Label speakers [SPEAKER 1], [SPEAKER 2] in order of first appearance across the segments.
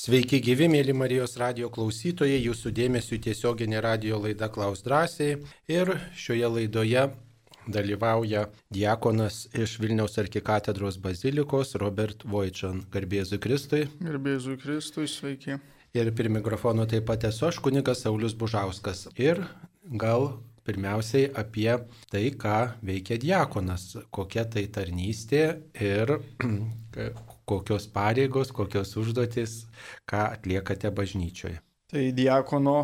[SPEAKER 1] Sveiki gyvi, mėly Marijos radio klausytojai, jūsų dėmesio tiesioginė radio laida Klaus drąsiai. Ir šioje laidoje dalyvauja diakonas iš Vilniaus arkikatedros bazilikos Robert Vojčan. Garbėzui Kristui.
[SPEAKER 2] Garbėzui Kristui, sveiki.
[SPEAKER 1] Ir prie mikrofono taip pat esu aš, kunigas Saulis Bužauskas. Ir gal pirmiausiai apie tai, ką veikia diakonas, kokia tai tarnystė ir kokios pareigos, kokios užduotis, ką atliekate bažnyčioje.
[SPEAKER 2] Tai diakono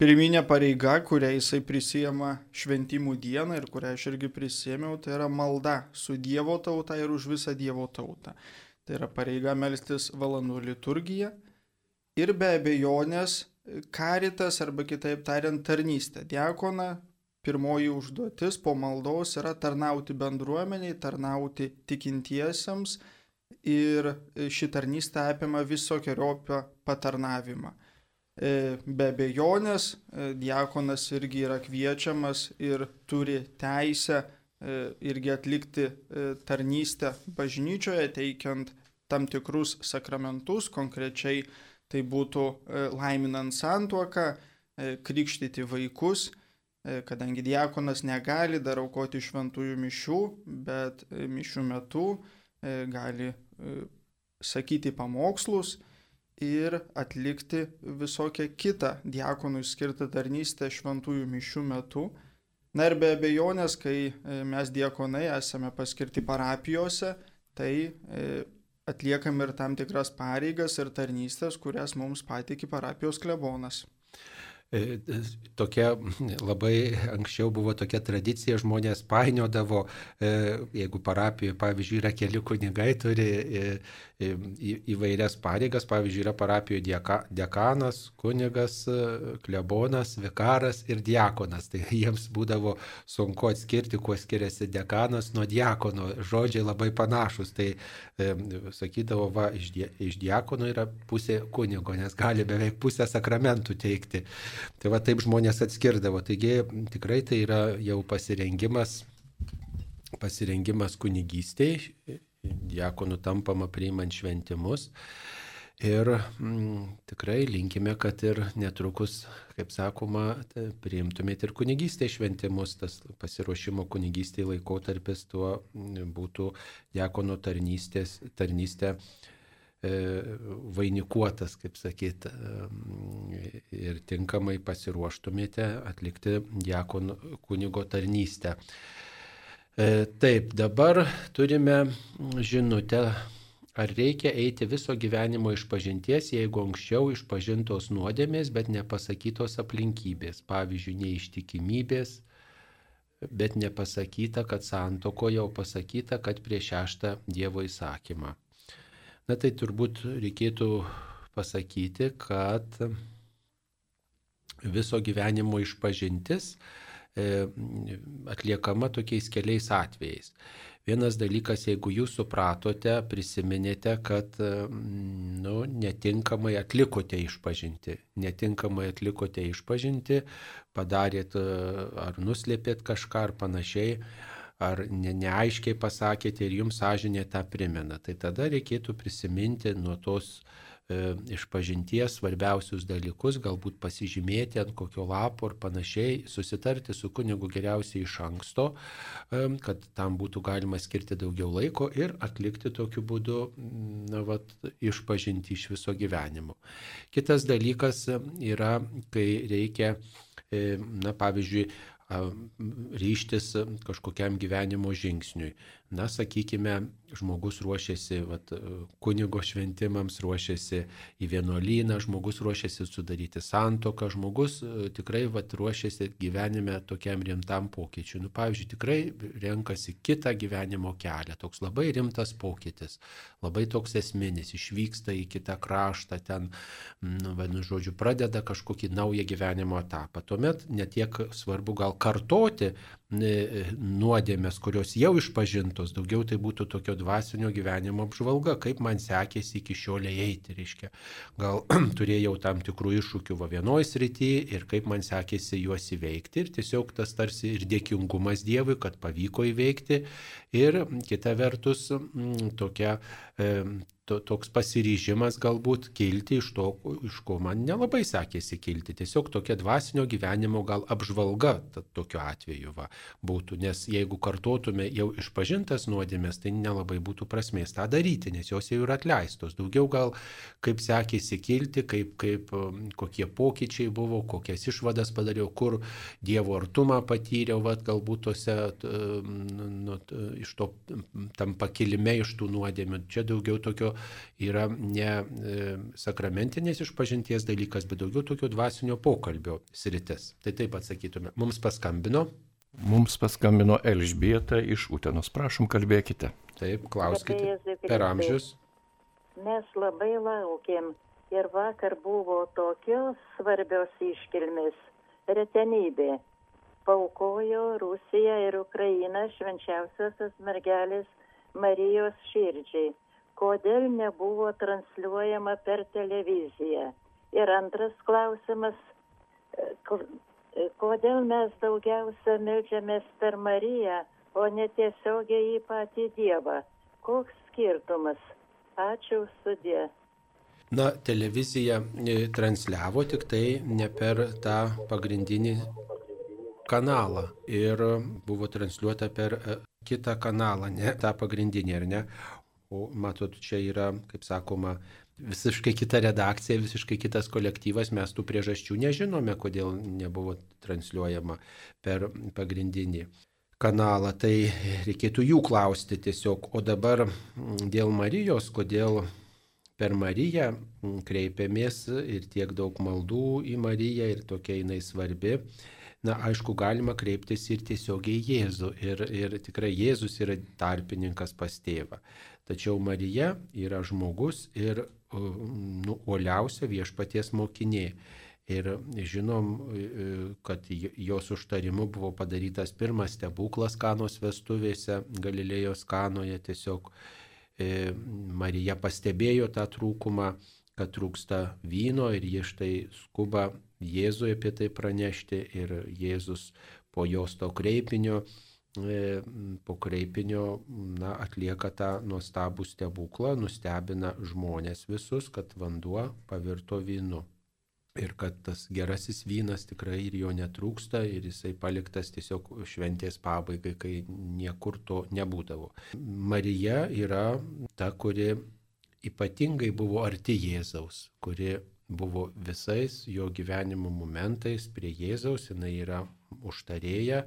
[SPEAKER 2] pirminė pareiga, kurią jisai prisijama šventimų dieną ir kurią aš irgi prisėmiau, tai yra malda su Dievo tauta ir už visą Dievo tautą. Tai yra pareiga melstis valandų liturgiją ir be abejonės karitas arba kitaip tariant tarnystė. Diakona pirmoji užduotis po maldos yra tarnauti bendruomeniai, tarnauti tikintiesiems ir ši tarnystė apima visokiojopą patarnavimą. E, be abejonės, e, diakonas irgi yra kviečiamas ir turi teisę e, irgi atlikti tarnystę bažnyčioje, teikiant tam tikrus sakramentus, konkrečiai tai būtų laiminant santuoką, krikštyti vaikus, kadangi diakonas negali dar aukoti šventųjų mišių, bet mišių metu E, gali e, sakyti pamokslus ir atlikti visokią kitą diakonui skirtą tarnystę šventųjų mišių metu. Na ir be abejonės, kai e, mes diakonai esame paskirti parapijose, tai atliekam ir tam tikras pareigas ir tarnystės, kurias mums patikė parapijos klebonas.
[SPEAKER 1] E, tokia labai anksčiau buvo tokia tradicija, žmonės painiodavo, e, jeigu parapijoje, pavyzdžiui, yra keli kunigai, turi e, įvairias pareigas, pavyzdžiui, yra parapijoje deka, dekanas, kunigas, klebonas, vikaras ir diakonas. Tai jiems būdavo sunku atskirti, kuo skiriasi dekanas nuo diakono. Žodžiai labai panašus. Tai sakydavo, va, iš, die, iš diakono yra pusė kunigo, nes gali beveik pusę sakramentų teikti. Tai va taip žmonės atskirdavo. Taigi tikrai tai yra jau pasirengimas, pasirengimas kunigystėje, diakonų tampama priimant šventimus. Ir mm, tikrai linkime, kad ir netrukus, kaip sakoma, priimtumėte ir kunigystėje šventimus, tas pasiruošimo kunigystėje laikotarpis tuo mm, būtų diakono tarnystės, tarnystė E, vainikuotas, kaip sakyt, e, ir tinkamai pasiruoštumėte atlikti diakon kunigo tarnystę. E, taip, dabar turime žinutę, ar reikia eiti viso gyvenimo iš pažinties, jeigu anksčiau išpažintos nuodėmės, bet nepasakytos aplinkybės, pavyzdžiui, neištikimybės, bet nepasakyta, kad santoko jau pasakyta, kad prieš šeštą Dievo įsakymą. Na tai turbūt reikėtų pasakyti, kad viso gyvenimo išpažintis atliekama tokiais keliais atvejais. Vienas dalykas, jeigu jūs supratote, prisiminėte, kad nu, netinkamai atlikote išpažinti, netinkamai atlikote išpažinti, padarėt ar nuslėpėt kažką ar panašiai, ar ne, neaiškiai pasakėte ir jums sąžinė tą primena. Tai tada reikėtų prisiminti nuo tos e, išpažinties svarbiausius dalykus, galbūt pasižymėti ant kokio lapo ir panašiai, susitarti su kunigu geriausiai iš anksto, e, kad tam būtų galima skirti daugiau laiko ir atlikti tokiu būdu na, vat, išpažinti iš viso gyvenimo. Kitas dalykas yra, kai reikia, e, na pavyzdžiui, ryštis kažkokiam gyvenimo žingsniui. Na, sakykime, žmogus ruošiasi vat, kunigo šventimams, ruošiasi į vienuolyną, žmogus ruošiasi sudaryti santoką, žmogus e, tikrai vat, ruošiasi gyvenime tokiam rimtam pokyčiui. Nu, pavyzdžiui, tikrai renkasi kitą gyvenimo kelią. Toks labai rimtas pokytis, labai toks esminis, išvyksta į kitą kraštą, ten, nu, vienu žodžiu, pradeda kažkokį naują gyvenimo etapą. Tuomet netiek svarbu gal kartoti nuodėmės, kurios jau išpažintos, daugiau tai būtų tokio dvasinio gyvenimo apžvalga, kaip man sekėsi iki šiol eiti, reiškia. Gal turėjau tam tikrų iššūkių va vienoje srityje ir kaip man sekėsi juos įveikti ir tiesiog tas tarsi ir dėkingumas Dievui, kad pavyko įveikti ir kita vertus tokia, to, toks pasiryžimas galbūt kilti iš to, iš ko man nelabai sekėsi kilti. Tiesiog tokia dvasinio gyvenimo gal apžvalga tokiu atveju va, būtų, nes jeigu kartotume jau išpažintas nuodėmės, tai nelabai būtų prasmės tą daryti, nes jos jau yra atleistos. Daugiau gal kaip sekėsi kilti, kaip, kaip um, kokie pokyčiai buvo, kokias išvadas padariau, kur Dievo artumą patyriau, va, galbūt tose, nu, iš to tam pakilime iš tų nuodėmių. Čia daugiau tokio yra ne e, sakramentinės išpažinties dalykas, bet daugiau tokio dvasinio pokalbio sritis. Tai taip atsakytume. Mums paskambino.
[SPEAKER 3] Mums paskambino Elžbieta iš Utenos. Prašom, kalbėkite.
[SPEAKER 1] Taip, klauskite. Per amžius.
[SPEAKER 4] Mes labai laukėm ir vakar buvo tokios svarbios iškilmės, retenybė. Paukojo Rusija ir Ukraina švenčiausiosios mergelės Marijos širdžiai kodėl nebuvo transliuojama per televiziją. Ir antras klausimas, e, e, kodėl mes daugiausia melžiamės per Mariją, o ne tiesiogiai į patį Dievą. Koks skirtumas? Ačiū sudė.
[SPEAKER 1] Na, televizija e, transliavo tik tai ne per tą pagrindinį kanalą ir buvo transliuota per kitą kanalą, ne tą pagrindinį, ar ne? O matot, čia yra, kaip sakoma, visiškai kita redakcija, visiškai kitas kolektyvas, mes tų priežasčių nežinome, kodėl nebuvo transliuojama per pagrindinį kanalą, tai reikėtų jų klausti tiesiog. O dabar mm, dėl Marijos, kodėl per Mariją mm, kreipiamės ir tiek daug maldų į Mariją ir tokia jinai svarbi. Na, aišku, galima kreiptis ir tiesiogiai Jėzų. Ir, ir tikrai Jėzus yra tarpininkas pas tėvą. Tačiau Marija yra žmogus ir nu, uoliausia viešpaties mokinė. Ir žinom, kad jos užtarimu buvo padarytas pirmas stebuklas kanos vestuvėse Galilėjos kanoje. Tiesiog Marija pastebėjo tą trūkumą, kad trūksta vyno ir jie štai skuba Jėzui apie tai pranešti ir Jėzus po jos to kreipinio po kreipinio na, atlieka tą nuostabų stebuklą, nustebina žmonės visus, kad vanduo pavirto vynu. Ir kad tas gerasis vynas tikrai ir jo netrūksta ir jisai paliktas tiesiog šventės pabaigai, kai niekur to nebūdavo. Marija yra ta, kuri ypatingai buvo arti Jėzaus, kuri buvo visais jo gyvenimo momentais prie Jėzaus, jinai yra užtarėja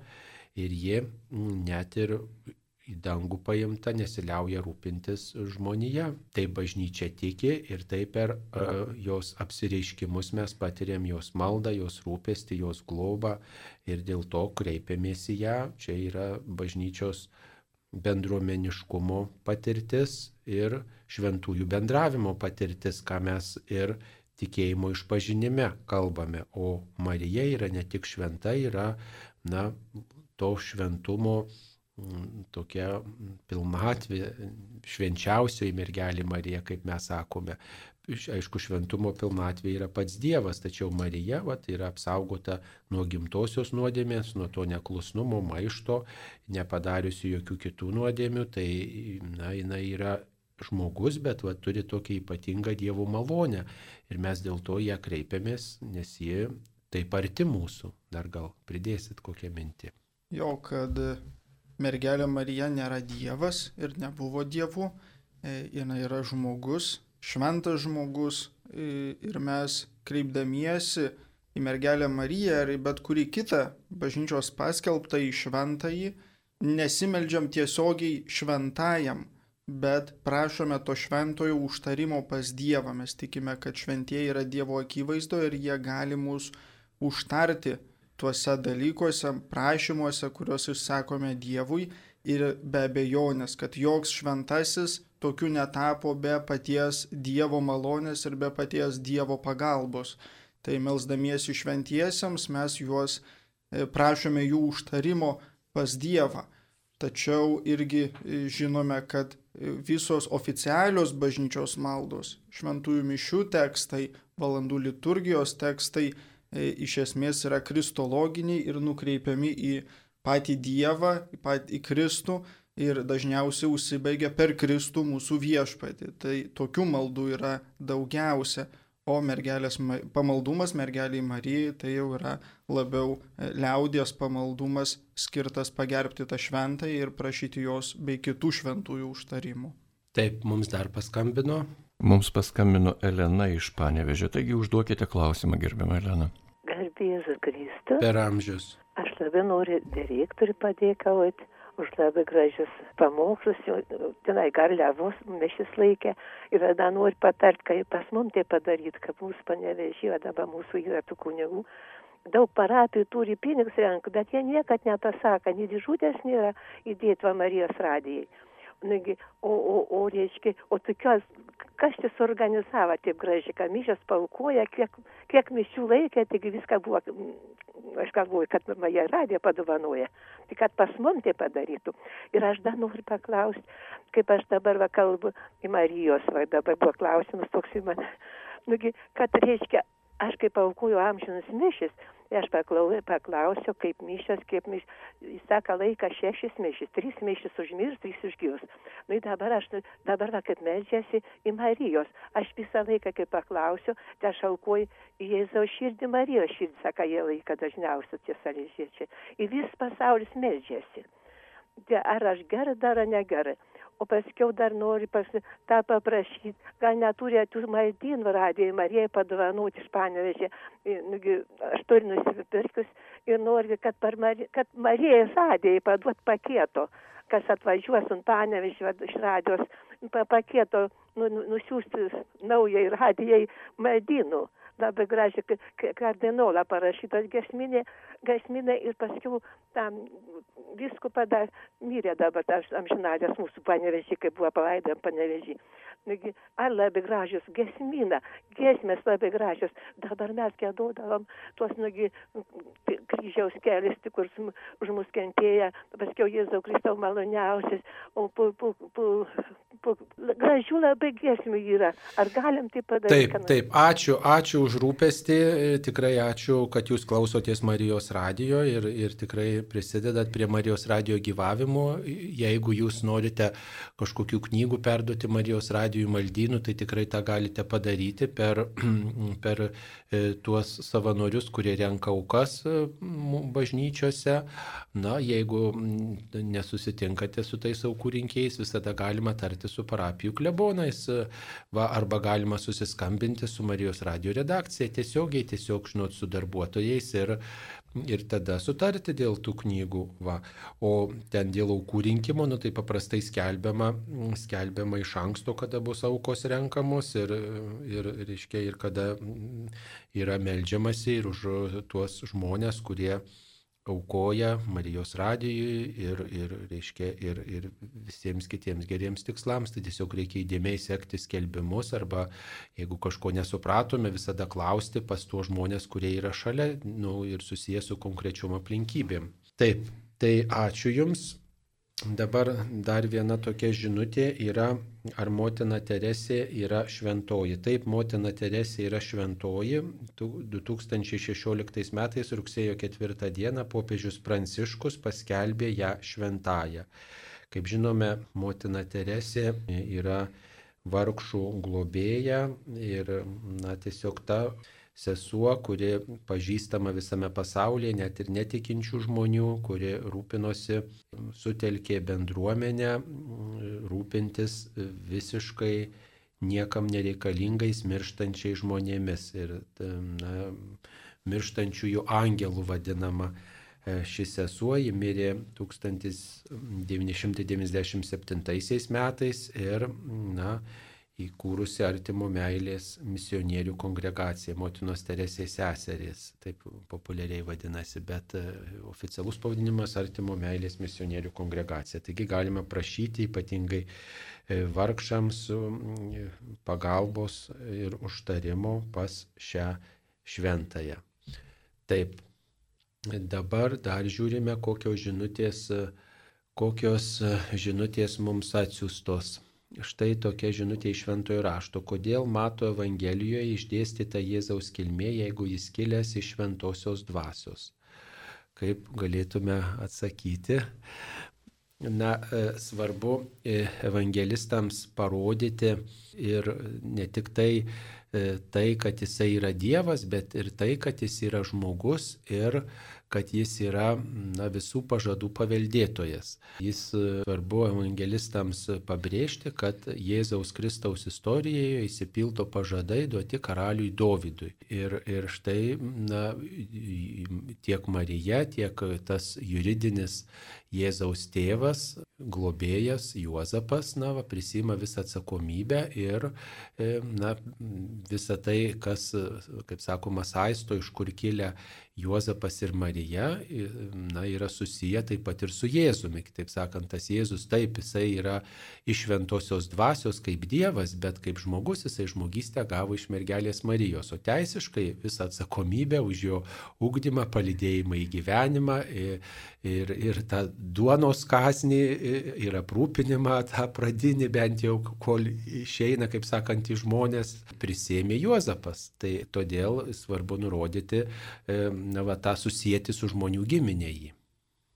[SPEAKER 1] ir ji mm, net ir į dangų paimta nesiliauja rūpintis žmonija. Tai bažnyčia tiki ir tai per uh, jos apsireiškimus mes patiriam jos maldą, jos rūpestį, jos globą ir dėl to kreipiamės į ją. Čia yra bažnyčios bendruomeniškumo patirtis ir šventųjų bendravimo patirtis, ką mes ir tikėjimo išpažinime kalbame. O Marija yra ne tik šventa, yra na, to šventumo tokia pilnatvė, švenčiausioji mergelė Marija, kaip mes sakome. Aišku, šventumo pilnatvė yra pats Dievas, tačiau Marija vat, yra apsaugota nuo gimtosios nuodėmės, nuo to neklusnumo, maišto, nepadariusi jokių kitų nuodėmių, tai na, jinai yra žmogus, bet va, turi tokią ypatingą Dievo malonę ir mes dėl to ją kreipiamės, nes ji taip arti mūsų. Dar gal pridėsit kokią mintį
[SPEAKER 2] jo, kad mergelė Marija nėra Dievas ir nebuvo Dievu, e, jinai yra žmogus, šventas žmogus e, ir mes kreipdamiesi į mergelę Mariją ar į bet kurį kitą bažnyčios paskelbtą į šventąjį, nesimeldžiam tiesiogiai šventajam, bet prašome to šventojo užtarimo pas Dievą. Mes tikime, kad šventieji yra Dievo akivaizdo ir jie gali mus užtarti tuose dalykuose, prašymuose, kuriuos išsakome Dievui ir be abejonės, kad joks šventasis tokiu netapo be paties Dievo malonės ir be paties Dievo pagalbos. Tai melzdamiesi šventiesiems mes juos e, prašome jų užtarimo pas Dievą. Tačiau irgi e, žinome, kad e, visos oficialios bažnyčios maldos, šventųjų mišių tekstai, valandų liturgijos tekstai, iš esmės yra kristologiniai ir nukreipiami į patį Dievą, į patį į Kristų, ir dažniausiai užsibaigia per Kristų mūsų viešpatį. Tai tokių maldų yra daugiausia, o mergelės pamaldumas mergeliai Marijai tai jau yra labiau e, liaudės pamaldumas skirtas pagerbti tą šventąją ir prašyti jos bei kitų šventųjų užtarimų.
[SPEAKER 1] Taip, mums dar paskambino.
[SPEAKER 3] Mums paskambino Elena iš Panevežė, taigi užduokite klausimą, gerbiamą Eleną.
[SPEAKER 5] Garbėzu Kristų.
[SPEAKER 1] Per amžius.
[SPEAKER 5] Aš labai noriu direktoriui padėkauti už labai gražius pamokslus, tenai garliavos mešis laikė ir tada noriu patart, kaip pas mum tai padaryti, kad mūsų panevežėjo, dabar mūsų yra tų kunigų. Daug parapijų turi pinigus renka, bet jie niekad nepasako, nei dėžutės nėra įdėti va Marijos radijai. Nagi, o, o, o, reiškia, o tokios, kas čia suorganizavo taip gražiai, kad mišės paukoja, kiek, kiek mišių laikė, taigi viską buvo, aš galvoju, kad Maja radija padovanoja, tai kad pas mum tai padarytų. Ir aš dar noriu paklausti, kaip aš dabar va kalbu į Marijos, va dabar buvo klausimas toks į mane, nugi, kad reiškia, aš kaip aukoju amžinus mišis, tai aš paklau, paklausiu, kaip mišas, kaip mišas, jis sako laiką šešis mišis, trys mišis užmirs, trys užgyvus. Nu, dabar aš, dabar va, kaip medžiasi į Marijos, aš visą laiką, kai paklausiu, tai aš aukoju į Jėzaus širdį, Marijos širdį, sako, jie laiką dažniausiai tie salėžiečiai. Ir vis pasaulis medžiasi. Tai ar aš gerai dar ar negerai? O paskiau dar nori pas, tą paprašyti, gal neturi tų maldynų radijai Marijai padovanoti iš panevežė, nugi, aš turiu nusipirkus ir nori, kad, Mari, kad Marijai radijai paduot paketo, kas atvažiuos ant panevežė iš radijos, pa, paketo nu, nu nusiųsti naujai radijai maldynų labai gražiai kardinolą parašytos gesminė, gesminė ir paskiau tam viskupą dar mirė dabar tas amžinalės mūsų panevežį, kai buvo palaidojam panevežį. Nugi, ar labai gražios gesmina, gesmės labai gražios. Dabar mes gėdodavom tuos, nugi, kryžiaus kelias, tik kur už mus kentėję, paskiau Jėzau Kristau maloniausias, o po, po, po, po, gražių labai gesmių yra. Ar galim tai padaryti?
[SPEAKER 1] Taip, taip, ačiū, ačiū už rūpestį, tikrai ačiū, kad jūs klausotės Marijos radijo ir, ir tikrai prisidedat prie Marijos radijo gyvavimo. Jeigu jūs norite kažkokių knygų perduoti Marijos radijui maldynų, tai tikrai tą galite padaryti per, per e, tuos savanorius, kurie renka aukas e, bažnyčiose. Na, jeigu nesusitinkate su tais aukų rinkėjais, visada galima tarti su parapijų klebonais va, arba galima susiskambinti su Marijos radio redakcija tiesiogiai, tiesiog žinot su darbuotojais ir ir tada sutarti dėl tų knygų. Va. O ten dėl aukų rinkimo, nu tai paprastai skelbiama, skelbiama iš anksto, kada bus aukos renkamos ir, ir, reiškia, ir kada yra melžiamasi ir už tuos žmonės, kurie aukoja Marijos radijui ir, ir, reiškia, ir, ir visiems kitiems geriems tikslams. Tai tiesiog reikia įdėmiai sekti skelbimus arba jeigu kažko nesupratome, visada klausti pas tuos žmonės, kurie yra šalia nu, ir susijęs su konkrečiom aplinkybėm. Taip, tai ačiū Jums. Dabar dar viena tokia žinutė yra, ar motina Teresė yra šventoji. Taip, motina Teresė yra šventoji. 2016 metais rugsėjo 4 dieną popiežius Pranciškus paskelbė ją šventąją. Kaip žinome, motina Teresė yra vargšų globėja ir na, tiesiog ta sesuo, kuri pažįstama visame pasaulyje, net ir netikinčių žmonių, kuri rūpinosi, sutelkė bendruomenę, rūpintis visiškai niekam nereikalingais mirštančiais žmonėmis ir na, mirštančiųjų angelų vadinama. E, ši sesuo mirė 1997 metais ir na, įkūrusi artimo meilės misionierių kongregaciją, motinos Teresės seserys, taip populiariai vadinasi, bet e, oficialus pavadinimas artimo meilės misionierių kongregacija. Taigi galime prašyti ypatingai e, vargšams pagalbos ir užtarimo pas šią šventąją. Taip, dabar dar žiūrime, kokios žinutės, kokios žinutės mums atsiustos. Štai tokia žinutė iš Šventojo rašto. Kodėl mato Evangelijoje išdėstyta Jėzaus kilmė, jeigu jis kilęs iš Šventosios dvasios? Kaip galėtume atsakyti? na, e, svarbu e, evangelistams parodyti ir ne tik tai, tai, kad jisai yra Dievas, bet ir tai, kad jis yra žmogus ir kad jis yra na, visų pažadų paveldėtojas. Jis e, svarbu evangelistams pabrėžti, kad Jėzaus Kristaus istorijoje įsipildo pažadai duoti karaliui Dovydui. Ir, ir štai na, tiek Marija, tiek tas juridinis Jėzaus tėvas, globėjas Juozapas, na, va, prisima visą atsakomybę ir e, na, visą tai, kas, kaip sakoma, saisto, iš kur kilia Juozapas ir Marija na, yra susiję taip pat ir su Jėzumi. Kitaip sakant, tas Jėzus taip, jisai yra iš šventosios dvasios kaip Dievas, bet kaip žmogus jisai žmogystę gavo iš mergelės Marijos, o teisiškai visą atsakomybę už jo ugdymą, palidėjimą į gyvenimą ir, ir, ir tą duonos kasnį ir aprūpinimą, tą pradinį bent jau, kol išeina, kaip sakant, į žmonės, prisėmė Juozapas. Tai todėl svarbu nurodyti, na, va, tą susijęti su žmonių giminė jį.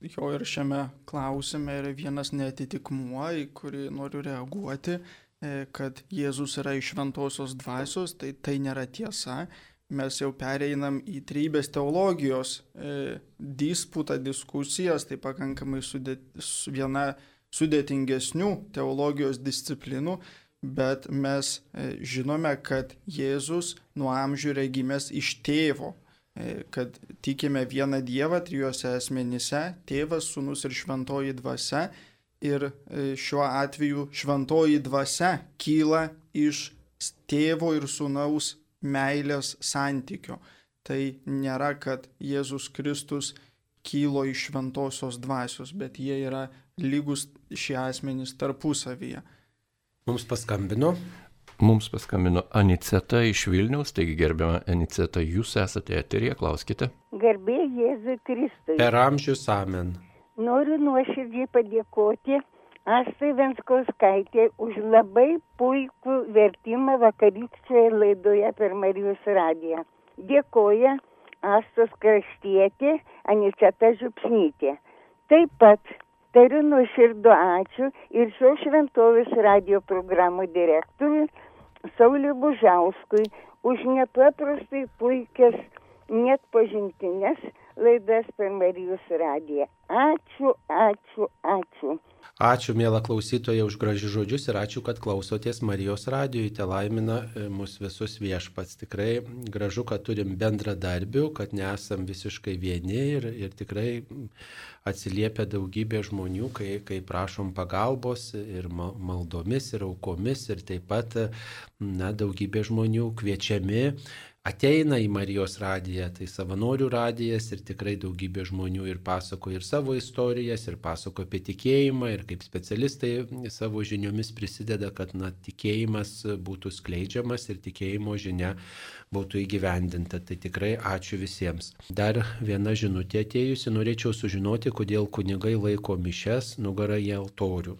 [SPEAKER 2] Jo ir šiame klausime yra vienas netitikmuo, į kurį noriu reaguoti, e, kad Jėzus yra iš šventosios dvasios, tai tai nėra tiesa. Mes jau pereinam į trybės teologijos e, disputą, diskusijas, tai pakankamai sudėt, viena sudėtingesnių teologijos disciplinų, bet mes e, žinome, kad Jėzus nuo amžių regimės iš tėvo E, kad tikime vieną Dievą trijuose asmenyse - tėvas, sunus ir šventoji dvasia. Ir e, šiuo atveju šventoji dvasia kyla iš tėvo ir sunaus meilės santykio. Tai nėra, kad Jėzus Kristus kylo iš šventosios dvasios, bet jie yra lygus šie asmenys tarpusavyje.
[SPEAKER 1] Mums paskambino
[SPEAKER 3] Mums paskambino Aniceta iš Vilniaus, taigi gerbiama Aniceta, jūs esate eterija, klauskite.
[SPEAKER 6] Garbė Jėzui Kristui.
[SPEAKER 1] Per amžius amen.
[SPEAKER 6] Noriu nuoširdžiai padėkoti Astai Venskauskaitė už labai puikų vertimą vakarykščioje laidoje per Marijos radiją. Dėkoja Astos kraštietė Aniceta Žiupsnytė. Taip pat tariu nuoširdų ačiū ir šios šventovės radio programų direktoriui Sauliui Bužiauskui už nepaprastai puikias net pažintinės laidas per Marijos radiją. Ačiū, ačiū, ačiū.
[SPEAKER 1] Ačiū, mėla klausytoja, už gražius žodžius ir ačiū, kad klausotės Marijos radijui. Te laimina e, mus visus viešpats. Tikrai gražu, kad turim bendradarbių, kad nesam visiškai vieni ir, ir tikrai atsiliepia daugybė žmonių, kai, kai prašom pagalbos ir maldomis, ir aukomis, ir taip pat na, daugybė žmonių kviečiami ateina į Marijos radiją, tai savanorių radijas ir tikrai daugybė žmonių ir pasako ir savo istorijas, ir pasako apie tikėjimą, ir kaip specialistai savo žiniomis prisideda, kad na, tikėjimas būtų skleidžiamas ir tikėjimo žinia būtų įgyvendinta. Tai tikrai ačiū visiems. Dar viena žinutė atėjusi, norėčiau sužinoti, kodėl kunigai laiko mišes nugarą į altorių.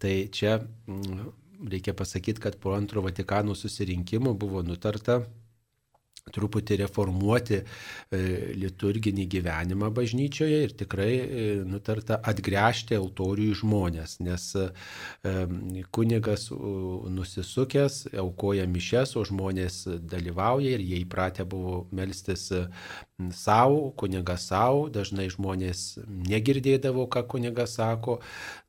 [SPEAKER 1] Tai čia mm, reikia pasakyti, kad po antro Vatikano susirinkimo buvo nutarta truputį reformuoti e, liturginį gyvenimą bažnyčioje ir tikrai e, nutarta atgręžti altorių į žmonės, nes e, kunigas nusisukęs aukoja mišes, o žmonės dalyvauja ir jie įpratę buvo melstis savo, kunigas savo, dažnai žmonės negirdėdavo, ką kunigas sako,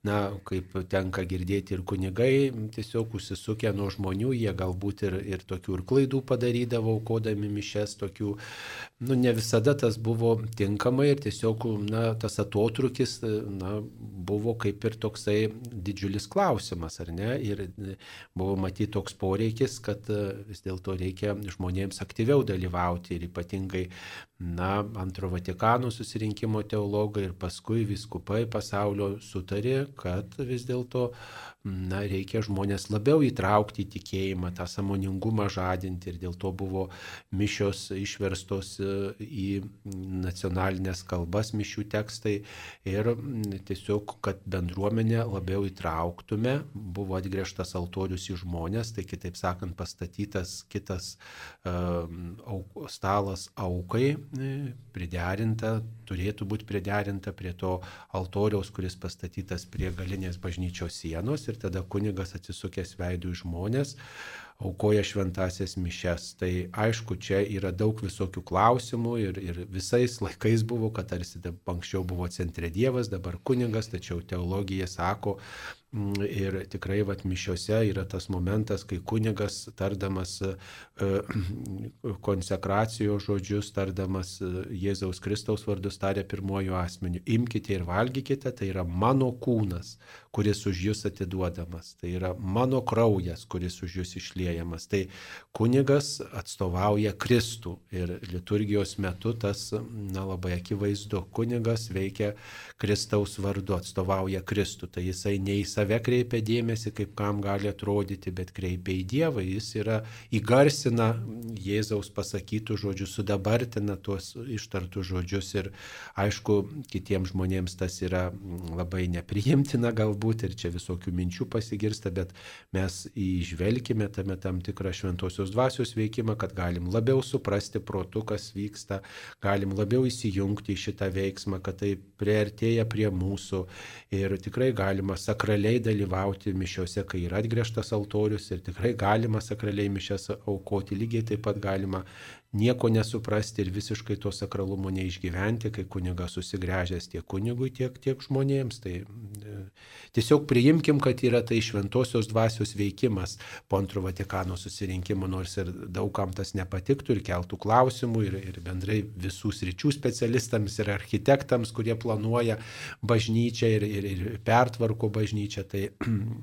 [SPEAKER 1] na, kaip tenka girdėti ir kunigai, tiesiog užsisukę nuo žmonių, jie galbūt ir, ir tokių ir klaidų padarydavo, aukodami mišes, tokių, nu, ne visada tas buvo tinkamai ir tiesiog, na, tas atotrukis, na, buvo kaip ir toksai didžiulis klausimas, ar ne, ir buvo matyti toks poreikis, kad vis dėlto reikia žmonėms aktyviau dalyvauti ir ypatingai na, antro Vatikano susirinkimo teologai ir paskui viskupai pasaulio sutarė, kad vis dėlto na, reikia žmonės labiau įtraukti į tikėjimą, tą samoningumą žadinti ir dėl to buvo mišios išverstos į nacionalinės kalbas mišių tekstai. Ir tiesiog, kad bendruomenę labiau įtrauktume, buvo atgriežtas altorius į žmonės, tai kitaip sakant pastatytas kitas uh, stalas aukai, priderinta, turėtų būti priderinta prie to altoriaus, kuris pastatytas prie galinės bažnyčios sienos ir tada kunigas atsisukęs veidų į žmonės aukoja šventasias mišes. Tai aišku, čia yra daug visokių klausimų ir, ir visais laikais buvo, kad tarsi anksčiau buvo centre Dievas, dabar kunigas, tačiau teologija sako, ir tikrai vat mišiuose yra tas momentas, kai kunigas tardamas e, konsekracijos žodžius, tardamas e, Jėzaus Kristaus vardus tarė pirmojų asmenių. Imkite ir valgykite, tai yra mano kūnas, kuris už jūs atiduodamas. Tai yra mano kraujas, kuris už jūs išliejamas. Tai kunigas atstovauja Kristų ir liturgijos metu tas na, labai akivaizdu. Kunigas veikia Kristaus vardu, atstovauja Kristų. Tai jisai ne į save kreipia dėmesį, kaip kam gali atrodyti, bet kreipia į Dievą. Jis yra įgarsina Jėzaus pasakytų žodžių, sudabartina tuos ištartus žodžius ir aišku, kitiems žmonėms tas yra labai nepriimtina galbūt ir čia visokių minčių pasigirsta, bet mes įžvelgime tame tam tikrą šventosios dvasios veikimą, kad galim labiau suprasti protu, kas vyksta, galim labiau įsijungti į šitą veiksmą, kad tai priartėja prie mūsų ir tikrai galima sakraliai dalyvauti mišiuose, kai yra atgriežtas altorius ir tikrai galima sakraliai mišias aukoti, lygiai taip pat galima nieko nesuprasti ir visiškai to sakralumo neišgyventi, kai kunigas susigręžęs tiek kunigui, tiek, tiek žmonėms. Tai tiesiog priimkim, kad yra tai šventosios dvasios veikimas po antro Vatikano susirinkimo, nors ir daugam tas nepatiktų ir keltų klausimų ir, ir bendrai visų sričių specialistams ir architektams, kurie planuoja bažnyčią ir, ir, ir pertvarko bažnyčią. Tai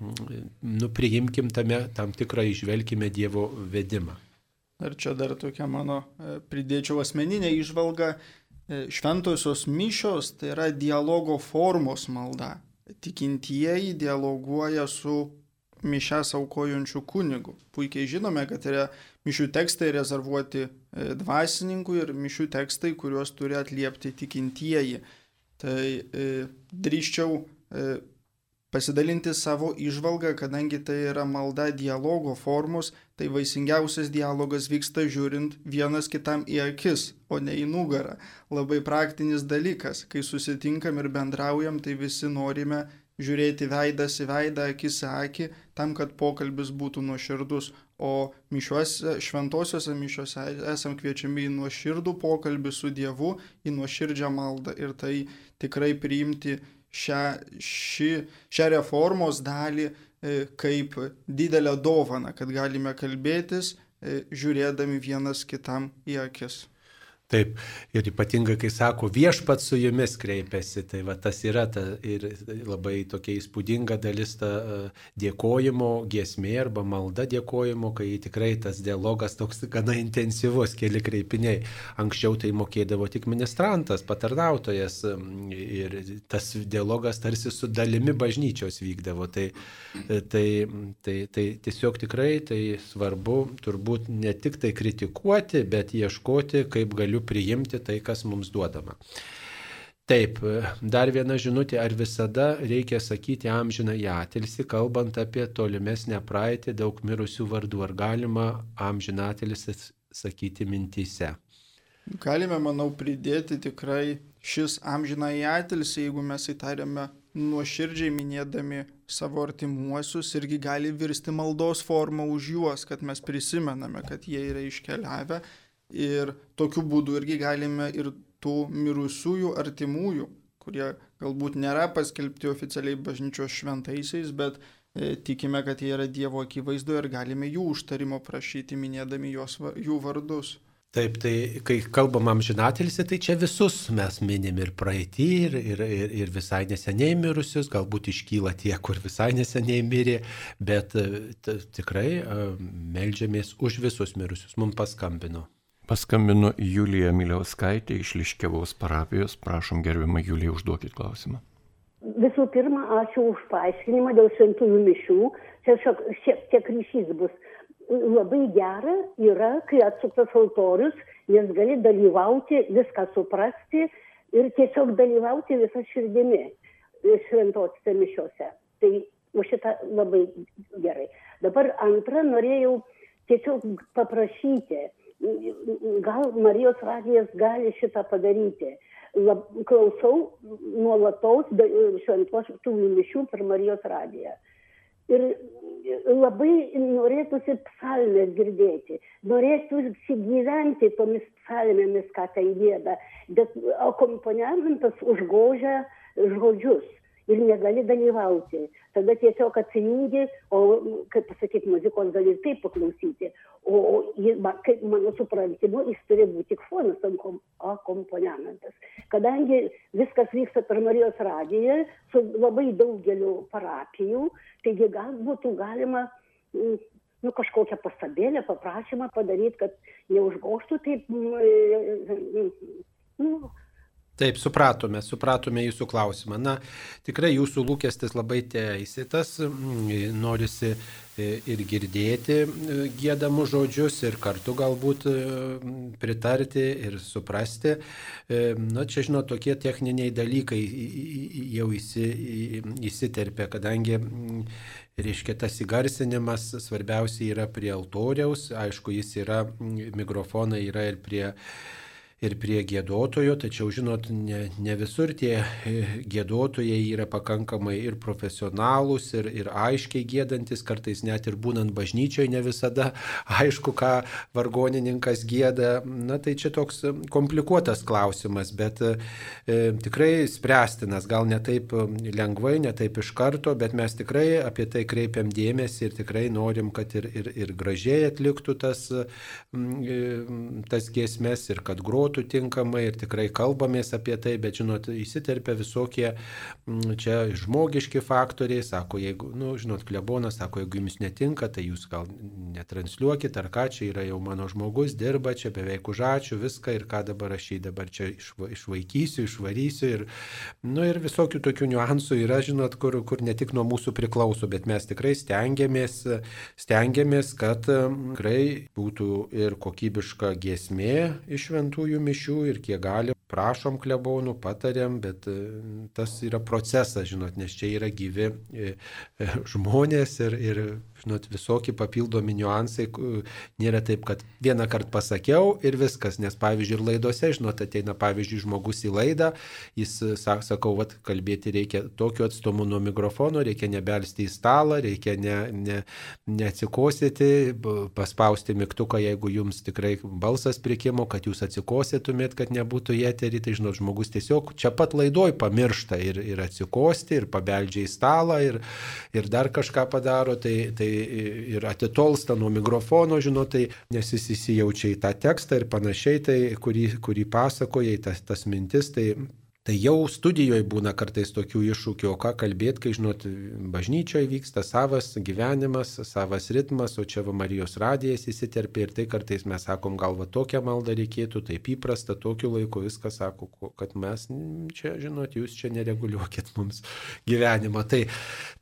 [SPEAKER 1] nu, priimkim tame tam tikrą išvelkime Dievo vedimą.
[SPEAKER 2] Ir čia dar tokia mano e, pridėčiau asmeninė išvalga. E, šventosios mišios tai yra dialogo formos malda. Tikintieji dialoguoja su mišęs aukojančių kunigų. Puikiai žinome, kad yra mišių tekstai rezervuoti e, dvasininkui ir mišių tekstai, kuriuos turi atliepti tikintieji. Tai e, drįščiau e, pasidalinti savo išvalgą, kadangi tai yra malda dialogo formos, tai vaisingiausias dialogas vyksta žiūrint vienas kitam į akis, o ne į nugarą. Labai praktinis dalykas, kai susitinkam ir bendraujam, tai visi norime žiūrėti veidas į veidą, akis į akį, tam, kad pokalbis būtų nuoširdus. O mišiuose, šventosiuose mišiuose esam kviečiami į nuoširdų pokalbį su Dievu, į nuoširdžią maldą ir tai tikrai priimti šią, ši, šią reformos dalį e, kaip didelę dovaną, kad galime kalbėtis e, žiūrėdami vienas kitam į akis.
[SPEAKER 1] Taip, ir ypatingai, kai sako, viešpat su jumis kreipiasi, tai va tas yra ta, ir labai tokia įspūdinga dalis ta e, dėkojimo giesmė arba malda dėkojimo, kai tikrai tas dialogas toks gana intensyvus, keli kreipiniai. Anksčiau tai mokėdavo tik ministrantas, patarnautojas ir tas dialogas tarsi su dalimi bažnyčios vykdavo. Tai, tai, tai, tai tiesiog tikrai tai svarbu turbūt ne tik tai kritikuoti, bet ieškoti, kaip galiu priimti tai, kas mums duodama. Taip, dar viena žinutė, ar visada reikia sakyti amžiną į atilsi, kalbant apie tolimesnę praeitį, daug mirusių vardų, ar galima amžiną atilsi sakyti mintise?
[SPEAKER 2] Galime, manau, pridėti tikrai šis amžiną į atilsi, jeigu mes įtariame nuoširdžiai minėdami savo artimuosius, irgi gali virsti maldos forma už juos, kad mes prisimename, kad jie yra iškeliavę ir tokiu būdu irgi galime ir tų mirusiųjų artimųjų, kurie galbūt nėra paskelbti oficialiai bažnyčios šventaisiais, bet e, tikime, kad jie yra Dievo akivaizdu ir galime jų užtarimo prašyti, minėdami jos, jų vardus.
[SPEAKER 1] Taip, tai kai kalbam amžinatilsi, tai čia visus mes minim ir praeitį, ir, ir, ir, ir visai neseniai mirusius, galbūt iškyla tie, kur visai neseniai mirė, bet e, tikrai e, melžiamės už visus mirusius. Mums paskambino.
[SPEAKER 3] Paskambino Julija Miliauskaitė iš Liškiavos parapijos. Prašom, gerbimą Juliją, užduokit klausimą.
[SPEAKER 7] Visų pirma, ačiū už paaiškinimą dėl šventųjų mišių. Čia šiek tiek ryšys bus. labai gera yra, kai atsuktas altorius, nes gali dalyvauti, viską suprasti ir tiesiog dalyvauti visą širdimi šventosiuose mišiuose. Tai už šitą labai gerai. Dabar antrą norėjau tiesiog paprašyti, gal Marijos radijas gali šitą padaryti. Lab, klausau nuolatos šventosių mišių per Marijos radiją. Ir labai norėtųsi psalmės girdėti, norėtųsi gyventi tomis psalmėmis, ką ten gėda, bet akompaniamentas užgožia žodžius ir negali dalyvauti. Tada tiesiog atsijungi, o, kaip pasakyti, muzikos gali ir taip paklausyti. O, o kaip mano suprantimu, jis turi būti tik fonas akompaniamentas. Kadangi viskas vyksta per Marijos radiją su labai daugeliu parapijų, taigi gal būtų galima nu, kažkokią pastabėlę, paprašymą padaryti, kad neužgoštų taip, nu,
[SPEAKER 1] Taip, supratome, supratome jūsų klausimą. Na, tikrai jūsų lūkestis labai teisėtas, norisi ir girdėti gėdamus žodžius ir kartu galbūt pritarti ir suprasti. Na, čia, žinot, tokie techniniai dalykai jau įsi, įsiterpia, kadangi reiškia tas įgarsinimas svarbiausia yra prie altoriaus, aišku, jis yra, mikrofonai yra ir prie ir prie gėdotojo, tačiau žinot, ne, ne visur tie e, gėdotojai yra pakankamai ir profesionalūs, ir, ir aiškiai gėdantis, kartais net ir būnant bažnyčioje ne visada aišku, ką vargonininkas gėda. Na tai čia toks komplikuotas klausimas, bet e, tikrai spręstinas, gal ne taip lengvai, ne taip iš karto, bet mes tikrai apie tai kreipiam dėmesį ir tikrai norim, kad ir, ir, ir gražiai atliktų tas, e, tas giesmės ir kad grotų grotų tinkamai ir tikrai kalbamės apie tai, bet žinot, įsiterpia visokie mm, čia žmogiški faktoriai, sako, jeigu, nu, žinot, klebonas sako, jeigu jums netinka, tai jūs gal netransliuokit, ar ką čia yra jau mano žmogus, dirba čia beveik už ačiū viską ir ką dabar aš jį dabar čia išva, išvaikysiu, išvarysiu ir, nu, ir visokių tokių niuansų yra, žinot, kur, kur ne tik nuo mūsų priklauso, bet mes tikrai stengiamės, stengiamės, kad mm, tikrai būtų ir kokybiška giesmė iš šventųjų mišių ir kiek gali, prašom klebonų, patariam, bet e, tas yra procesas, žinot, nes čia yra gyvi e, e, žmonės ir, ir žinot, visokie papildomi niuansai, nėra taip, kad vieną kartą pasakiau ir viskas, nes pavyzdžiui ir laidose, žinot, ateina pavyzdžiui žmogus į laidą, jis sakau, vat, kalbėti reikia tokiu atstumu nuo mikrofono, reikia nebelsti į stalą, reikia ne, ne, neatsikosėti, paspausti mygtuką, jeigu jums tikrai balsas prikimo, kad jūs atsikosėtumėt, kad nebūtų į eterį, tai žinot, žmogus tiesiog čia pat laidoj pamiršta ir, ir atsikosti, ir pabeldžia į stalą, ir, ir dar kažką padaro, tai, tai ir atitolsta nuo mikrofono, žinot, tai nes jis įsijaučia į tą tekstą ir panašiai, tai kurį, kurį pasakoja, tas, tas mintis, tai Tai jau studijoje būna kartais tokių iššūkių, o ką kalbėti, kai, žinot, bažnyčioje vyksta savas gyvenimas, savas ritmas, o čia va Marijos radijas įsiterpia ir tai kartais mes sakom, gal va tokią maldą reikėtų, taip įprasta, tokiu laiku viskas sako, kad mes čia, žinot, jūs čia nereguliuokit mums gyvenimą. Tai,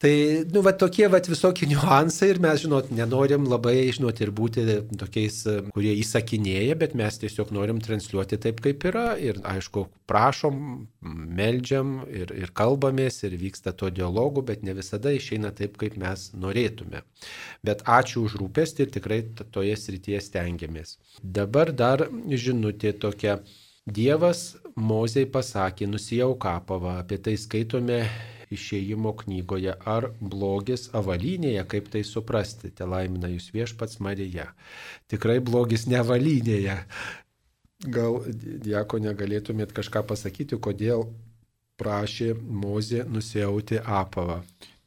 [SPEAKER 1] tai nu, va tokie va visokie niuansai ir mes, žinot, nenorim labai, žinot, ir būti tokiais, kurie įsakinėja, bet mes tiesiog norim transliuoti taip, kaip yra ir, aišku, prašom meldžiam ir, ir kalbamės ir vyksta to dialogų, bet ne visada išeina taip, kaip mes norėtume. Bet ačiū už rūpestį ir tikrai toje srityje stengiamės. Dabar dar žinutė tokia. Dievas Mozei pasakė, nusijau kapavą, apie tai skaitome išėjimo knygoje, ar blogis avalynėje, kaip tai suprasti, te laimina jūs viešpats Marija. Tikrai blogis ne avalynėje, Gal, Dieko, negalėtumėt kažką pasakyti, kodėl prašė Mozė nusiauti apavą?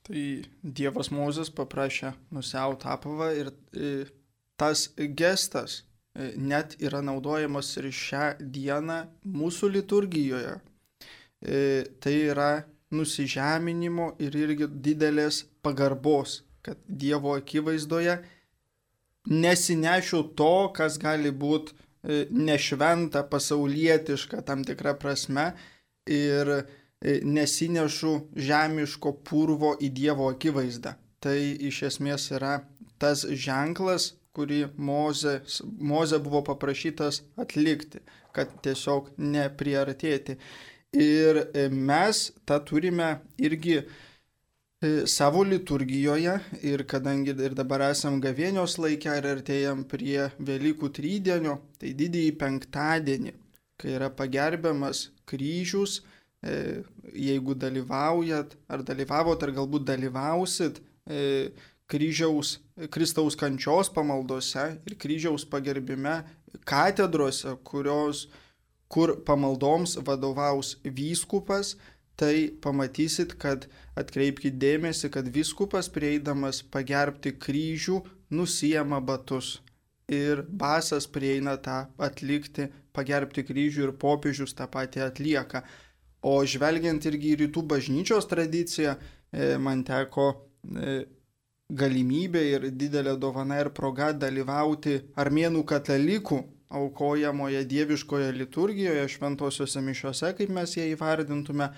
[SPEAKER 2] Tai Dievas Mozės paprašė nusiauti apavą ir e, tas gestas e, net yra naudojamas ir šią dieną mūsų liturgijoje. E, tai yra nusižeminimo ir irgi didelės pagarbos, kad Dievo akivaizdoje nesinešiu to, kas gali būti nešventą, pasaulietišką tam tikrą prasme ir e, nesinešu žemiško purvo į Dievo akivaizdą. Tai iš esmės yra tas ženklas, kurį Moze, Moze buvo paprašytas atlikti, kad tiesiog nepriartėti. Ir e, mes tą turime irgi e, savo liturgijoje ir kadangi ir dabar esam gavėnios laikę ir artėjam prie Velykų trydienio, tai didįjį penktadienį, kai yra pagerbiamas kryžius, e, jeigu dalyvaujat ar dalyvavot ar galbūt dalyvausit kryžiaus, Kristaus kančios pamaldose ir kryžiaus pagerbime katedrose, kurios, kur pamaldoms vadovaus vyskupas, tai pamatysit, kad atkreipkite dėmesį, kad vyskupas prieidamas pagerbti kryžių nusijama batus. Ir basas prieina tą atlikti, pagerbti kryžių ir popiežius tą patį atlieka. O žvelgiant irgi į rytų bažnyčios tradiciją, e, man teko e, galimybė ir didelė dovana ir proga dalyvauti armėnų katalikų aukojamoje dieviškoje liturgijoje, šventosiuose mišiuose, kaip mes ją įvardintume,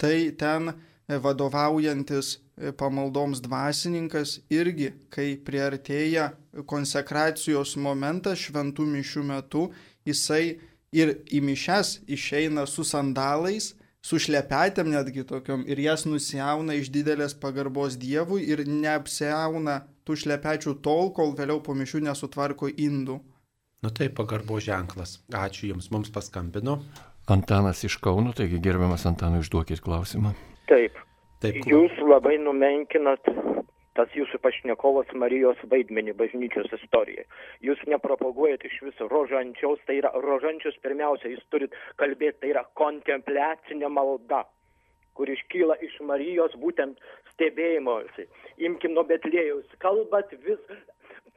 [SPEAKER 2] tai ten vadovaujantis pamaldoms dvasininkas irgi, kai priartėja konsekracijos momentas šventų mišių metu, jisai ir į mišes išeina su sandalais, su šlepetėm netgi tokiom ir jas nusiauna iš didelės pagarbos Dievui ir neapsiauna tų šlepečių tol, kol vėliau po mišių nesutvarko indų.
[SPEAKER 1] Nu tai pagarbo ženklas. Ačiū Jums, mums paskambino.
[SPEAKER 3] Antanas iš Kauno, taigi gerbiamas Antanui, užduokit klausimą.
[SPEAKER 8] Taip.
[SPEAKER 1] Taip,
[SPEAKER 8] Jūs labai numenkinat tas jūsų pašnekovas Marijos vaidmenį bažnyčios istorijoje. Jūs nepropaguojat iš viso rožančiaus, tai yra rožančius pirmiausia, jūs turit kalbėti, tai yra kontempliacinė malda kur iškyla iš Marijos būtent stebėjimosi. Imkim nuo Betlėjaus, kalbat vis,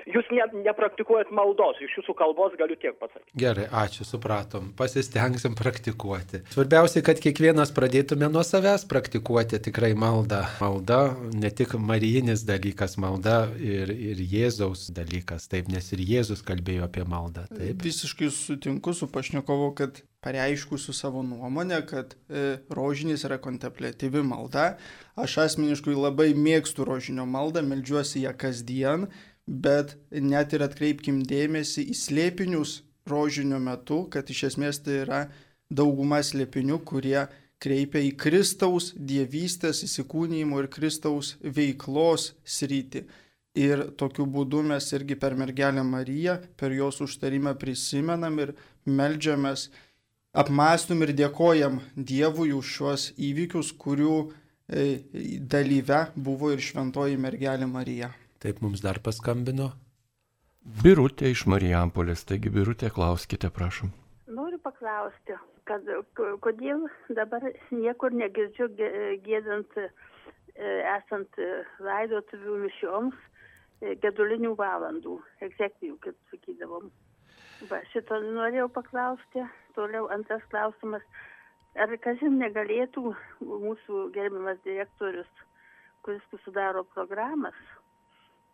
[SPEAKER 8] Jūs ne, nepraktikuojat maldos, iš jūsų kalbos galiu tiek pasakyti.
[SPEAKER 1] Gerai, ačiū, supratom. Pasistengsim praktikuoti. Svarbiausia, kad kiekvienas pradėtume nuo savęs praktikuoti tikrai maldą. Malda ne tik marijinis dalykas, malda ir, ir Jėzaus dalykas, taip, nes ir Jėzus kalbėjo apie maldą. Taip.
[SPEAKER 2] Visiškai sutinku su pašnekovu, kad pareiškusiu savo nuomonę, kad e, rožinis yra kontemplatyvi malda. Aš asmeniškai labai mėgstu rožinio maldą, melžiuosi ją kasdien bet net ir atkreipkim dėmesį į slėpinius rožinio metu, kad iš esmės tai yra dauguma slėpinių, kurie kreipia į Kristaus dievystės įsikūnymo ir Kristaus veiklos sritį. Ir tokiu būdu mes irgi per mergelę Mariją, per jos užtarimą prisimenam ir melžiamės, apmastum ir dėkojam Dievui už šios įvykius, kurių e, dalyve buvo ir šventoji mergelė Marija.
[SPEAKER 1] Taip mums dar paskambino.
[SPEAKER 3] Birutė iš Marijampolės, taigi Birutė, klauskite, prašom.
[SPEAKER 9] Noriu paklausti, kad kodėl dabar niekur negirdžiu gėdant e, esant laidotuvių mišioms e, gedulinių valandų, egzekcijų, kaip sakydavom. Va, šito norėjau paklausti. Toliau antras klausimas. Ar kažin negalėtų mūsų gerbiamas direktorius, kuris sudaro programas, E,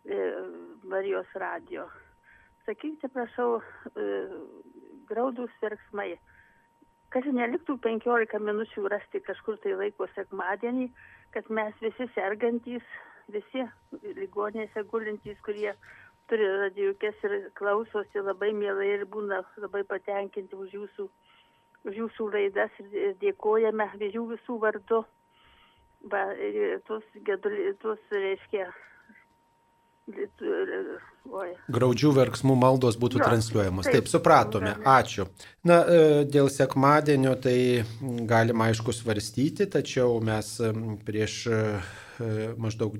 [SPEAKER 9] Marijos radio. Sakykite, prašau, e, graudus verksmai. Kad neliktų 15 minučių rasti kažkur tai laiko sekmadienį, kad mes visi sergantys, visi ligonėse gulintys, kurie turi radiukės ir klausosi labai mielai ir būna labai patenkinti už jūsų, už jūsų laidas ir dėkojame jų visų vardu. Va, tos, tos reiškia,
[SPEAKER 1] Graudžių verksmų maldos būtų ja, transliuojamos. Taip, taip, supratome. Ačiū. Na, e, dėl sekmadienio tai galima aišku svarstyti, tačiau mes prieš e, maždaug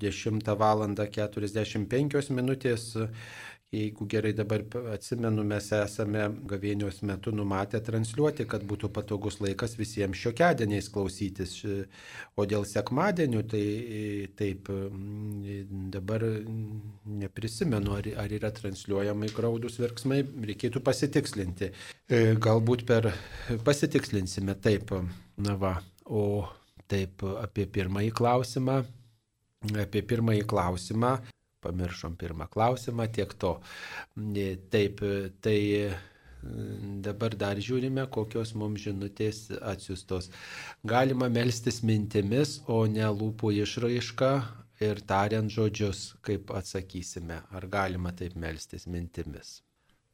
[SPEAKER 1] 10 val. 45 minutės Jeigu gerai dabar atsimenu, mes esame gavėnios metu numatę transliuoti, kad būtų patogus laikas visiems šiokiadieniais klausytis. O dėl sekmadienių, tai taip, dabar neprisimenu, ar, ar yra transliuojamai graudus verksmai, reikėtų pasitikslinti. E, galbūt per pasitikslinsime taip. Na va, o taip apie pirmąjį klausimą. Apie pirmąjį klausimą pamiršom pirmą klausimą, tiek to. Taip, tai dabar dar žiūrime, kokios mums žinutės atsiustos. Galima melstis mintimis, o ne lūpų išraiška. ir tariant žodžius, kaip atsakysime, ar galima taip melstis mintimis.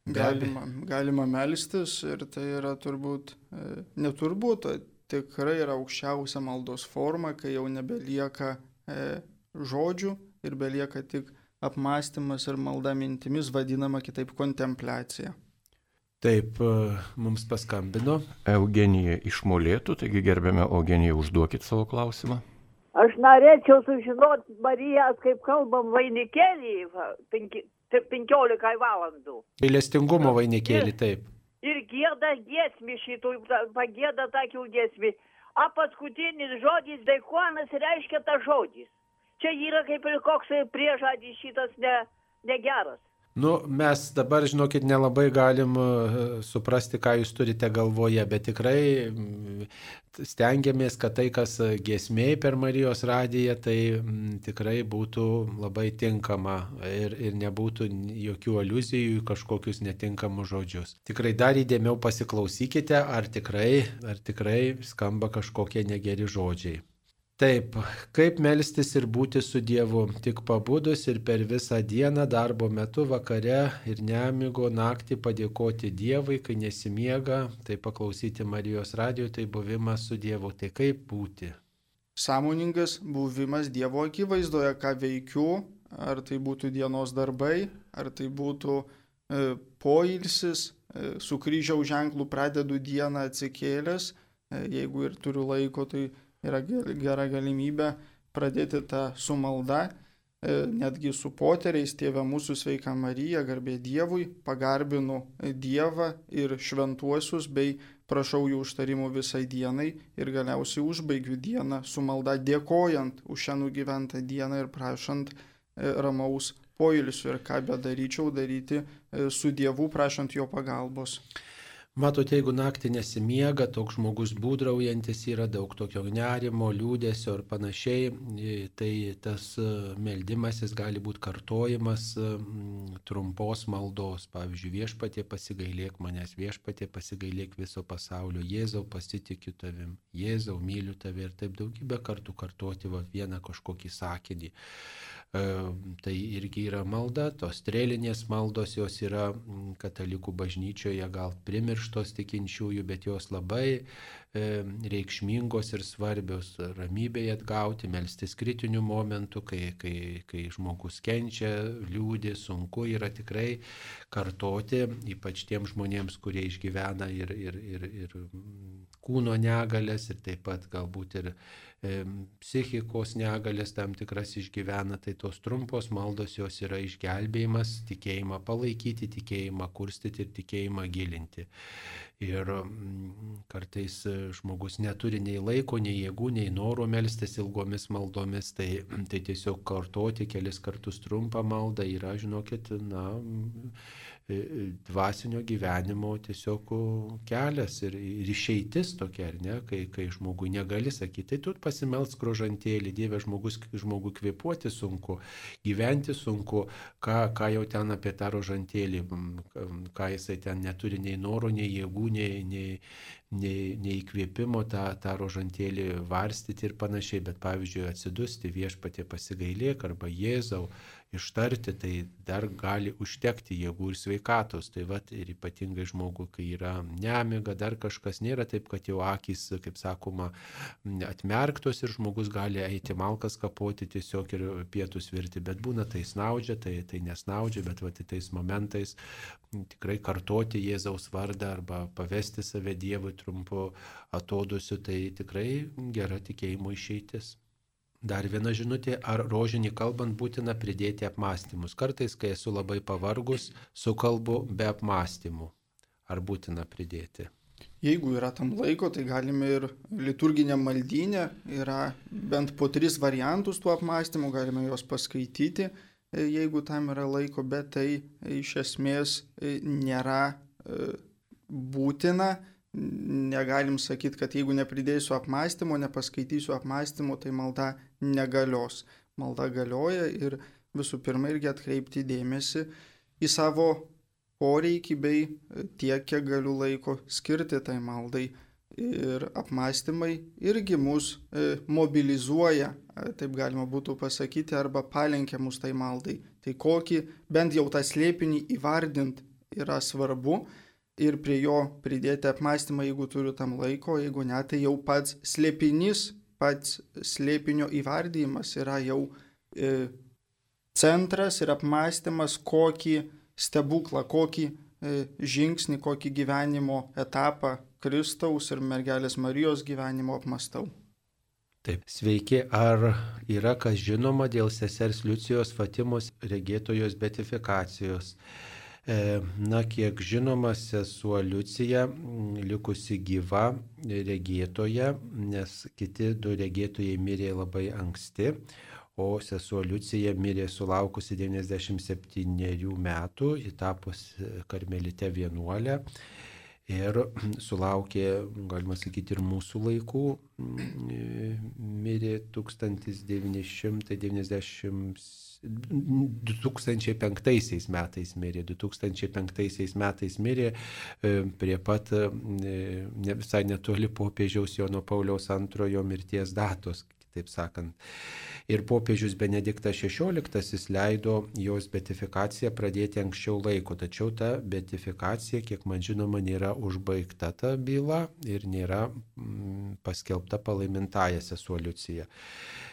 [SPEAKER 2] Galima, galima melstis ir tai yra turbūt, e, neturbūt, tikrai yra aukščiausia maldos forma, kai jau nebelieka e, žodžių ir belieka tik apmąstymas ir malda mintimis, vadinama kitaip kontempliacija.
[SPEAKER 1] Taip, e, mums paskambino.
[SPEAKER 3] Eugenija iš Molėtų, taigi gerbiame Eugenija, užduokit savo klausimą.
[SPEAKER 10] Aš norėčiau sužinoti, Marija, kaip kalbam vainikėlį 15 valandų.
[SPEAKER 1] Gailestingumo vainikėlį, taip.
[SPEAKER 10] Ir gėda giesmį šitų, pagėda tokių giesmį. O paskutinis žodis, daikonas reiškia tas žodis. Čia yra kaip ir koks priežadis šitas ne, negeras.
[SPEAKER 1] Nu, mes dabar, žinokit, nelabai galim e, suprasti, ką jūs turite galvoje, bet tikrai stengiamės, kad tai, kas giesmėjai per Marijos radiją, tai tikrai būtų labai tinkama ir, ir nebūtų jokių aluzijų į kažkokius netinkamus žodžius. Tikrai dar įdėmiau pasiklausykite, ar tikrai, ar tikrai skamba kažkokie negeri žodžiai. Taip, kaip melstis ir būti su Dievu, tik pabudus ir per visą dieną darbo metu vakare ir nemigo naktį padėkoti Dievui, kai nesimiega, tai paklausyti Marijos radio, tai buvimas su Dievu, tai kaip būti.
[SPEAKER 2] Sąmoningas buvimas Dievo akivaizdoje, ką veikiu, ar tai būtų dienos darbai, ar tai būtų e, poilsis, e, su kryžiaus ženklu pradedu dieną atsikėlęs, e, jeigu ir turiu laiko, tai yra gera galimybė pradėti tą su malda, e, netgi su poteriais, tėvė mūsų sveika Marija, garbė Dievui, pagarbinu Dievą ir šventuosius bei prašau jų užtarimų visai dienai ir galiausiai užbaigiu dieną su malda dėkojant už šią nugyventą dieną ir prašant e, ramaus poilsio ir ką bedaryčiau daryti e, su Dievu, prašant jo pagalbos.
[SPEAKER 1] Matote, jeigu naktį nesimiega, toks žmogus būdraujantis yra daug tokio nerimo, liūdėsio ir panašiai, tai tas e, meldimasis gali būti kartojimas e, trumpos maldos. Pavyzdžiui, viešpatė pasigailėk manęs, viešpatė pasigailėk viso pasaulio, Jėzau pasitikiu tavim, Jėzau myliu tave ir taip daugybę kartų kartoti va, vieną kažkokį sakinį. Tai irgi yra malda, tos strėlinės maldos jos yra katalikų bažnyčioje gal primirštos tikinčiųjų, bet jos labai reikšmingos ir svarbios ramybėje atgauti, melstis kritinių momentų, kai, kai, kai žmogus kenčia, liūdė, sunku yra tikrai kartoti, ypač tiems žmonėms, kurie išgyvena ir, ir, ir, ir kūno negalės ir taip pat galbūt ir psichikos negalės tam tikras išgyvena, tai tos trumpos maldos jos yra išgelbėjimas, tikėjimą palaikyti, tikėjimą kurstyti ir tikėjimą gilinti. Ir mm, kartais žmogus neturi nei laiko, nei jėgų, nei noro melstis ilgomis maldomis, tai, tai tiesiog kartoti kelis kartus trumpą maldą yra, žinokit, na, E, e, dvasinio gyvenimo tiesiog kelias ir, ir išeitis tokia, ar ne, kai, kai žmogui negali sakyti, tai tu pasimelsk grožantėlį, Dieve žmogus, žmogui kvepuoti sunku, gyventi sunku, ką, ką jau ten apie tą rožantėlį, ką jisai ten neturi nei noro, nei jėgų, nei, nei, nei, nei įkvėpimo tą, tą rožantėlį varstyti ir panašiai, bet pavyzdžiui atsidusti viešpatė pasigailėk arba Jėzau ištarti, tai dar gali užtekti jėgų ir sveikatos. Tai vad ir ypatingai žmogui, kai yra nemiga, dar kažkas nėra taip, kad jau akis, kaip sakoma, atmerktos ir žmogus gali eiti malkas kapoti tiesiog ir pietus virti, bet būna tai snaudžia, tai, tai nesnaudžia, bet vad tais momentais tikrai kartoti Jėzaus vardą arba pavesti save Dievui trumpu atodusiu, tai tikrai gera tikėjimo išeitis. Dar viena žinutė, ar rožinį kalbant būtina pridėti apmąstymus. Kartais, kai esu labai pavargus, sukalbu be apmąstymų. Ar būtina pridėti?
[SPEAKER 2] Jeigu yra tam laiko, tai galime ir liturginė maldynė, yra bent po tris variantus tų apmąstymų, galime juos paskaityti, jeigu tam yra laiko, bet tai iš esmės nėra e, būtina negalim sakyti, kad jeigu nepridėsiu apmąstymo, nepaskaitysiu apmąstymo, tai malda negalios. Malda galioja ir visų pirma irgi atkreipti dėmesį į savo poreikį bei tiek, kiek galiu laiko skirti tai maldai. ir apmąstymai irgi mus e, mobilizuoja, e, taip galima būtų pasakyti, arba palenkia mus tai maldai. Tai kokį bent jau tą slėpinį įvardint yra svarbu ir prie jo pridėti apmąstymą, jeigu turiu tam laiko, jeigu ne, tai jau pats slėpinys, pats slėpinio įvardymas yra jau e, centras ir apmąstymas, kokį stebuklą, kokį e, žingsnį, kokį gyvenimo etapą Kristaus ir mergelės Marijos gyvenimo apmastau.
[SPEAKER 1] Taip, sveiki, ar yra kas žinoma dėl sesers Liucijos Fatimos regėtojos betifikacijos? E, na, kiek žinoma, sesuo Liucija likusi gyva regėtoje, nes kiti du regėtojai mirė labai anksti, o sesuo Liucija mirė sulaukusi 97 metų, įtapus karmelite vienuolę ir sulaukė, galima sakyti, ir mūsų laikų, mirė 1990. 2005 metais mirė, 2005 metais mirė e, prie pat e, ne visai netoli popiežiaus Jono Pauliaus antrojo mirties datos, taip sakant. Ir popiežius Benediktas XVI leido jos betifikaciją pradėti anksčiau laiko, tačiau ta betifikacija, kiek man žinoma, nėra užbaigta ta byla ir nėra mm, paskelbta palaimintaja sesuo Liucija.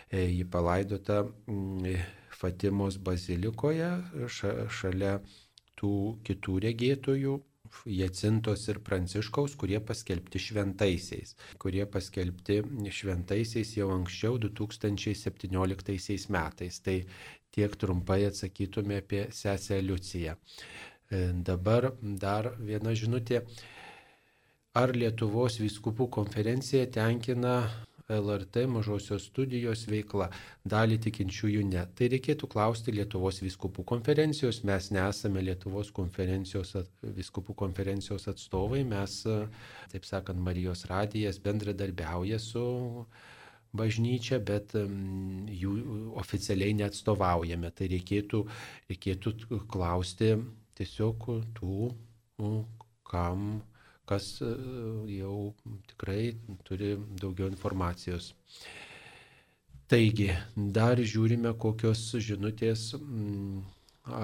[SPEAKER 1] E, ji palaidota mm, Fatimos bazilikoje šalia tų kitų regėtojų Jacintos ir Pranciškaus, kurie paskelbti šventaisiais, kurie paskelbti šventaisiais jau anksčiau 2017 metais. Tai tiek trumpai atsakytume apie sesę Liuciją. E, dabar dar viena žinutė. Ar Lietuvos vyskupų konferencija tenkina LRT mažosios studijos veikla. Dalį tikinčiųjų ne. Tai reikėtų klausti Lietuvos viskupų konferencijos. Mes nesame Lietuvos konferencijos, viskupų konferencijos atstovai. Mes, taip sakant, Marijos radijas bendradarbiauja su bažnyčia, bet jų oficialiai neatstovaujame. Tai reikėtų, reikėtų klausti tiesiog tų, kam kas e, jau tikrai turi daugiau informacijos. Taigi, dar žiūrime, kokios žinutės mm,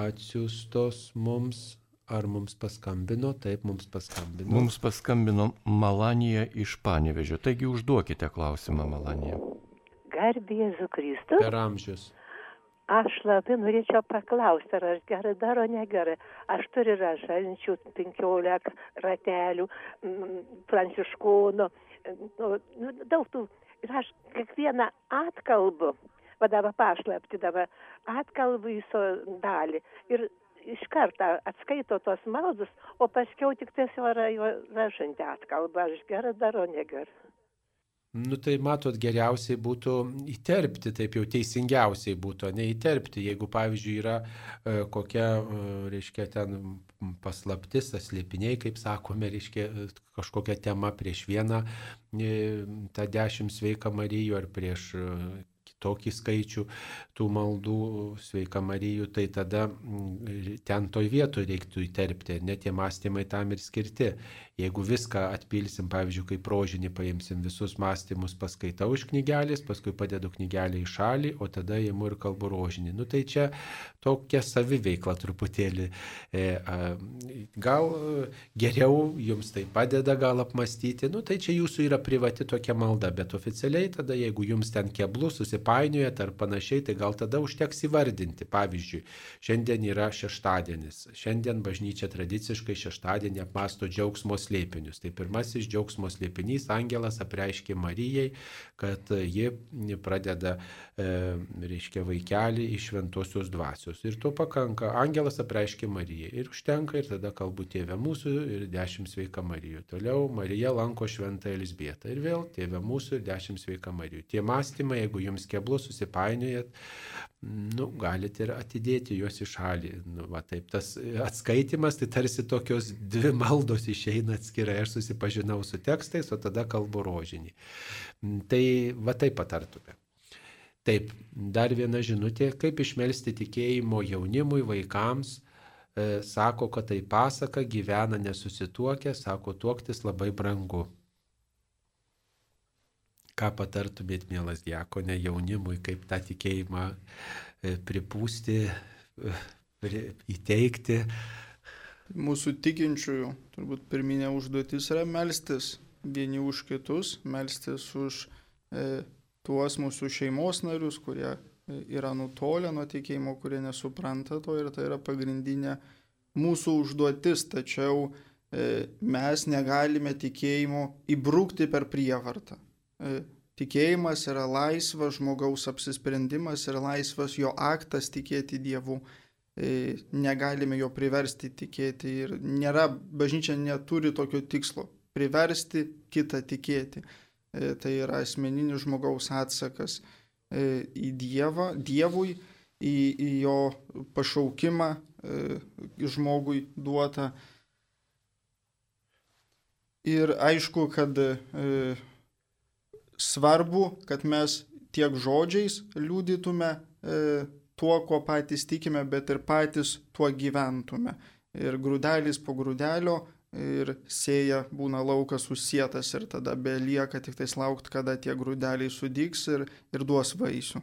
[SPEAKER 1] atsiustos mums. Ar mums paskambino? Taip, mums paskambino.
[SPEAKER 3] Mums paskambino Malanija iš Panevežio. Taigi užduokite klausimą, Malanija.
[SPEAKER 5] Garbė Jėzų Kristų.
[SPEAKER 1] Per amžius.
[SPEAKER 5] Aš labai norėčiau paklausti, ar aš gerai daro, negerai. Aš turiu ražančių 15 ratelių, pranciškonų, nu, nu, daug tų. Ir aš kiekvieną atkalbu, vadava pašlepti, dava atkalbu į so dalį. Ir iš karto atskaito tos maldus, o paskiau tik tiesiog ražantį atkalbą. Aš gerai daro, negerai.
[SPEAKER 1] Nu tai matot, geriausiai būtų įterpti, taip jau teisingiausiai būtų, neįterpti. Jeigu, pavyzdžiui, yra e, kokia, e, reiškia, ten paslaptis, aslėpiniai, kaip sakome, reiškia, kažkokia tema prieš vieną e, tą dešimt sveiką Marijų ar prieš e, kitokį skaičių tų maldų sveika Marijų, tai tada ten toj vietoje reiktų įterpti, net tie mąstymai tam ir skirti. Jeigu viską atpilsim, pavyzdžiui, kaip rožinį paimsim visus mąstymus, paskaitau iš knygelės, paskui padedu knygelę į šalį, o tada įimu ir kalbu rožinį. Nu tai čia tokia saviveikla truputėlį. E, gal geriau jums tai padeda, gal apmastyti, nu tai čia jūsų yra privati tokia malda, bet oficialiai tada, jeigu jums ten keblų susipainiojat ar panašiai, tai gal tada užteks įvardinti. Pavyzdžiui, šiandien yra šeštadienis. Šiandien bažnyčia tradiciškai šeštadienį apmasto džiaugsmo slėpinius. Tai pirmasis džiaugsmo slėpinys angelas apreiškė Marijai, kad ji pradeda, e, reiškia, vaikelį iš šventosios dvasios. Ir to pakanka. Angelas apreiškė Marijai. Ir užtenka ir tada kalbu tėvė mūsų ir dešimt sveika Marijų. Toliau Marija lanko šventą Elisbietą. Ir vėl tėvė mūsų ir dešimt sveika Marijų. Tie mąstymai, jeigu jums keblu susipainiojat, nu, galite ir atidėti juos į šalį. Nu, va, taip, tas atskaitimas, tai tarsi tokios dvi maldos išeina atskirai. Aš susipažinau su tekstais, o tada kalbu rožinį. Tai va taip patartume. Taip, dar viena žinutė, kaip išmelsti tikėjimo jaunimui, vaikams. E, sako, kad tai pasaka, gyvena nesusituokę, sako, tuoktis labai brangu. Ką patartumėt, mielas Diekonė, jaunimui, kaip tą tikėjimą e, pripūsti, e, įteikti?
[SPEAKER 2] Mūsų tikinčiųjų turbūt pirminė užduotis yra melstis vieni už kitus, melstis už e, tuos mūsų šeimos narius, kurie e, yra nutolę nuo tikėjimo, kurie nesupranta to ir tai yra pagrindinė mūsų užduotis, tačiau e, mes negalime tikėjimo įbrukti per prievartą. E, tikėjimas yra laisvas žmogaus apsisprendimas ir laisvas jo aktas tikėti Dievu. E, negalime jo priversti tikėti ir nėra, bažnyčia neturi tokio tikslo - priversti kitą tikėti. E, tai yra asmeninis žmogaus atsakas e, į Dievą, Dievui, į, į jo pašaukimą žmogui duotą. Ir aišku, kad svarbu, kad mes tiek žodžiais liūdytume tuo, kuo patys tikime, bet ir patys tuo gyventume. Ir grūdelis po grūdelio ir sėja būna laukas susietas ir tada belieka tik tais laukti, kada tie grūdeliai sudygs ir, ir duos vaisių.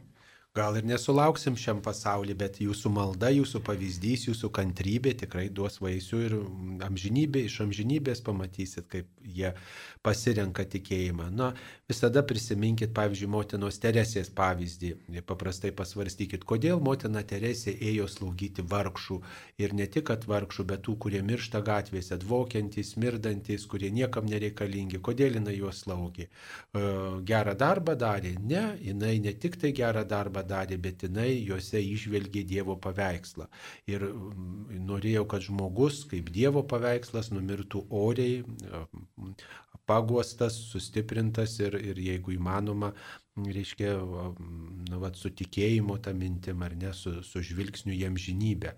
[SPEAKER 1] Gal ir nesulauksim šiam pasauliu, bet jūsų malda, jūsų pavyzdys, jūsų kantrybė tikrai duos vaisių ir amžinybė, iš amžinybės pamatysit, kaip jie pasirenka tikėjimą. Na, visada prisiminkit, pavyzdžiui, motinos Teresės pavyzdį. Paprastai pasvarstykit, kodėl motina Teresė ėjo slaugyti vargšų. Ir ne tik, kad vargšų, bet tų, kurie miršta gatvėse, dvokiantys, mirdantis, kurie niekam nereikalingi. Kodėl jinai juos slaugė? E, gerą darbą darė? Ne, jinai ne tik tai gerą darbą darė, bet jinai juose išvelgė Dievo paveikslą. Ir norėjau, kad žmogus kaip Dievo paveikslas numirtų oriai, paguostas, sustiprintas ir, ir jeigu įmanoma, reiškia, na, va, su tikėjimu tą mintim ar ne, su, su žvilgsniu jam žinybę.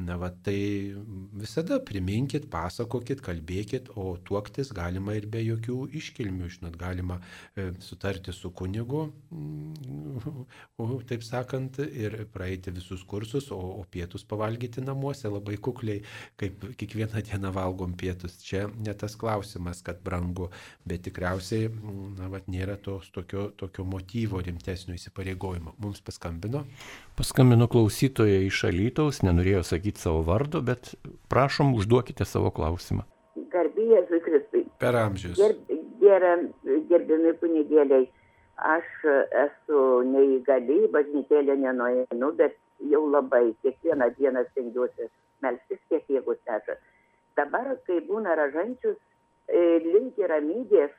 [SPEAKER 1] Na, va, tai visada priminkit, pasakokit, kalbėkit, o tuoktis galima ir be jokių iškilmių, žinot, galima e, sutarti su kunigu, o, taip sakant, ir praeiti visus kursus, o, o pietus pavalgyti namuose labai kukliai, kaip kiekvieną dieną valgom pietus. Čia ne tas klausimas, kad brangu, bet tikriausiai, na, va, nėra tos tokio, tokio motyvo rimtesnio įsipareigojimo. Mums paskambino.
[SPEAKER 3] Paskambino klausytoja iš Alytaus, nenorėjo sakyti savo vardo, bet prašom, užduokite savo klausimą.
[SPEAKER 11] Garbėjai Kristui.
[SPEAKER 1] Per amžius.
[SPEAKER 11] Gerb, ger, gerbiami kunigėliai, aš esu neįgali, bažnytėlė nenueinu, bet jau labai kiekvieną dieną stengiuosi melstis, kiek jėgų seša. Dabar, kai būna ražančius, e, linki ramybės,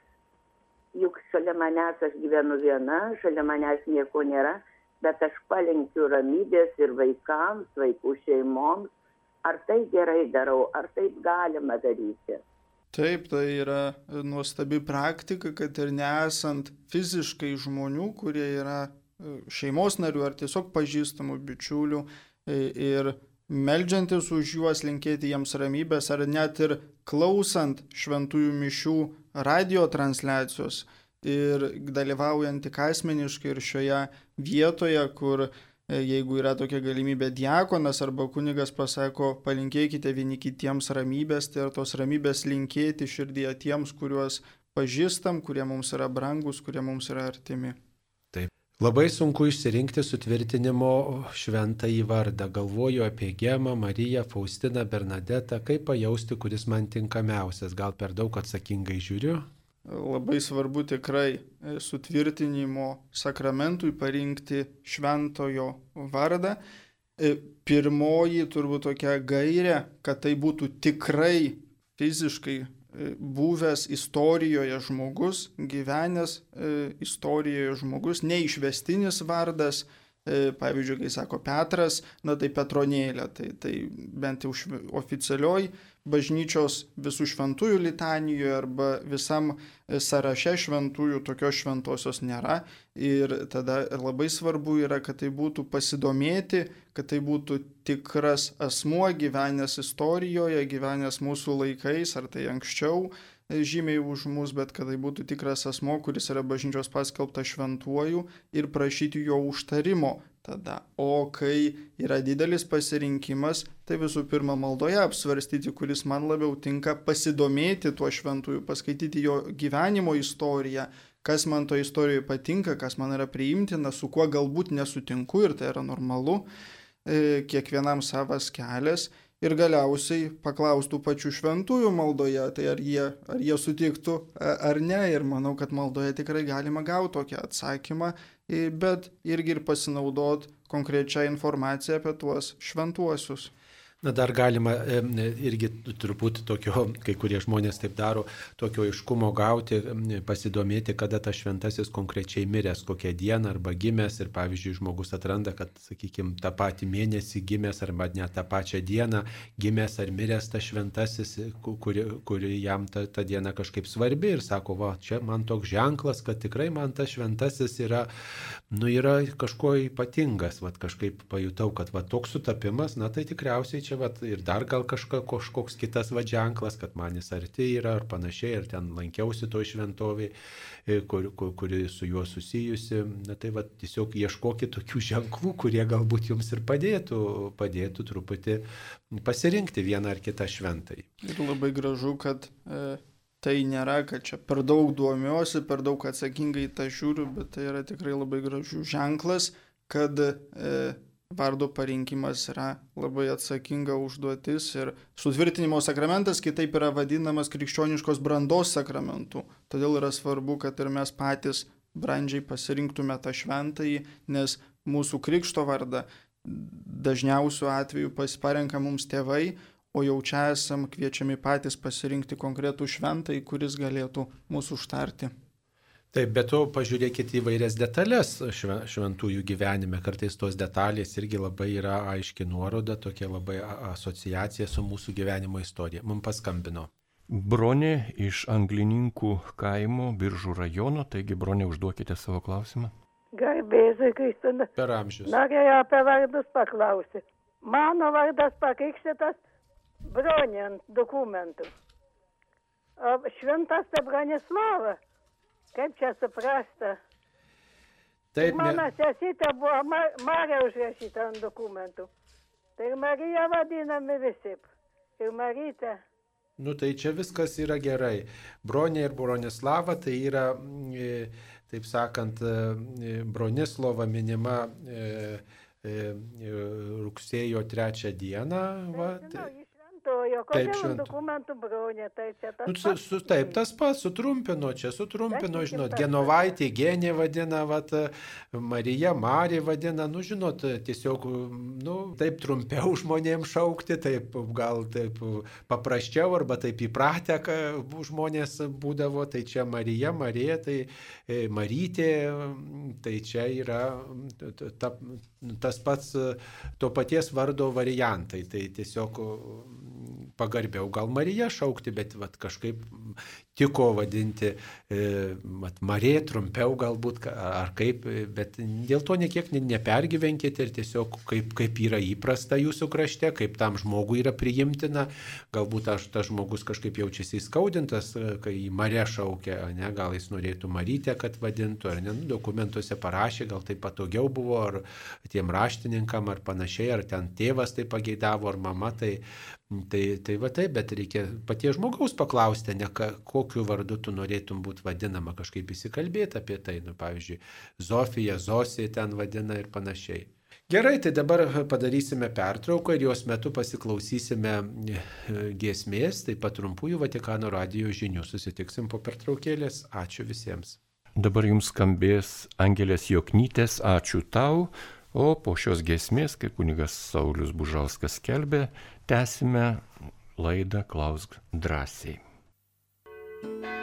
[SPEAKER 11] juk šalia manęs aš gyvenu viena, šalia manęs nieko nėra, bet aš palinkiu ramybės ir vaikams, vaikų šeimoms. Ar tai gerai darau, ar taip galima daryti?
[SPEAKER 2] Taip, tai yra nuostabi praktika, kad ir nesant fiziškai žmonių, kurie yra e, šeimos narių ar tiesiog pažįstamų bičiulių e, ir meldžiantis už juos linkėti jiems ramybės ar net ir klausant šventųjų mišių radio transliacijos ir dalyvaujant tik asmeniškai ir šioje vietoje, kur e, jeigu yra tokia galimybė diakonas arba kunigas pasako, palinkėkite vieni kitiems ramybės, tai ir tos ramybės linkėti širdėje tiems, kuriuos pažįstam, kurie mums yra brangus, kurie mums yra artimi.
[SPEAKER 1] Labai sunku išsirinkti sutvirtinimo šventąjį vardą. Galvoju apie Gemą, Mariją, Faustiną, Bernadetą, kaip pajausti, kuris man tinkamiausias. Gal per daug atsakingai žiūriu?
[SPEAKER 2] Labai svarbu tikrai sutvirtinimo sakramentui parinkti šventojo vardą. Pirmoji turbūt tokia gairė, kad tai būtų tikrai fiziškai buvęs istorijoje žmogus, gyvenęs e, istorijoje žmogus, neišvestinis vardas, e, pavyzdžiui, kai sako Petras, na tai Petronėlė, tai, tai bent jau oficialioj bažnyčios visų šventųjų litanijoje arba visam e, sąraše šventųjų tokios šventosios nėra. Ir tada labai svarbu yra, kad tai būtų pasidomėti, kad tai būtų tikras asmuo gyvenęs istorijoje, gyvenęs mūsų laikais, ar tai anksčiau e, žymiai už mus, bet kad tai būtų tikras asmo, kuris yra bažnyčios paskelbtas šventuoju ir prašyti jo užtarimo tada. O kai yra didelis pasirinkimas, tai visų pirma maldoje apsvarstyti, kuris man labiau tinka, pasidomėti tuo šventųjų, paskaityti jo gyvenimo istoriją, kas man to istorijoje patinka, kas man yra priimtina, su kuo galbūt nesutinku ir tai yra normalu, e, kiekvienam savas kelias ir galiausiai paklaustų pačių šventųjų maldoje, tai ar jie, ar jie sutiktų ar ne. Ir manau, kad maldoje tikrai galima gauti tokį atsakymą, bet irgi ir pasinaudot konkrečią informaciją apie tuos šventuosius.
[SPEAKER 1] Na dar galima irgi truputį tokio, kai kurie žmonės taip daro, tokio iškumo gauti, pasidomėti, kada tas šventasis konkrečiai miręs, kokią dieną arba gimęs ir pavyzdžiui žmogus atranda, kad, sakykime, tą patį mėnesį gimęs arba net tą pačią dieną gimęs ar miręs tas šventasis, kuri, kuri jam ta, ta diena kažkaip svarbi ir sako, va, čia man toks ženklas, kad tikrai man tas šventasis yra, nu, yra kažkuo ypatingas, va, kažkaip pajutau, kad va, toks sutapimas, na tai tikriausiai čia čia vat, ir dar gal kažka, kažkoks kitas va ženklas, kad man jis arti yra ar panašiai, ar ten lankiausi to šventoviai, kuri kur, kur su juo susijusi. Na tai va tiesiog ieškokit tokių ženklų, kurie galbūt jums ir padėtų, padėtų truputį pasirinkti vieną ar kitą šventai.
[SPEAKER 2] Ir labai gražu, kad e, tai nėra, kad čia per daug duomiuosi, per daug atsakingai tą žiūriu, bet tai yra tikrai labai gražus ženklas, kad e, vardo parinkimas yra labai atsakinga užduotis ir sutvirtinimo sakramentas kitaip yra vadinamas krikščioniškos brandos sakramentu. Todėl yra svarbu, kad ir mes patys brandžiai pasirinktume tą šventąjį, nes mūsų krikšto vardą dažniausiu atveju pasiparenka mums tėvai, o jau čia esam kviečiami patys pasirinkti konkretų šventąjį, kuris galėtų mūsų užtarti.
[SPEAKER 1] Taip, bet to pažiūrėkite įvairias detalės šventųjų gyvenime. Kartais tos detalės irgi labai yra aiški nuoroda, tokia labai asociacija su mūsų gyvenimo istorija. Mums paskambino.
[SPEAKER 3] Bronė iš Anglininkų kaimo Biržų rajono, taigi Bronė užduokite savo klausimą.
[SPEAKER 12] Garbėzai, Kristina.
[SPEAKER 1] Per amžius.
[SPEAKER 12] Norėjau apie vardus paklausyti. Mano vardas pakrikštytas Bronė ant dokumentų. Šventas Branislava. Kaip čia suprasta?
[SPEAKER 1] Taip,
[SPEAKER 12] Mano
[SPEAKER 1] ne...
[SPEAKER 12] sesytė buvo Mar Marija užrašyta ant dokumentų. Tai Marija vadinami visi. Ir Marytė.
[SPEAKER 1] Nu tai čia viskas yra gerai. Bronė ir Bronislava tai yra, taip sakant, Bronislava minima rugsėjo trečią dieną. Va, tai
[SPEAKER 12] šventojo, kodėl švento. dokumentų bronė, tai čia tas
[SPEAKER 1] nu, su, su, taip, tas pats, sutrumpino, čia sutrumpino, žinot, Genovaitė, Genė vadina, vat, Marija, Marė vadina, nu, žinot, tiesiog, nu, taip trumpiau žmonėms šaukti, taip gal taip paprasčiau arba taip įpratę žmonės būdavo, tai čia Marija, Marija, tai e, Marytė, tai čia yra ta, tas pats to paties vardo variantai, tai tiesiog pagarbiau gal Marija šaukti, bet vat, kažkaip tiko vadinti e, vat, Marė trumpiau galbūt ar kaip, bet dėl to niekiek nepergyvenkite ir tiesiog kaip, kaip yra įprasta jūsų krašte, kaip tam žmogui yra priimtina, galbūt aš tas žmogus kažkaip jaučiasi įskaudintas, kai į Marė šaukia, ne, gal jis norėtų Marytę, kad vadintų, ar ne, nu, dokumentuose parašė, gal tai patogiau buvo, ar tiem raštininkam, ar panašiai, ar ten tėvas tai pageidavo, ar mama, tai Tai, tai va taip, bet reikia paties žmogaus paklausti, ne ka, kokiu vardu tu norėtum būti vadinama, kažkaip įsikalbėti apie tai, nu, pavyzdžiui, Zofija, Zosija ten vadina ir panašiai. Gerai, tai dabar padarysime pertrauką ir jos metu pasiklausysime e, giesmės, taip pat trumpųjų Vatikano radio žinių. Susitiksim po pertraukėlės. Ačiū visiems.
[SPEAKER 3] Dabar jums skambės Angelės Joknytės, ačiū tau. O po šios gesmės, kaip kunigas Saulis Bužauskas kelbė, tęsime laidą Klausk drąsiai.
[SPEAKER 13] Ačiū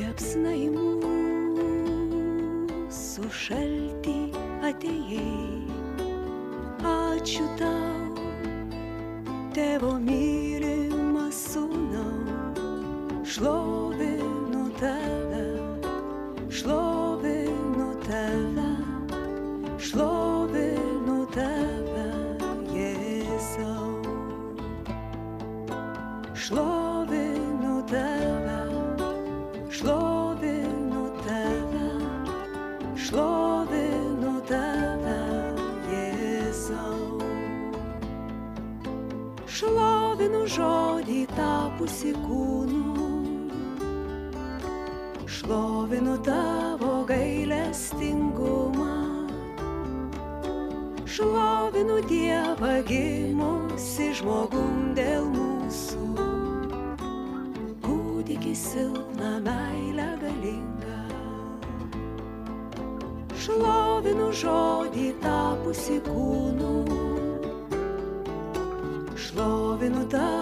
[SPEAKER 13] liepsna į mūsų šaltį atėjai. Ačiū tavo gailestingumą, šlovinu Dievą gimusi žmogum dėl mūsų. Kūdikį silpną meilę galingą. Šlovinu žodį tapusi kūnu, šlovinu tavo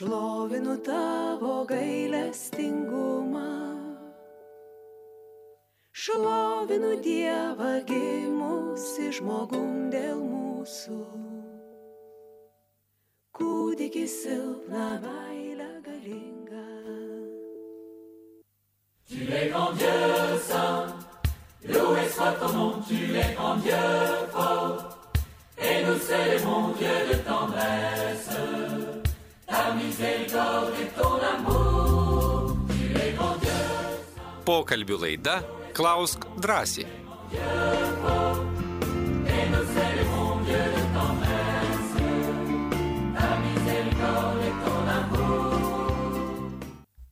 [SPEAKER 13] Šlovinu tavo gailestingumą. Šlovinu Dievą gimusi žmogum dėl mūsų. Kūdikį silpną meilę galingą.
[SPEAKER 14] Tu es grand Dieu saint, loué soit ton nom, tu es grand Dieu fort, et nous célébrons Dieu de tendresse,
[SPEAKER 15] Pokalbių laida Klausk drąsiai.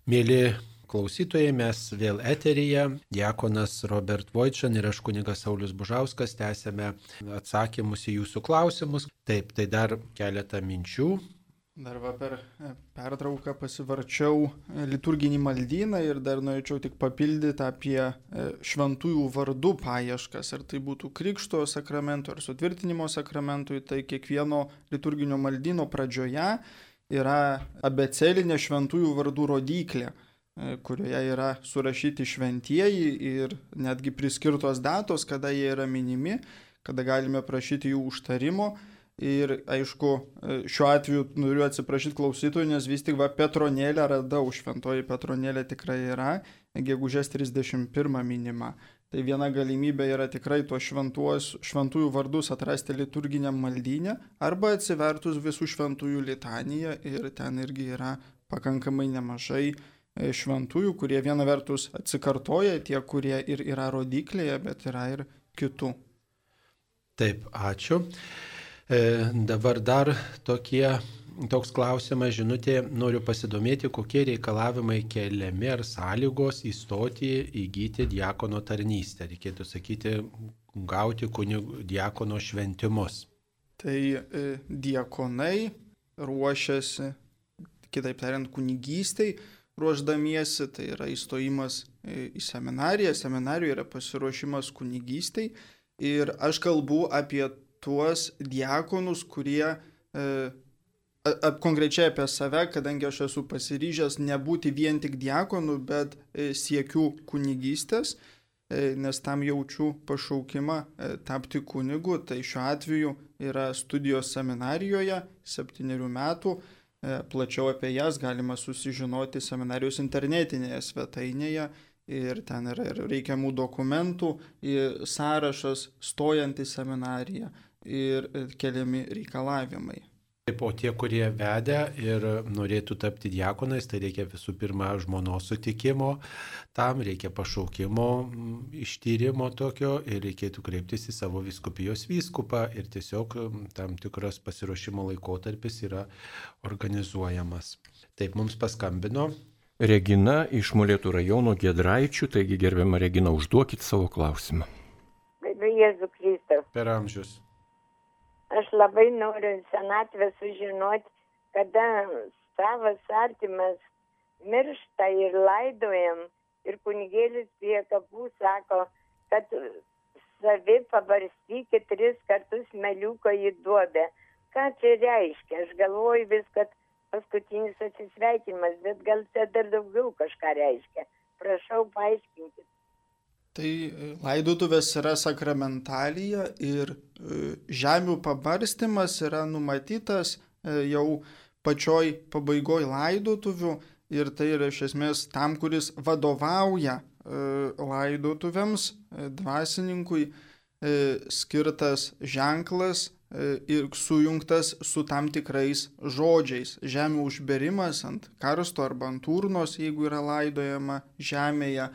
[SPEAKER 1] Mėly klausytojai, mes vėl eteryje. Diakonas Robert Vojčan ir aš kunigas Saulis Bužauskas tęsėme atsakymus į jūsų klausimus. Taip, tai dar keletą minčių.
[SPEAKER 2] Dar va per e, pertrauką pasivarčiau e, liturginį maldyną ir dar norėčiau tik papildyti apie e, šventųjų vardų paieškas, ar tai būtų krikšto sakramentų ar sutvirtinimo sakramentui, tai kiekvieno liturginio maldyno pradžioje yra abecelinė šventųjų vardų rodiklė kurioje yra surašyti šventieji ir netgi priskirtos datos, kada jie yra minimi, kada galime prašyti jų užtarimo. Ir aišku, šiuo atveju noriu atsiprašyti klausytojų, nes vis tik va Petronėlę radau, šventoji Petronėlė tikrai yra, gegužės 31 minima. Tai viena galimybė yra tikrai tuos šventųjų vardus atrasti liturginiam maldynę arba atsivertus visų šventųjų litaniją ir ten irgi yra pakankamai nemažai e, šventųjų, kurie viena vertus atsikartoja, tie, kurie ir yra rodiklėje, bet yra ir kitų.
[SPEAKER 1] Taip, ačiū. E, dabar dar tokie, toks klausimas, žinutė, noriu pasidomėti, kokie reikalavimai keliami ar sąlygos įstoti įgyti diakono tarnystę. Reikėtų sakyti, gauti kunigų diakono šventimus.
[SPEAKER 2] Tai e, diakonai ruošiasi, kitaip tariant, kunigystai ruoždamiesi, tai yra įstojimas į seminariją, seminarijoje yra pasiruošimas kunigystai. Ir aš kalbu apie tuos diakonus, kurie e, konkrečiai apie save, kadangi aš esu pasiryžęs nebūti vien tik diakonu, bet e, siekiu kunigystės, e, nes tam jaučiu pašaukimą tapti kunigu. Tai šiuo atveju yra studijos seminarijoje, septyniarių metų. Plačiau apie jas galima susižinoti seminarijos internetinėje svetainėje ir ten yra ir reikiamų dokumentų, sąrašas stojant į seminariją ir keliami reikalavimai.
[SPEAKER 1] Taip, o tie, kurie vedė ir norėtų tapti diakonais, tai reikia visų pirma žmonos sutikimo, tam reikia pašaukimo mm, ištyrimo tokio ir reikėtų kreiptis į savo viskupijos vyskupą ir tiesiog mm, tam tikras pasiruošimo laikotarpis yra organizuojamas. Taip, mums paskambino.
[SPEAKER 3] Regina iš Molėtų rajono Gedraičių, taigi gerbiama Regina, užduokit savo klausimą.
[SPEAKER 16] Jėzus Kristus.
[SPEAKER 1] Per amžius.
[SPEAKER 16] Aš labai noriu senatvę sužinoti, kada savas artimas miršta ir laidojam ir kunigėlis prie kapų sako, kad savi pabarstykit tris kartus meliuko į duobę. Ką čia reiškia? Aš galvoju vis, kad paskutinis atsisveikinimas, bet gal čia dar daugiau kažką reiškia. Prašau, paaiškinkit.
[SPEAKER 2] Tai e, laidotuvės yra sakramentalija ir e, žemių pabarstimas yra numatytas e, jau pačioj pabaigoj laidotuvių ir tai yra iš esmės tam, kuris vadovauja laidotuvėms, dvasininkui skirtas ženklas ir sujungtas su tam tikrais žodžiais. Žemių užberimas ant karsto arba ant urnos, jeigu yra laidojama žemėje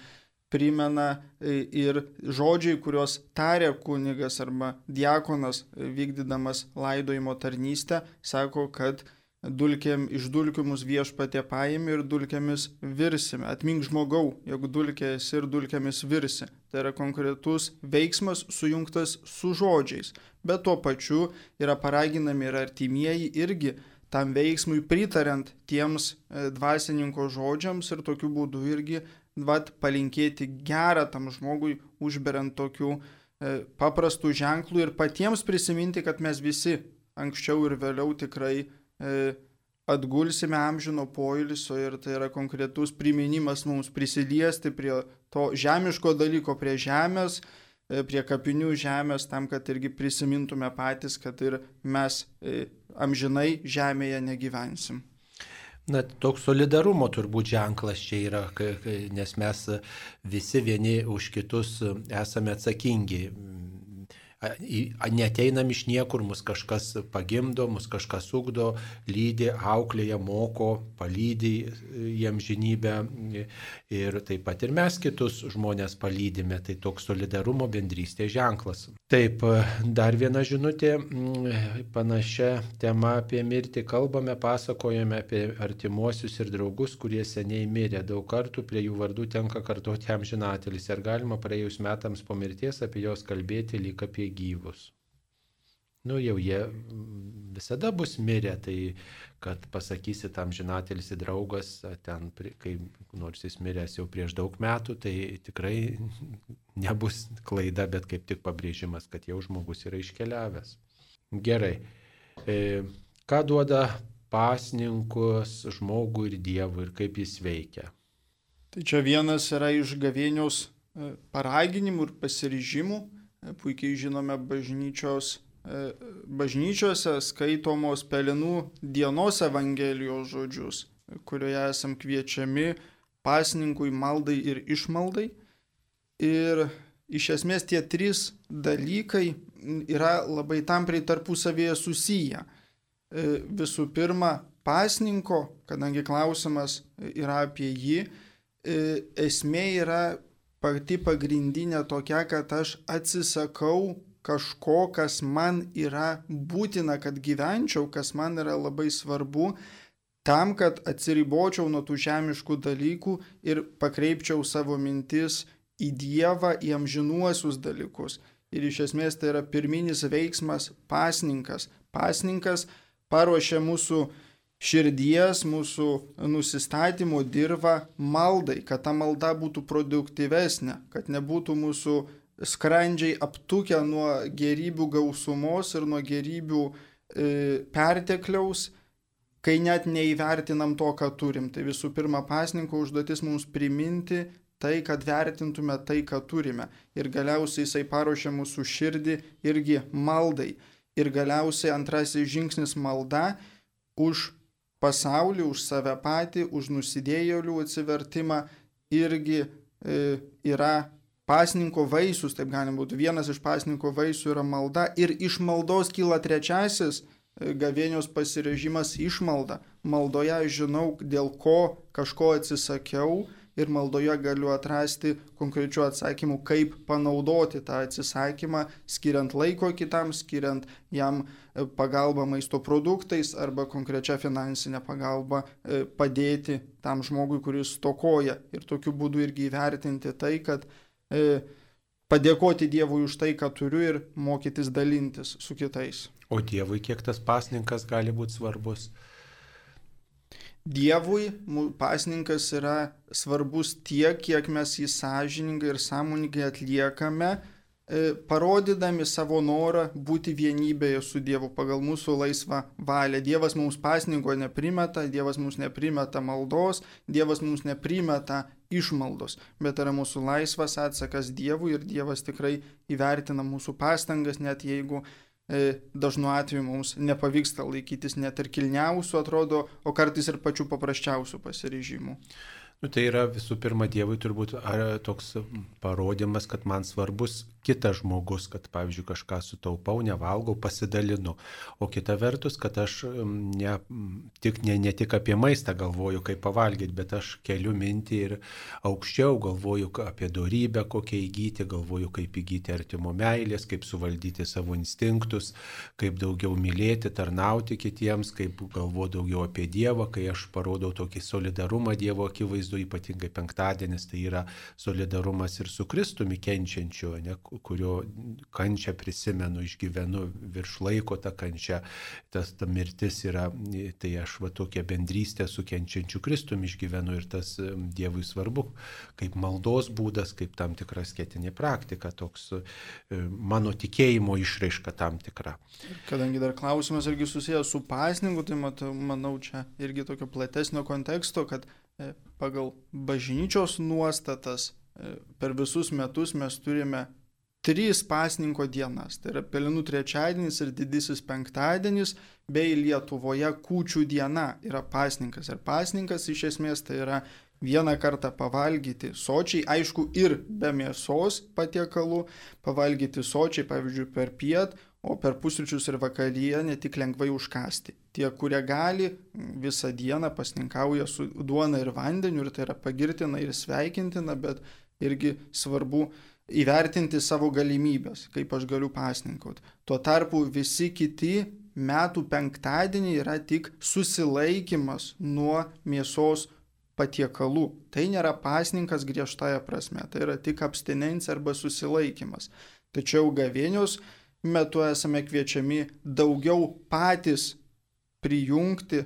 [SPEAKER 2] primena e, ir žodžiai, kuriuos tarė kunigas arba diakonas e, vykdydamas laidojimo tarnystę, sako, kad dulkėm iš dulkių mus viešpatė paėmė ir dulkėmis virsime. Atmink žmogau, jeigu dulkė esi ir dulkėmis virsi. Tai yra konkretus veiksmas sujungtas su žodžiais. Bet tuo pačiu yra paraginami ir artimieji irgi tam veiksmui pritariant tiems e, dvasininko žodžiams ir tokiu būdu irgi vat, palinkėti gerą tam žmogui, užberiant tokių e, paprastų ženklų ir patiems prisiminti, kad mes visi anksčiau ir vėliau tikrai e, atgulsime amžino poilsio ir tai yra konkretus priminimas mums prisiliesti prie to žemiško dalyko, prie žemės, e, prie kapinių žemės, tam, kad irgi prisimintume patys, kad ir mes amžinai žemėje negyvensim.
[SPEAKER 1] Na, toks solidarumo turbūt ženklas čia yra, nes mes visi vieni už kitus esame atsakingi. Neteinam iš niekur, mus kažkas pagimdo, mus kažkas ugdo, lydi, auklėja, moko, palydį jiem žinybę ir taip pat ir mes kitus žmonės palydime, tai toks solidarumo bendrystės ženklas. Taip, dar viena žinutė, panašia tema apie mirtį. Kalbame, pasakojame apie artimuosius ir draugus, kurie seniai mirė, daug kartų prie jų vardų tenka kartoti amžinatelis ir galima praėjus metams po mirties apie juos kalbėti lyg apie gyvus. Nu jau jie mm, visada bus mirę, tai kad pasakysi tam žinatelis į draugas, ten, kai nors jis miręs jau prieš daug metų, tai tikrai nebus klaida, bet kaip tik pabrėžimas, kad jau žmogus yra iškeliavęs. Gerai. E, ką duoda pasninkus žmogui ir Dievui ir kaip jis veikia?
[SPEAKER 2] Tai čia vienas yra iš gavėnios e, paraginimų ir pasiryžimų puikiai žinome bažnyčios, e, bažnyčiose skaitomos pelinų dienos Evangelijos žodžius, kurioje esam kviečiami pasninkui maldai ir išmaldai. Ir iš esmės tie trys dalykai yra labai tampriai tarpusavėje susiję. E, visų pirma, pasninko, kadangi klausimas yra apie jį, e, esmė yra pati pagrindinė tokia, kad aš atsisakau kažko, kas man yra būtina, kad gyvenčiau, kas man yra labai svarbu, tam, kad atsiribočiau nuo tų žemiškų dalykų ir pakreipčiau savo mintis į Dievą, į amžinuosius dalykus. Ir iš esmės tai yra pirminis veiksmas pasninkas. Pasninkas paruošia mūsų širdies, mūsų nusistatymo dirba maldai, kad ta malda būtų produktyvesnė, kad nebūtų mūsų skrandžiai aptukę nuo gerybių gausumos ir nuo gerybių e, pertekliaus, kai net neįvertinam to, ką turim. Tai visų pirma, pasninko užduotis mums priminti tai, kad vertintume tai, ką turime. Ir galiausiai jisai paruošia mūsų širdį irgi maldai. Ir galiausiai antrasis žingsnis malda už pasaulį, už save patį, už nusidėjėlių atsivertimą irgi e, yra pasninko vaisius, taip galima būtų. Vienas iš pasninko vaisių yra malda ir iš maldos kyla trečiasis e, gavėnios pasirežimas išmalda. Maldoje žinau, dėl ko kažko atsisakiau ir maldoje galiu atrasti konkrečių atsakymų, kaip panaudoti tą atsisakymą, skiriant laiko kitam, skiriant jam e, pagalbą maisto produktais arba konkrečią finansinę pagalbą e, padėti tam žmogui, kuris stokoja ir tokiu būdu irgi įvertinti tai, kad e, padėkoti Dievui už tai, ką turiu ir mokytis dalintis su kitais.
[SPEAKER 1] O Dievui kiek tas pasninkas gali būti svarbus?
[SPEAKER 2] Dievui pasninkas yra svarbus tiek, kiek mes jį sąžiningai ir sąmoningai atliekame, e, parodydami savo norą būti vienybėje su Dievu pagal mūsų laisvą valią. Dievas mums pasninko neprimeta, Dievas mums neprimeta maldos, Dievas mums neprimeta išmaldos, bet yra mūsų laisvas atsakas Dievui ir Dievas tikrai įvertina mūsų pastangas, net jeigu dažnu atveju mums nepavyksta laikytis net ir kilniausių, atrodo, o kartais ir pačių paprasčiausių pasiryžimų.
[SPEAKER 1] Nu, tai yra visų pirma Dievui turbūt toks parodymas, kad man svarbus kitas žmogus, kad pavyzdžiui kažką sutaupau, nevalgau, pasidalinu. O kita vertus, kad aš ne tik, ne, ne tik apie maistą galvoju, kaip pavalgyti, bet aš keliu mintį ir aukščiau galvoju apie darybę, kokią įgyti, galvoju, kaip įgyti artimo meilės, kaip suvaldyti savo instinktus, kaip daugiau mylėti, tarnauti kitiems, kaip galvoju daugiau apie Dievą, kai aš parodau tokį solidarumą Dievo akivaizdu, ypatingai penktadienis, tai yra solidarumas ir su Kristumi kenčiančiu, ne, kurio kančią prisimenu, išgyvenu virš laiko tą kančią, tas ta mirtis yra, tai aš va tokią bendrystę su kenčiančiu Kristumi išgyvenu ir tas Dievui svarbu, kaip maldos būdas, kaip tam tikras ketinė praktika, toks e, mano tikėjimo išraiška tam tikra.
[SPEAKER 2] Kadangi dar klausimas irgi susijęs su pasningu, tai matau, manau čia irgi tokio platesnio konteksto, kad e, pagal bažnyčios nuostatas e, per visus metus mes turime tris pasninko dienas. Tai yra Pelinų trečiadienis ir didysis penktadienis, bei Lietuvoje kūčių diena yra pasninkas. Ir pasninkas iš esmės tai yra vieną kartą pavalgyti sočiai, aišku, ir be mėsos patiekalų, pavalgyti sočiai, pavyzdžiui, per piet, o per pusryčius ir vakaryje ne tik lengvai užkasti. Tie, kurie gali, visą dieną pasninkauja su duona ir vandeniu ir tai yra pagirtina ir sveikintina, bet irgi svarbu įvertinti savo galimybės, kaip aš galiu pasninkauti. Tuo tarpu visi kiti metų penktadieniai yra tik susilaikimas nuo mėsos patiekalų. Tai nėra pasninkas griežtąją prasme, tai yra tik abstinencija arba susilaikimas. Tačiau gavėnios metu esame kviečiami daugiau patys prijungti e,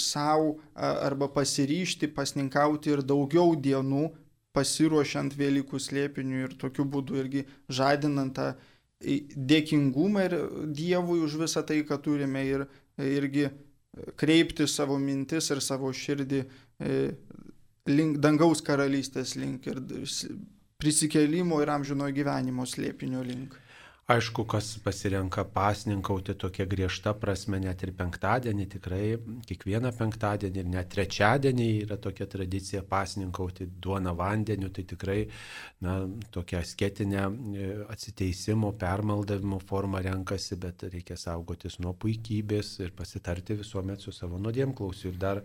[SPEAKER 2] savo arba pasiryšti, pasninkauti ir daugiau dienų pasiruošiant Velykų slėpiniui ir tokiu būdu irgi žadinant tą dėkingumą ir Dievui už visą tai, ką turime ir irgi kreipti savo mintis ir savo širdį e, link dangaus karalystės link ir prisikelimo ir amžino gyvenimo slėpinio link.
[SPEAKER 1] Aišku, kas pasirenka pasninkauti tokia griežta prasme, net ir penktadienį, tikrai kiekvieną penktadienį ir net trečiadienį yra tokia tradicija pasninkauti duona vandeniu, tai tikrai na, tokia sketinė e, atsiteisimo, permaldavimo forma renkasi, bet reikia saugotis nuo puikybės ir pasitarti visuomet su savo nuodėmklausiu. Ir dar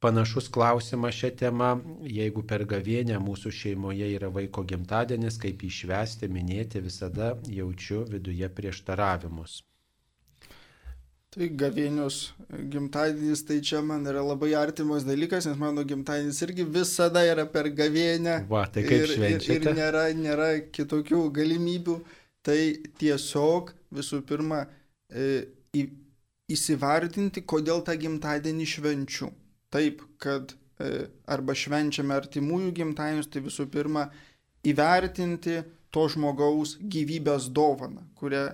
[SPEAKER 1] panašus klausimas šią temą, jeigu per gavienę mūsų šeimoje yra vaiko gimtadienis, kaip išvesti, minėti, visada jaučiu viduje prieštaravimus.
[SPEAKER 2] Tai gavienius gimtadienis, tai čia man yra labai artimas dalykas, nes mano gimtadienis irgi visada yra per gavienę.
[SPEAKER 1] Va, tai kaip
[SPEAKER 2] ir,
[SPEAKER 1] švenčiate?
[SPEAKER 2] Ir, ir nėra, nėra kitokių galimybių. Tai tiesiog visų pirma e, į, įsivardinti, kodėl tą gimtadienį švenčiu taip, kad e, arba švenčiame artimųjų gimtadienius, tai visų pirma įvertinti to žmogaus gyvybės dovaną, kurią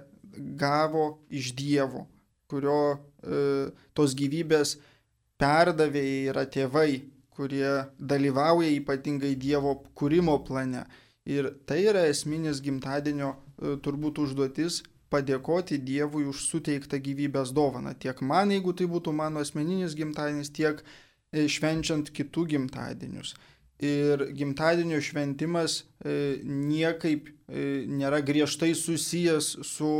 [SPEAKER 2] gavo iš Dievo, kurio e, tos gyvybės perdavėjai yra tėvai, kurie dalyvauja ypatingai Dievo kūrimo plane. Ir tai yra esminis gimtadienio e, turbūt užduotis padėkoti Dievui už suteiktą gyvybės dovaną. Tiek man, jeigu tai būtų mano asmeninis gimtadienis, tiek e, švenčiant kitų gimtadienius. Ir gimtadienio šventimas e, niekaip e, nėra griežtai susijęs su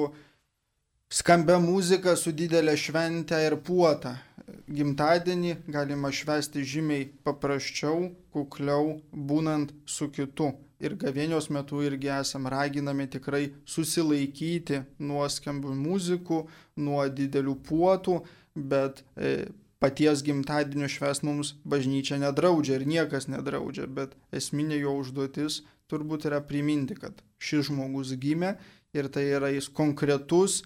[SPEAKER 2] skambia muzika, su didelė šventė ir puota. Gimtadienį galima švesti žymiai paprasčiau, kukliau, būnant su kitu ir gavėnios metu irgi esam raginami tikrai susilaikyti nuo skambių muzikų, nuo didelių puotų, bet e, paties gimtadienio šves mums bažnyčia nedraudžia ir niekas nedraudžia, bet esminė jo užduotis turbūt yra priminti, kad šis žmogus gimė ir tai yra jis konkretus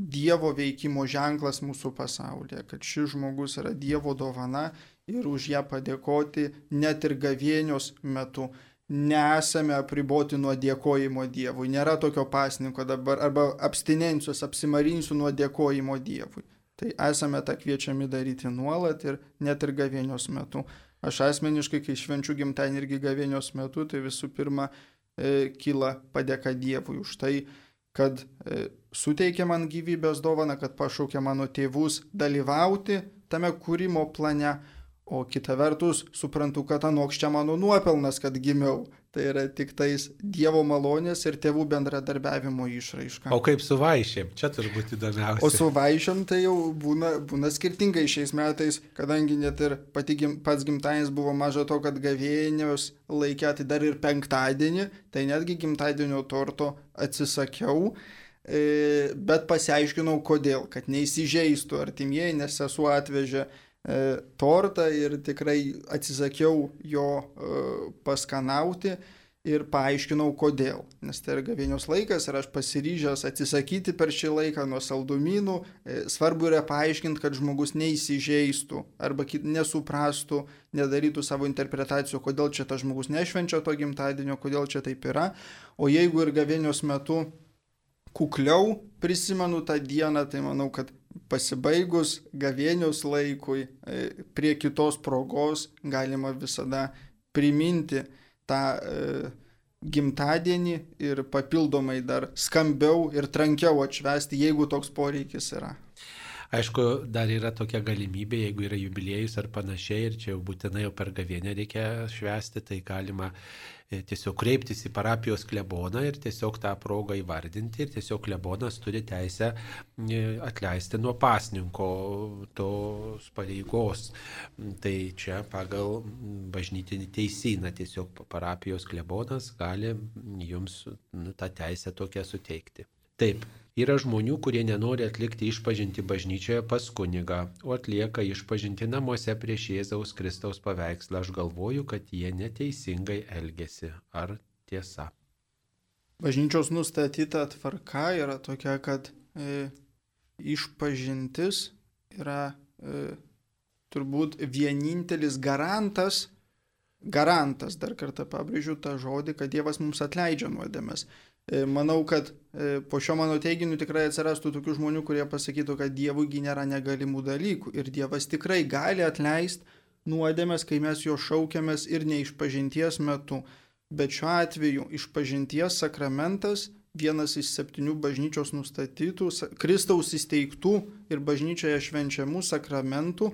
[SPEAKER 2] Dievo veikimo ženklas mūsų pasaulyje, kad šis žmogus yra Dievo dovana ir už ją padėkoti net ir gavėnios metu nesame apriboti nuo dėkojimo Dievui. Nėra tokio pasninko dabar, arba abstinencijos, apsimarinsiu nuo dėkojimo Dievui. Tai esame tą kviečiami daryti nuolat ir net ir gavėnios metu. Aš asmeniškai, kai švenčiu gimtadienį irgi gavėnios metu, tai visų pirma e, kyla padėka Dievui už tai, kad e, suteikė man gyvybės dovaną, kad pašaukė mano tėvus dalyvauti tame kūrimo plane, O kita vertus, suprantu, kad anoks čia mano nuopelnas, kad gimiau. Tai yra tik tais Dievo malonės ir tėvų bendradarbiavimo išraiška.
[SPEAKER 1] O kaip su vaišėm? Čia turbūt įdomiausia.
[SPEAKER 2] O su vaišėm tai jau būna, būna skirtingai šiais metais, kadangi net ir gim, pats gimtadienis buvo maža to, kad gavėnios laikė, tai dar ir penktadienį, tai netgi gimtadienio torto atsisakiau. E, bet pasiaiškinau, kodėl, kad neįsižeistų artimieji, nes sesuo atvežė tortą ir tikrai atsisakiau jo e, paskanauti ir paaiškinau kodėl. Nes tai yra gavėnios laikas ir aš pasiryžęs atsisakyti per šį laiką nuo saldumynų. E, svarbu yra paaiškinti, kad žmogus neįsižeistų arba nesuprastų, nedarytų savo interpretacijų, kodėl čia tas žmogus nešvenčia to gimtadienio, kodėl čia taip yra. O jeigu ir gavėnios metu kukliau prisimenu tą dieną, tai manau, kad pasibaigus gavėnios laikui, e, prie kitos progos galima visada priminti tą e, gimtadienį ir papildomai dar skambiau ir trankiau atšvesti, jeigu toks poreikis yra.
[SPEAKER 1] Aišku, dar yra tokia galimybė, jeigu yra jubiliejus ar panašiai ir čia jau būtinai jau per gavienę reikia švęsti, tai galima tiesiog kreiptis į parapijos kleboną ir tiesiog tą progą įvardinti ir tiesiog klebonas turi teisę e, atleisti nuo pasninko tos pareigos. Tai čia pagal bažnytinį teisyną tiesiog parapijos klebonas gali jums nu, tą teisę tokią suteikti. Taip, yra žmonių, kurie nenori atlikti išpažinti bažnyčioje pas kunigą, o atlieka išpažinti namuose prieš Jėzaus Kristaus paveikslą. Aš galvoju, kad jie neteisingai elgesi. Ar tiesa?
[SPEAKER 2] Bažnyčios nustatyta tvarka yra tokia, kad e, išpažintis yra e, turbūt vienintelis garantas, garantas, dar kartą pabrėžiu tą žodį, kad Dievas mums atleidžia nuodėmės. E, manau, kad po šio mano teiginiu tikrai atsirastų tokių žmonių, kurie pasakytų, kad Dievui nėra negalimų dalykų ir Dievas tikrai gali atleisti nuodėmės, kai mes jo šaukiamės ir neišpažinties metu. Bet šiuo atveju išpažinties sakramentas vienas iš septynių bažnyčios nustatytų, Kristaus įsteigtų ir bažnyčioje švenčiamų sakramentų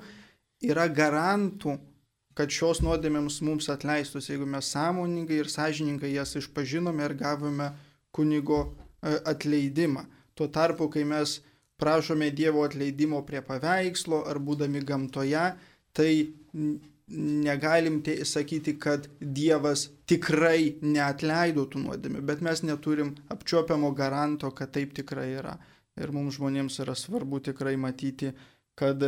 [SPEAKER 2] yra garantų, kad šios nuodėmėms mums atleistus, jeigu mes sąmoningai ir sąžiningai jas išpažinome ir gavome kunigo e, atleidimą. Tuo tarpu, kai mes prašome Dievo atleidimo prie paveikslo ar būdami gamtoje, tai negalim sakyti, kad Dievas tikrai neatleido tų nuodėmių, bet mes neturim apčiopiamo garanto, kad taip tikrai yra. Ir mums žmonėms yra svarbu tikrai matyti, kad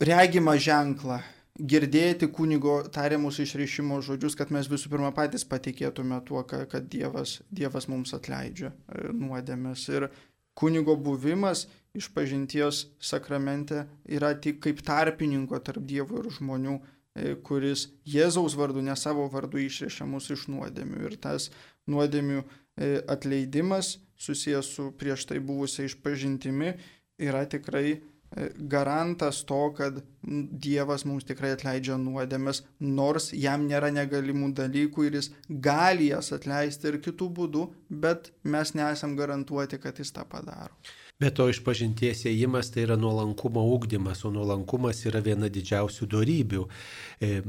[SPEAKER 2] regima ženklą, girdėti kunigo tariamus išreišimo žodžius, kad mes visų pirma patys patikėtume tuo, kad Dievas, dievas mums atleidžia e, nuodėmės. Ir kunigo buvimas išpažinties sakramente yra tik kaip tarpininko tarp Dievo ir žmonių E, kuris Jėzaus vardu, ne savo vardu išrešia mus iš nuodėmių. Ir tas nuodėmių e, atleidimas susijęs su prieš tai buvusia išpažintimi yra tikrai garantas to, kad Dievas mums tikrai atleidžia nuodėmės, nors jam nėra negalimų dalykų ir jis gali jas atleisti ir kitų būdų, bet mes nesam garantuoti, kad jis tą padaro.
[SPEAKER 1] Bet to išpažinties ėjimas tai yra nuolankumo ūkdymas, o nuolankumas yra viena didžiausių darybių. E,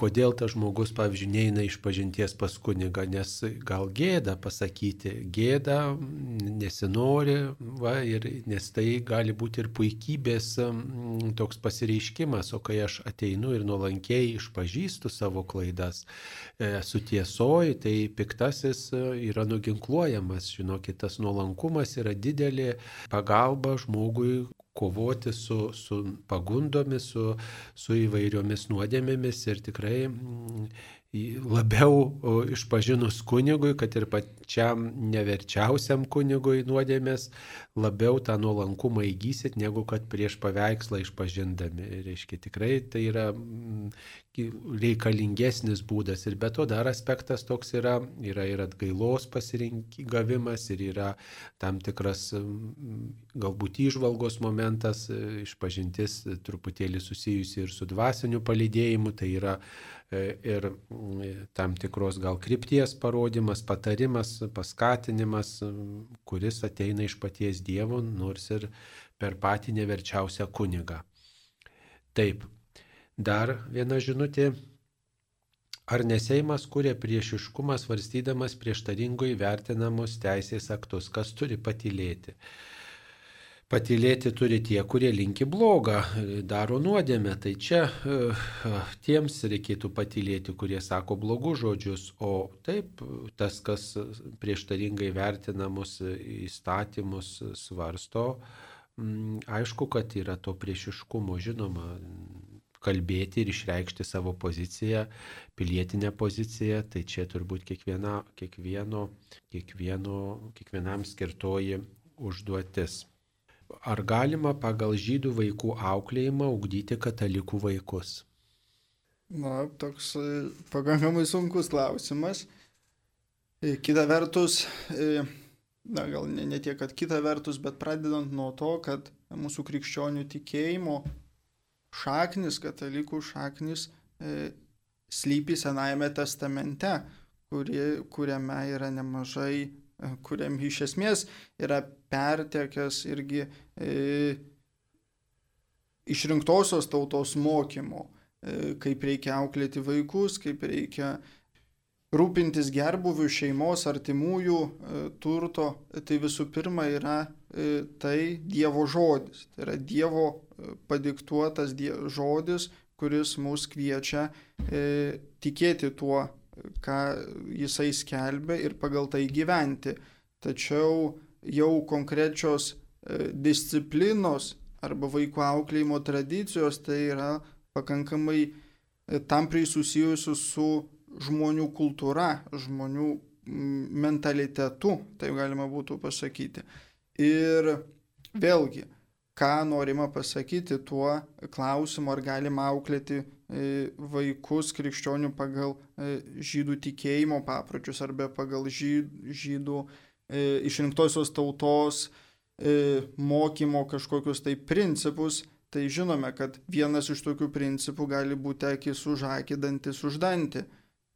[SPEAKER 1] kodėl tas žmogus, pavyzdžiui, neina išpažinties pas kunigą, nes gal gėda pasakyti, gėda nesinori, va, ir, nes tai gali būti ir puikybės toks pasireiškimas, o kai aš ateinu ir nuolankiai išpažįstu savo klaidas, esu tiesoj, tai piktasis yra nuginkluojamas, žinokit, tas nuolankumas yra didelė pagalba žmogui kovoti su, su pagundomis, su, su įvairiomis nuodėmėmis ir tikrai mm, labiau išpažinus kunigui, kad ir pačiam neverčiausiam kunigui nuodėmės, labiau tą nuolankumą įgysit, negu kad prieš paveikslą išpažindami. Reiškia, tikrai tai yra mm, reikalingesnis būdas. Ir be to dar aspektas toks yra, yra ir atgailos pasirinkimas, ir yra tam tikras galbūt išvalgos momentas, išpažintis truputėlį susijusi ir su dvasiniu palydėjimu, tai yra ir tam tikros gal krypties parodimas, patarimas, paskatinimas, kuris ateina iš paties Dievo, nors ir per patį neverčiausią kunigą. Taip, Dar viena žinutė. Ar neseimas kuria priešiškumą svarstydamas prieštaringai vertinamus teisės aktus? Kas turi patylėti? Patylėti turi tie, kurie linki blogą, daro nuodėmę. Tai čia uh, tiems reikėtų patylėti, kurie sako blogus žodžius. O taip, tas, kas prieštaringai vertinamus įstatymus svarsto, aišku, kad yra to priešiškumo, žinoma kalbėti ir išreikšti savo poziciją, pilietinę poziciją, tai čia turbūt kiekviena, kiekvieno, kiekvieno, kiekvienam skirtoji užduotis. Ar galima pagal žydų vaikų auklėjimą ugdyti katalikų vaikus?
[SPEAKER 2] Na, toks e, pakankamai sunkus klausimas. E, kita vertus, e, na gal ne, ne tiek, kad kita vertus, bet pradedant nuo to, kad mūsų krikščionių tikėjimo šaknis, katalikų šaknis e, slypi Senajame testamente, kuri, kuriame yra nemažai, kuriam iš esmės yra pertekęs irgi e, išrinktosios tautos mokymo, e, kaip reikia auklėti vaikus, kaip reikia rūpintis gerbuvių šeimos, artimųjų e, turto, tai visų pirma yra tai Dievo žodis. Tai yra Dievo padiktuotas die žodis, kuris mus kviečia e, tikėti tuo, ką jisai skelbia ir pagal tai gyventi. Tačiau jau konkrečios e, disciplinos arba vaiko auklėjimo tradicijos tai yra pakankamai e, tampriai susijusius su žmonių kultūra, žmonių mentalitetu, tai galima būtų pasakyti. Ir vėlgi, ką norima pasakyti tuo klausimu, ar galima auklėti e, vaikus krikščionių pagal žydų tikėjimo papročius arba pagal žydų e, išrinktosios tautos mokymo kažkokius tai principus, tai žinome, kad vienas iš tokių principų gali būti akis už akį, dantis už dantį.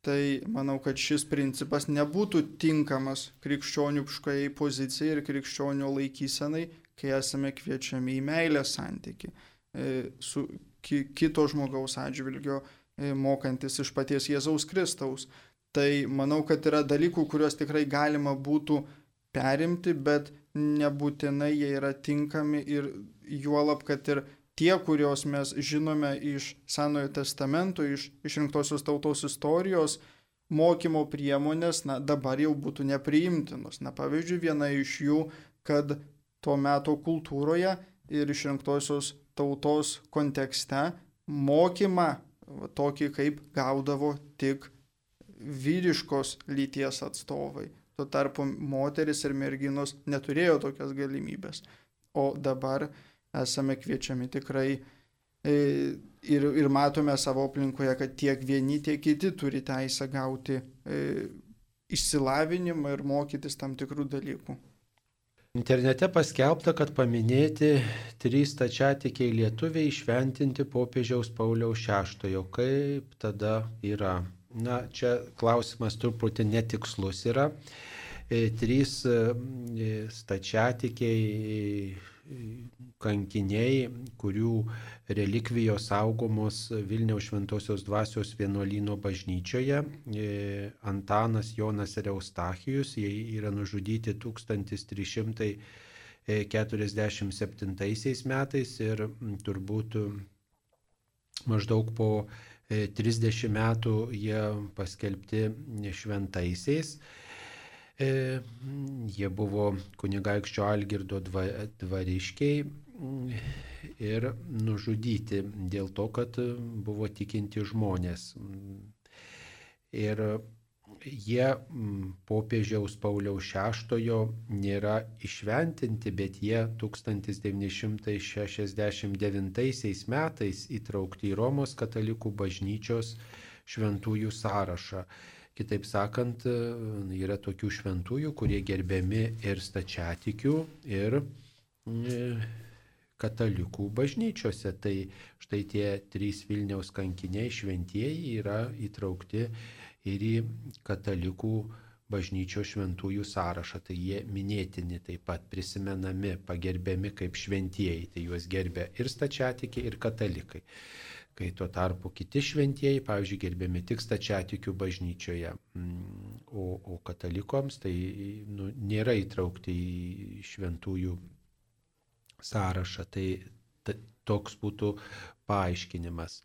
[SPEAKER 2] Tai manau, kad šis principas nebūtų tinkamas krikščioniškai pozicijai ir krikščionių laikysenai, kai esame kviečiami į meilės santyki e, su kito žmogaus atžvilgio, e, mokantis iš paties Jėzaus Kristaus. Tai manau, kad yra dalykų, kuriuos tikrai galima būtų perimti, bet nebūtinai jie yra tinkami ir juolab, kad ir tie, kuriuos mes žinome iš Senojo testamento, iš išrinktosios tautos istorijos, mokymo priemonės, na, dabar jau būtų nepriimtinos. Na, pavyzdžiui, viena iš jų, kad to meto kultūroje ir išrinktosios tautos kontekste mokymą tokį kaip gaudavo tik vyriškos lyties atstovai. Tuo tarpu moteris ir merginos neturėjo tokias galimybės. O dabar esame kviečiami tikrai e, ir, ir matome savo aplinkoje, kad tiek vieni, tiek kiti turi teisę gauti e, išsilavinimą ir mokytis tam tikrų dalykų.
[SPEAKER 1] Internete paskelbta, kad paminėti trys tačiatikiai lietuviai išventinti popiežiaus Pauliaus VI. Kaip tada yra? Na, čia klausimas truputį netikslus yra. E, trys e, stačiatikiai kankiniai, kurių relikvijos saugomos Vilniaus Šventosios dvasios vienuolyno bažnyčioje. E, Antanas Jonas ir Eustachijus, jie yra nužudyti 1347 metais ir turbūt maždaug po 30 metų jie paskelbti šventaisiais. E, jie buvo kunigaikščio Algirdo dvariškiai mm, ir nužudyti dėl to, kad buvo tikinti žmonės. Ir jie mm, popiežiaus Pauliaus VI nėra išventinti, bet jie 1969 metais įtraukti į Romos katalikų bažnyčios šventųjų sąrašą. Kitaip sakant, yra tokių šventųjų, kurie gerbiami ir stačiatikių, ir e, katalikų bažnyčiose. Tai štai tie trys Vilniaus kankiniai šventieji yra įtraukti ir į katalikų bažnyčio šventųjų sąrašą. Tai jie minėtini taip pat prisimenami, pagerbiami kaip šventieji. Tai juos gerbia ir stačiatikiai, ir katalikai kai tuo tarpu kiti šventieji, pavyzdžiui, gerbiami tik stačiatikių bažnyčioje, mm, o, o katalikams tai nu, nėra įtraukti į šventųjų sąrašą. Tai ta, toks būtų paaiškinimas.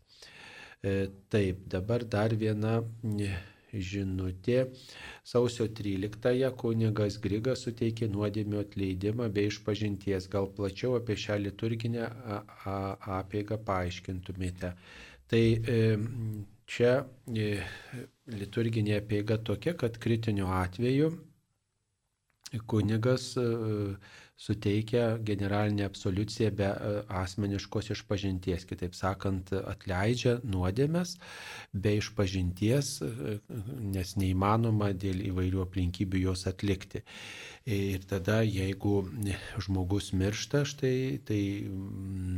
[SPEAKER 1] E, taip, dabar dar viena žinutė. Sausio 13-ąją kunigas Grigas suteikė nuodėmio atleidimą bei išpažinties. Gal plačiau apie šią liturginę apėgą paaiškintumėte. Tai e, čia e, liturginė apėga tokia, kad kritiniu atveju kunigas e, suteikia generalinę absoliuciją be e, asmeniškos išpažinties, kitaip sakant, atleidžia nuodėmės be išpažinties, e, nes neįmanoma dėl įvairių aplinkybių jos atlikti. Ir tada, jeigu žmogus miršta, štai, tai,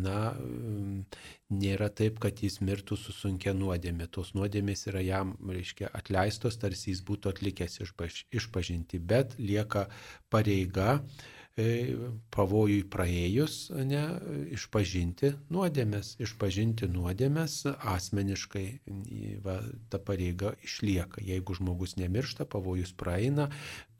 [SPEAKER 1] na, nėra taip, kad jis mirtų su sunkia nuodėmė. Tos nuodėmės yra jam, reiškia, atleistos, tarsi jis būtų atlikęs išpažinti, bet lieka pareiga pavojui praėjus, ne, išpažinti nuodėmės, išpažinti nuodėmės asmeniškai, va, ta pareiga išlieka. Jeigu žmogus nemiršta, pavojus praeina,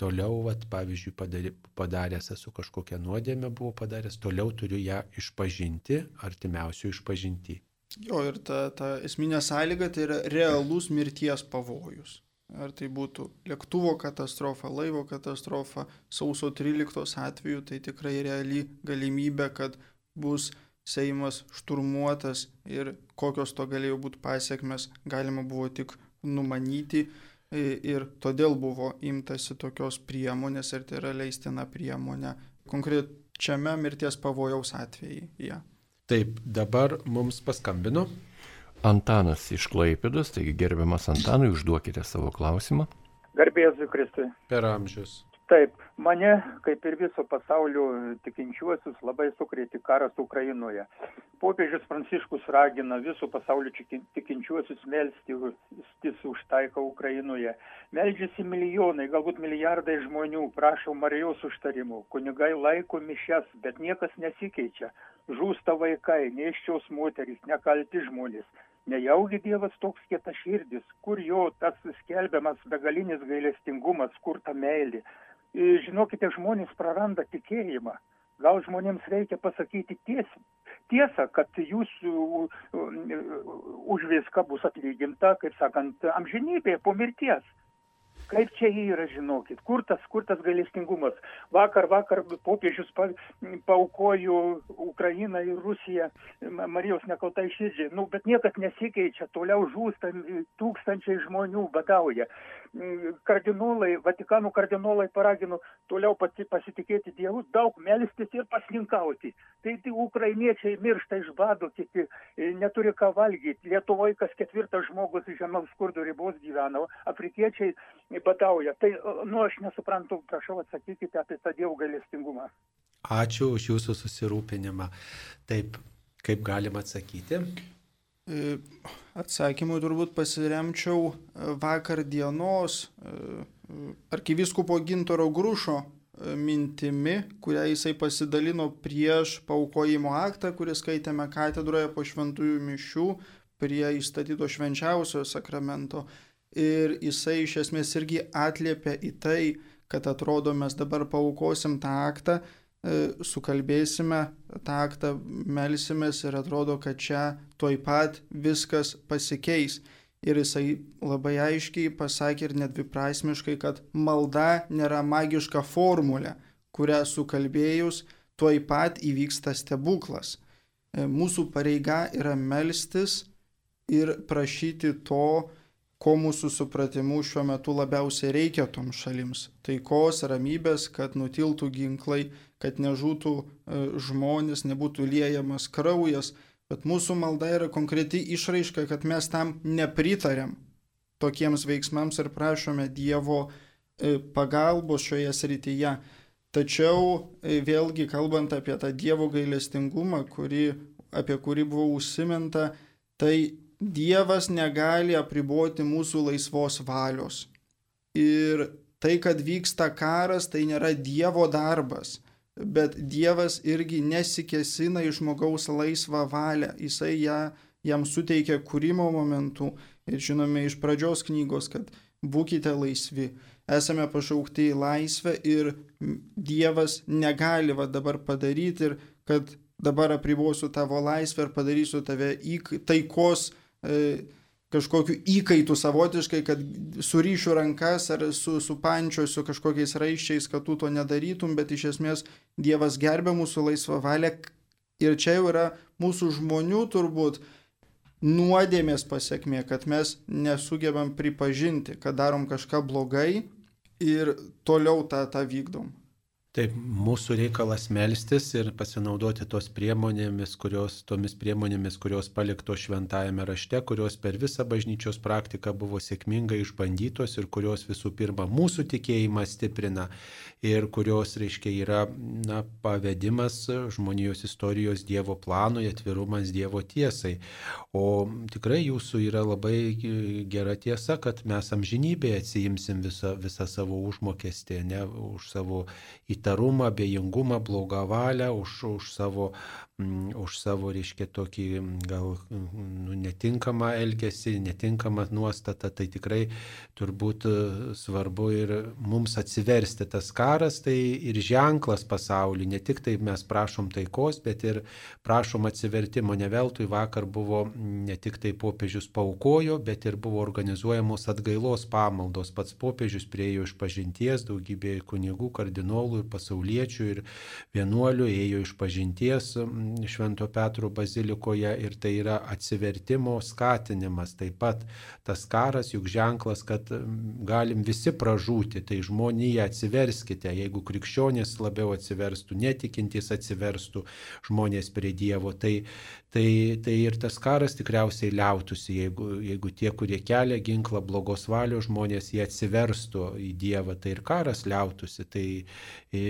[SPEAKER 1] toliau, va, pavyzdžiui, padarė, padaręs esu kažkokią nuodėmę, buvo padaręs, toliau turiu ją išpažinti, artimiausių išpažinti.
[SPEAKER 2] Jo, ir ta, ta esminė sąlyga tai yra realus mirties pavojus. Ar tai būtų lėktuvo katastrofa, laivo katastrofa, sausio 13 atveju, tai tikrai reali galimybė, kad bus Seimas šturmuotas ir kokios to galėjo būti pasiekmes, galima buvo tik numanyti ir todėl buvo imtasi tokios priemonės ir tai yra leistina priemonė konkrečiame mirties pavojaus atveju. Ja.
[SPEAKER 1] Taip, dabar mums paskambino
[SPEAKER 3] Antanas iš Klaipėdos, taigi gerbiamas Antanui, užduokite savo klausimą.
[SPEAKER 17] Garbėsiu Kristui.
[SPEAKER 1] Per amžius.
[SPEAKER 17] Taip, mane, kaip ir viso pasaulio tikinčiuosius, labai sukrėti karas Ukrainoje. Popiežius Pranciškus ragina visų pasaulio tikinčiuosius melstis už taiką Ukrainoje. Meldžiasi milijonai, galbūt milijardai žmonių, prašo Marijos užtarimų, kunigai laiko mišes, bet niekas nesikeičia. Žūsta vaikai, neiščiaus moterys, nekalti žmonės nejaugi dievas toks kietaširdis kur jo tas skelbiamas begalinis gailestingumas kur ta meilė? Žinokite žmonės praranda tikėjimą. Gal žmonėms reikia pasakyti tiesą tiesą kad jūs už viską bus atlyginta kaip sakant amžinybėje po mirties kaip čia yra žinokit? Kur tas kur tas gailestingumas? Vakar vakar popiežius pa paaukojo ukrainą ir rusiją marijos nekaltai širdžiai. Nu bet niekas nesikeičia toliau žūsta tūkstančiai žmonių badauja kardinolai vatikano kardinolai paragino toliau pati pasitikėti dievu daug melstis ir pasninkauti tai tai ukrainiečiai miršta iš bado kiti neturi ką valgyt lietuvoj kas ketvirtas žmogus žemiau skurdo ribos gyvena afrikiečiai badauja. Tai, nu, aš nesuprantu, prašau atsakykite apie tą Dievo gailestingumą.
[SPEAKER 1] Ačiū už jūsų susirūpinimą. Taip, kaip galima atsakyti?
[SPEAKER 2] E, atsakymui turbūt pasiremčiau e, vakar dienos e, arkiviskupo Gintoro Grušo mintimi, kurią jisai pasidalino prieš paukojimo aktą, kurį skaitėme katedroje po šventųjų mišių prie įstatyto švenčiausio sakramento. Ir jisai iš esmės irgi atliepia į tai, kad atrodo mes dabar paukosim tą aktą, sukalbėsime tą aktą, melsimės ir atrodo, kad čia tuoj pat viskas pasikeis. Ir jisai labai aiškiai pasakė ir nedviprasmiškai, kad malda nėra magiška formulė, kurią sukalbėjus tuoj pat įvyksta stebuklas. E, mūsų pareiga yra melstis ir prašyti to, ko mūsų supratimu šiuo metu labiausiai reikia toms šalims - taikos, ramybės, kad nutiltų ginklai, kad nežūtų e, žmonės, nebūtų liejamas kraujas, bet mūsų malda yra konkreti išraiška, kad mes tam nepritarėm tokiems veiksmams ir prašome Dievo e, pagalbos šioje srityje. Tačiau e, vėlgi kalbant apie tą Dievo gailestingumą, kuri, apie kurį buvo užsiminta, tai Dievas negali apriboti mūsų laisvos valios. Ir tai, kad vyksta karas, tai nėra Dievo darbas, bet Dievas irgi nesikesina į žmogaus laisvą valią. Jisai ją, jam suteikia kūrimo momentų ir žinome iš pradžios knygos, kad būkite laisvi. Esame pašaukti į laisvę ir Dievas negali va dabar padaryti ir kad dabar apribosiu tavo laisvę ir padarysiu tave į taikos E, kažkokiu įkaitu savotiškai, kad suryšiu rankas ar su, supančiosiu kažkokiais raiščiais, kad tu to nedarytum, bet iš esmės Dievas gerbė mūsų laisvą valią ir čia jau yra mūsų žmonių turbūt nuodėmės pasiekmė, kad mes nesugebam pripažinti, kad darom kažką blogai ir toliau tą, tą vykdom.
[SPEAKER 1] Taip, mūsų reikalas melstis ir pasinaudoti tos priemonėmis, kurios, tomis priemonėmis, kurios palikto šventajame rašte, kurios per visą bažnyčios praktiką buvo sėkmingai išbandytos ir kurios visų pirma mūsų tikėjimą stiprina ir kurios, reiškia, yra na, pavedimas žmonijos istorijos Dievo planui, atvirumas Dievo tiesai. O tikrai jūsų yra labai gera tiesa, kad mes amžinybėje atsijimsim visą, visą savo užmokestį, ne už savo įtarumą, abejingumą, blogą valią, už, už savo už savo, reiškia, tokį gal nu, netinkamą elgesį, netinkamą nuostatą, tai tikrai turbūt e, svarbu ir mums atsiversti. Tas karas tai ir ženklas pasauliu, ne tik tai mes prašom taikos, bet ir prašom atsivertimo. Ne veltui vakar buvo ne tik tai popiežius paukojo, bet ir buvo organizuojamos atgailos pamaldos. Pats popiežius priejo iš pažinties, daugybė kunigų, kardinolų ir pasauliečių ir vienuolių ėjo iš pažinties Švento Petro bazilikoje ir tai yra atsivertimo skatinimas. Taip pat tas karas juk ženklas, kad galim visi pražūti, tai žmonija atsiverskite, jeigu krikščionys labiau atsiverstų, netikintys atsiverstų žmonės prie Dievo, tai, tai, tai ir tas karas tikriausiai liautųsi, jeigu, jeigu tie, kurie kelia ginklą blogos valios žmonės, jie atsiverstų į Dievą, tai ir karas liautųsi. Tai e,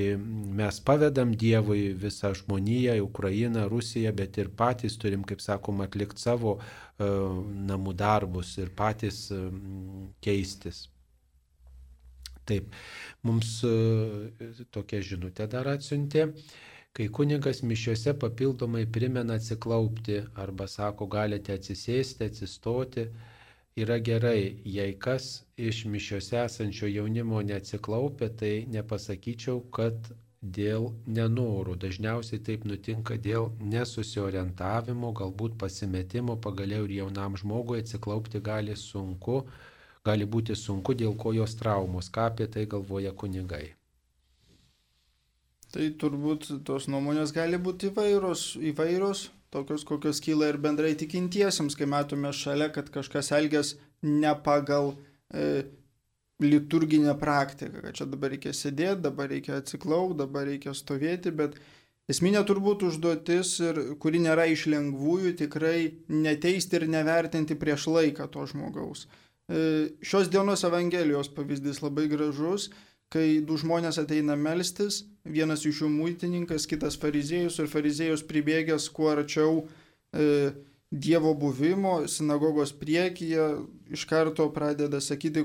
[SPEAKER 1] mes pavedam Dievui visą žmoniją, Ukrainą, Rusiją, bet ir patys turim, kaip sakom, atlikti savo uh, namų darbus ir patys uh, keistis. Taip, mums tokia žinutė dar atsiuntė. Kai kunigas mišiuose papildomai primena atsiklaupti arba sako, galite atsisėsti, atsistoti, yra gerai. Jei kas iš mišiuose esančio jaunimo neatsiklaupia, tai nepasakyčiau, kad dėl nenorų. Dažniausiai taip nutinka dėl nesusiorientavimo, galbūt pasimetimo, pagaliau ir jaunam žmogui atsiklaupti gali sunku, gali būti sunku dėl kojos traumos. Ką apie tai galvoja kunigai?
[SPEAKER 2] Tai turbūt tos nuomonės gali būti įvairios, įvairios, tokios kokios kyla ir bendrai tikintiesiems, kai matome šalia, kad kažkas elgės ne pagal e, liturginę praktiką, kad čia dabar reikia sėdėti, dabar reikia atsiklaupti, dabar reikia stovėti, bet esminė turbūt užduotis, ir, kuri nėra iš lengvųjų, tikrai neteisti ir nevertinti prieš laiką to žmogaus. E, šios dienos Evangelijos pavyzdys labai gražus kai du žmonės ateina melstis, vienas iš jų muitininkas, kitas fariziejus ir fariziejus pribėgęs kuo arčiau e, Dievo buvimo sinagogos priekyje iš karto pradeda sakyti,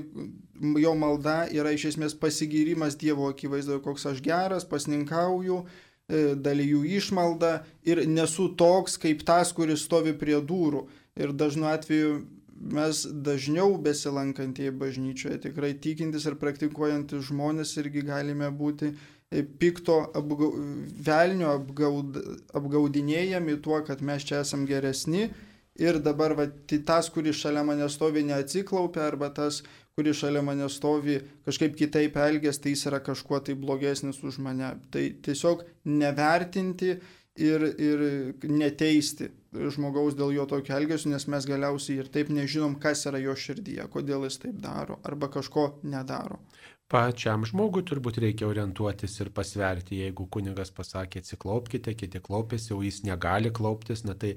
[SPEAKER 2] jo malda yra iš esmės pasigyrimas Dievo akivaizdoje, koks aš geras, pasninkauju, e, dalyjų išmaldą ir nesu toks kaip tas, kuris stovi prie durų. Ir dažnu atveju mes dažniau besilankantieji bažnyčioje, tikrai tikintis ir praktikuojantis žmonės irgi galime būti pikto apgau, velnio apgaud, apgaudinėjami tuo, kad mes čia esam geresni ir dabar va, tai tas, kuris šalia mane stovi, neatsiklaupia, arba tas, kuris šalia mane stovi, kažkaip kitaip elgės, tai jis yra kažkuo tai blogesnis už mane. Tai tiesiog nevertinti ir, ir neteisti žmogaus dėl jo tokio elgesio, nes mes galiausiai ir taip nežinom, kas yra jo širdyje, kodėl jis taip daro arba kažko nedaro
[SPEAKER 1] pačiam žmogui turbūt reikia orientuotis ir pasverti, jeigu kunigas pasakė atsiklaupkite, kiti klaupėsi, o jis negali klauptis, na tai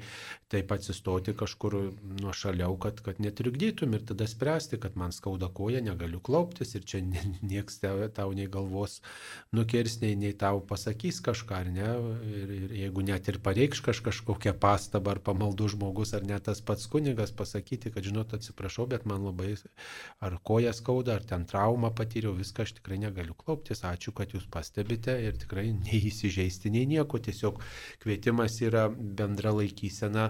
[SPEAKER 1] taip atsistoti kažkur nuo šaliau, kad, kad netrikdytum ir tada spręsti, kad man skauda koja, negaliu klauptis ir čia nieks tau nei galvos nukirs, nei, nei tau pasakys kažką, ar ne, ir, ir jeigu net ir pareikš kaž, kažkokią pastabą ar pamaldų žmogus, ar net tas pats kunigas pasakyti, kad žinot, atsiprašau, bet man labai ar koja skauda, ar ten traumą patyriau, viską aš tikrai negaliu klauptis, ačiū, kad jūs pastebite ir tikrai neįsižeisti nei nieko, tiesiog kvietimas yra bendra laikysena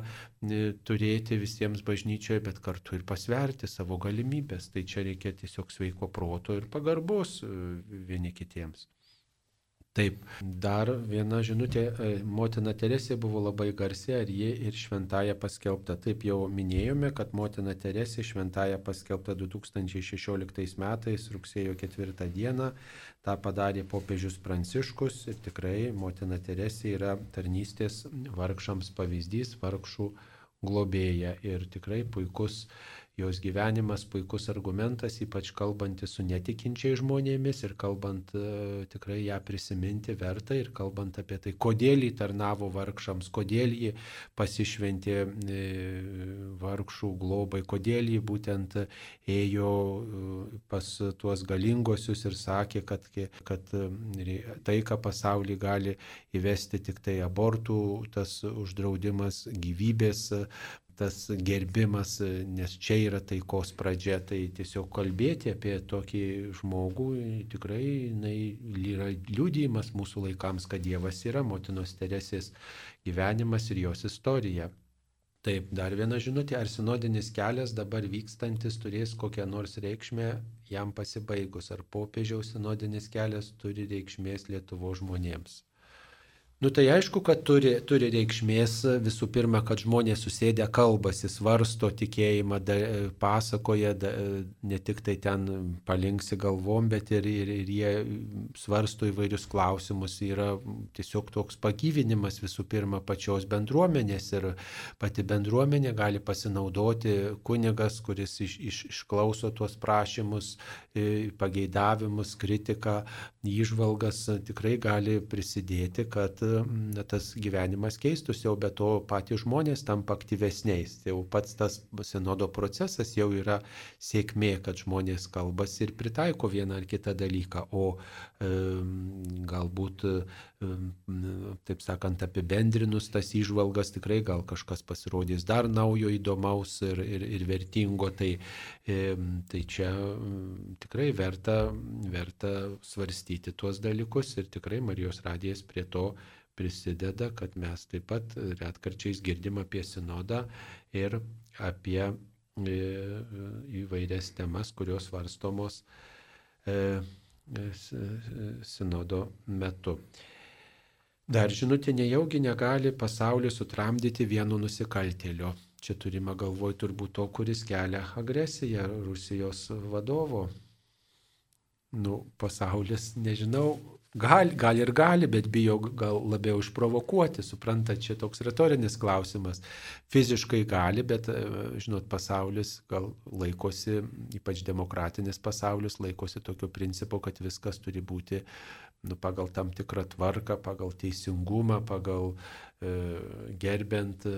[SPEAKER 1] turėti visiems bažnyčioje, bet kartu ir pasverti savo galimybės. Tai čia reikia tiesiog sveiko proto ir pagarbos e, vieni kitiems. Taip, dar viena žinutė, e, motina Teresė buvo labai garsi, ar ji ir šventąją paskelbta. Taip jau minėjome, kad motina Teresė šventąją paskelbta 2016 metais, rugsėjo 4 dieną. Ta padarė popiežius Pranciškus ir tikrai motina Teresė yra tarnystės vargšams pavyzdys, vargšų globėja ir tikrai puikus jos gyvenimas puikus argumentas, ypač kalbantis su netikinčiai žmonėmis ir kalbant e, tikrai ją prisiminti verta ir kalbant apie tai, kodėl jį tarnavo vargšams, kodėl jį pasišventė e, vargšų globai, kodėl jį būtent ėjo e, pas tuos galingosius ir sakė, kad, kad taiką pasaulį gali įvesti tik tai abortų, tas uždraudimas gyvybės tas gerbimas, nes čia yra taikos pradžia, tai tiesiog kalbėti apie tokį žmogų tikrai jinai, yra liūdėjimas mūsų laikams, kad Dievas yra motinos Teresės gyvenimas ir jos istorija. Taip, dar viena žinutė, ar sinodinis kelias dabar vykstantis turės kokią nors reikšmę jam pasibaigus, ar popiežiaus sinodinis kelias turi reikšmės Lietuvo žmonėms. Nu tai aišku, kad turi, turi reikšmės visų pirma, kad žmonės susėdę kalbasi, svarsto tikėjimą, da, pasakoja, da, ne tik tai ten palinksi galvom, bet ir, ir, ir jie svarsto įvairius klausimus. Yra tiesiog toks pagyvinimas visų pirma pačios bendruomenės ir pati bendruomenė gali pasinaudoti kunigas, kuris iš, iš, išklauso tuos prašymus, pageidavimus, kritiką, įžvalgas, tikrai gali prisidėti, kad na, tas gyvenimas keistųsi, jau be to patys žmonės tampa aktyvesniais. Jau pats tas sinodo procesas jau yra sėkmė, kad žmonės kalbasi ir pritaiko vieną ar kitą dalyką, o e, galbūt, e, taip sakant, apibendrinus tas išvalgas tikrai gal kažkas pasirodys dar naujo įdomaus ir, ir, ir vertingo. Tai, e, tai čia tikrai verta, verta svarstyti tuos dalykus ir tikrai Marijos radijas prie to prisideda, kad mes taip pat retkarčiais girdim apie sinodą ir apie e, įvairias temas, kurios varstomos e, e, sinodo metu. Dar žinutė, nejaugi negali pasaulį sutramdyti vienu nusikaltėliu. Čia turime galvoj turbūt to, kuris kelia agresiją Rusijos vadovo. Nu, pasaulis, nežinau, Gal, gal ir gali, bet bijo gal labiau išprovokuoti, suprantat, čia toks retorinis klausimas. Fiziškai gali, bet, e, žinot, pasaulis gal laikosi, ypač demokratinis pasaulis, laikosi tokio principo, kad viskas turi būti nu, pagal tam tikrą tvarką, pagal teisingumą, pagal e, gerbent e,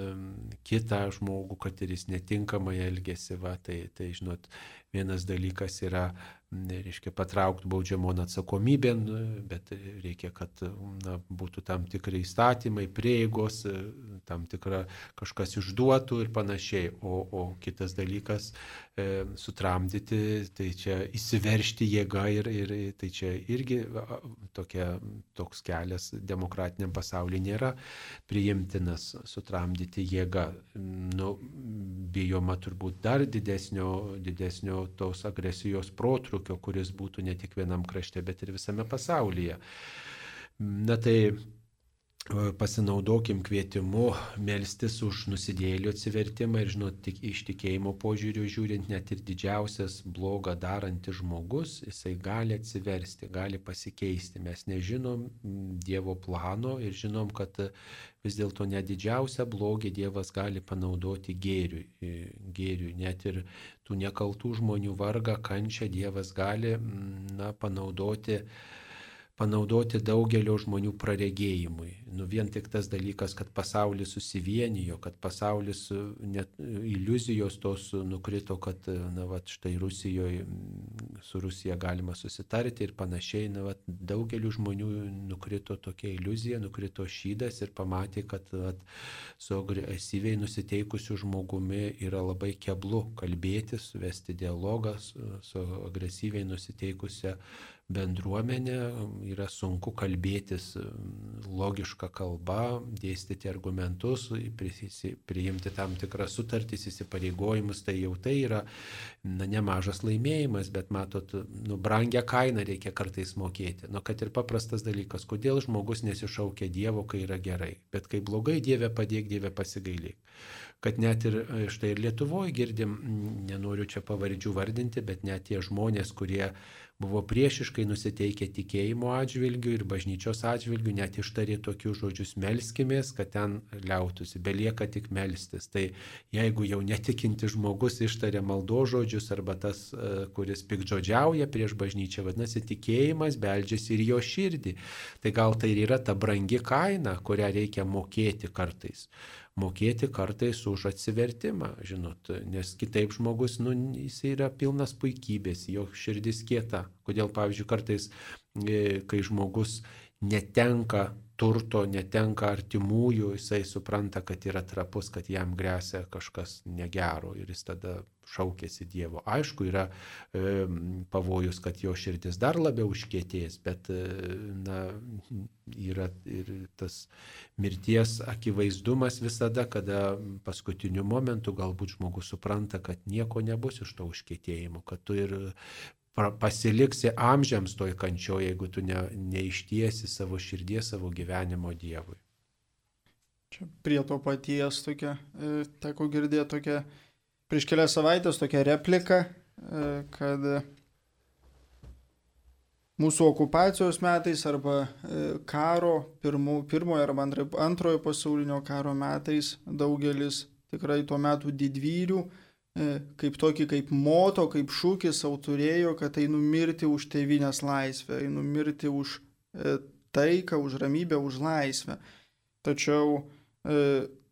[SPEAKER 1] kitą žmogų, kad ir jis netinkamai elgesi. Va, tai, tai, žinot, vienas dalykas yra reiškia patraukti baudžiamon atsakomybėn, bet reikia, kad na, būtų tam tikrai įstatymai, prieigos, tam tikra kažkas išduotų ir panašiai. O, o kitas dalykas e, - sutramdyti, tai čia įsiveršti jėgą ir, ir tai čia irgi tokia, toks kelias demokratiniam pasaulyje nėra priimtinas sutramdyti jėgą. Nu, bijoma turbūt dar didesnio, didesnio tos agresijos protrukio kuris būtų ne tik vienam krašte, bet ir visame pasaulyje. Na tai pasinaudokim kvietimu melstis už nusidėlių atsivertimą ir, žinot, tik iš tikėjimo požiūrių žiūrint, net ir didžiausias blogą darantis žmogus, jisai gali atsiversti, gali pasikeisti. Mes nežinom Dievo plano ir žinom, kad vis dėlto net didžiausią blogį Dievas gali panaudoti gėriui. E, gėriui. Net ir tų nekaltų žmonių vargą, kančią Dievas gali na, panaudoti panaudoti daugelio žmonių praregėjimui. Nu vien tik tas dalykas, kad pasaulis susivienijo, kad pasaulis net iliuzijos tos nukrito, kad na, va, štai Rusijoje su Rusija galima susitarti ir panašiai. Na, va, daugeliu žmonių nukrito tokia iliuzija, nukrito šydas ir pamatė, kad va, su agresyviai nusiteikusiu žmogumi yra labai keblu kalbėti, suvesti dialogą su, su agresyviai nusiteikusia bendruomenė, yra sunku kalbėtis logišką kalbą, dėstyti argumentus, priimti tam tikras sutartys, įsipareigojimus, tai jau tai yra na, nemažas laimėjimas, bet matot, nu, brangią kainą reikia kartais mokėti. Nu, kad ir paprastas dalykas, kodėl žmogus nesišaukia Dievo, kai yra gerai, bet kai blogai Dieve padėk, Dieve pasigailėk kad net ir štai ir Lietuvoje girdim, nenoriu čia pavardžių vardinti, bet net tie žmonės, kurie buvo priešiškai nusiteikę tikėjimo atžvilgių ir bažnyčios atžvilgių, net ištarė tokius žodžius melskimės, kad ten liautųsi, belieka tik melstis. Tai jeigu jau netikinti žmogus ištarė maldo žodžius arba tas, e, kuris pikdžodžiauja prieš bažnyčią, vadinasi, tikėjimas beldžiasi ir jo širdį. Tai gal tai ir yra ta brangi kaina, kurią reikia mokėti kartais mokėti kartais už atsivertimą, žinot, nes kitaip žmogus, nu, jis yra pilnas puikybės, jo širdis kieta. Kodėl, pavyzdžiui, kartais, e, kai žmogus netenka turto, netenka artimųjų, jisai supranta, kad yra trapus, kad jam grėsia kažkas negero ir jis tada šaukėsi Dievo. Aišku, yra e, pavojus, kad jo širdis dar labiau užkėtės, bet e, na, yra ir tas mirties akivaizdumas visada, kada paskutiniu momentu galbūt žmogus supranta, kad nieko nebus iš to užkėtėjimo, kad tu ir pasiliksi amžiams toj kančioje, jeigu tu ne, neištiesi savo širdies, savo gyvenimo Dievui.
[SPEAKER 2] Čia prie to paties tokia, e, teko girdėti tokia prieš kelias savaitės tokią repliką, e, kad mūsų okupacijos metais arba e, karo, pirmo, pirmojo arba antrojo pasaulinio karo metais daugelis tikrai tuo metu didvyrių e, kaip tokį kaip moto, kaip šūkis savo turėjo, kad einu mirti už tėvynės laisvę, einu mirti už taiką, už ramybę, už laisvę. Tačiau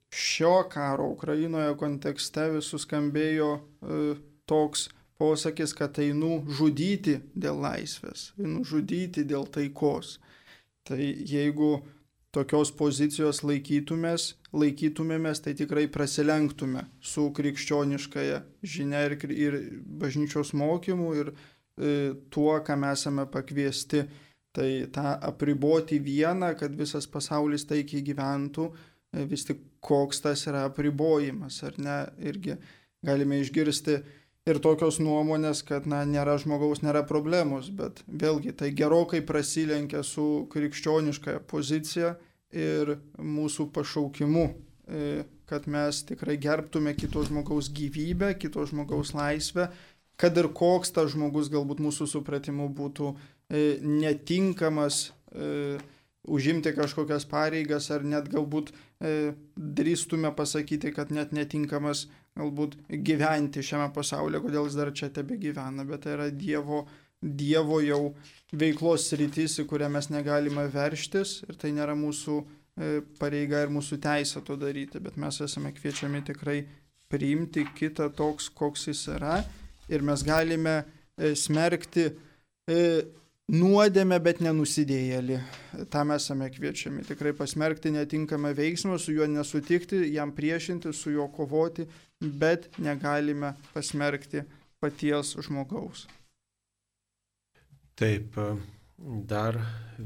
[SPEAKER 2] šio karo Ukrainoje kontekste vis suskambėjo e, toks posakis, kad einu žudyti dėl laisvės, einu žudyti dėl taikos. Tai jeigu tokios pozicijos laikytumės, laikytumėmės, tai tikrai prasilenktume su krikščioniškaja žinia ir, ir bažnyčios mokymu ir e, tuo, ką mes esame pakviesti. Tai tą apriboti vieną, kad visas pasaulis taikiai gyventų, E, vis tik koks tas yra apribojimas, ar ne, irgi galime išgirsti ir tokios nuomonės, kad, na, nėra žmogaus, nėra problemos, bet vėlgi tai gerokai prasilenkia su krikščioniškąją poziciją ir mūsų pašaukimu, e, kad mes tikrai gerbtume kito žmogaus gyvybę, kito žmogaus laisvę, kad ir koks tas žmogus galbūt mūsų supratimu būtų e, netinkamas užimti kažkokias pareigas ar net galbūt e, drįstume pasakyti, kad net netinkamas galbūt gyventi šiame pasaulyje, kodėl jis dar čia tebe gyvena, bet tai yra Dievo, dievo jau veiklos sritis, į kurią mes negalime verštis ir tai nėra mūsų e, pareiga ir mūsų teisė to daryti, bet mes esame kviečiami tikrai priimti kitą toks, koks jis yra ir mes galime e, smerkti e, nuodėmę, bet nenusidėjėlį. Tam esame kviečiami tikrai pasmerkti netinkamą veiksmą, su juo nesutikti, jam priešinti, su juo kovoti, bet negalime pasmerkti paties žmogaus.
[SPEAKER 1] Taip, dar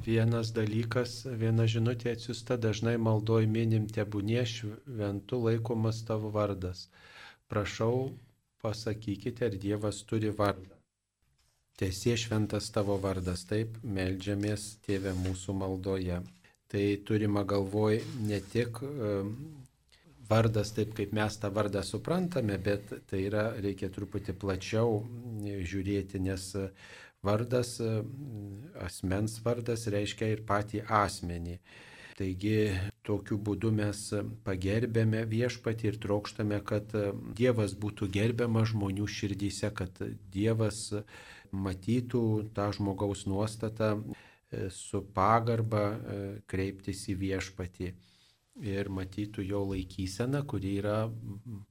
[SPEAKER 1] vienas dalykas, viena žinutė atsiusta, dažnai maldoj minim tebūnie šventų laikomas tavo vardas. Prašau, pasakykite, ar Dievas turi vardą. Tiesie šventas tavo vardas, taip, melžiamės tėvę mūsų maldoje. Tai turima galvoj ne tik vardas taip, kaip mes tą vardą suprantame, bet tai yra, reikia truputį plačiau žiūrėti, nes vardas, asmens vardas reiškia ir patį asmenį. Taigi tokiu būdu mes pagerbėme viešpatį ir trokštame, kad Dievas būtų gerbiamas žmonių širdyse, kad Dievas matytų tą žmogaus nuostatą e, su pagarba e, kreiptis į viešpatį ir matytų jo laikyseną, kuri yra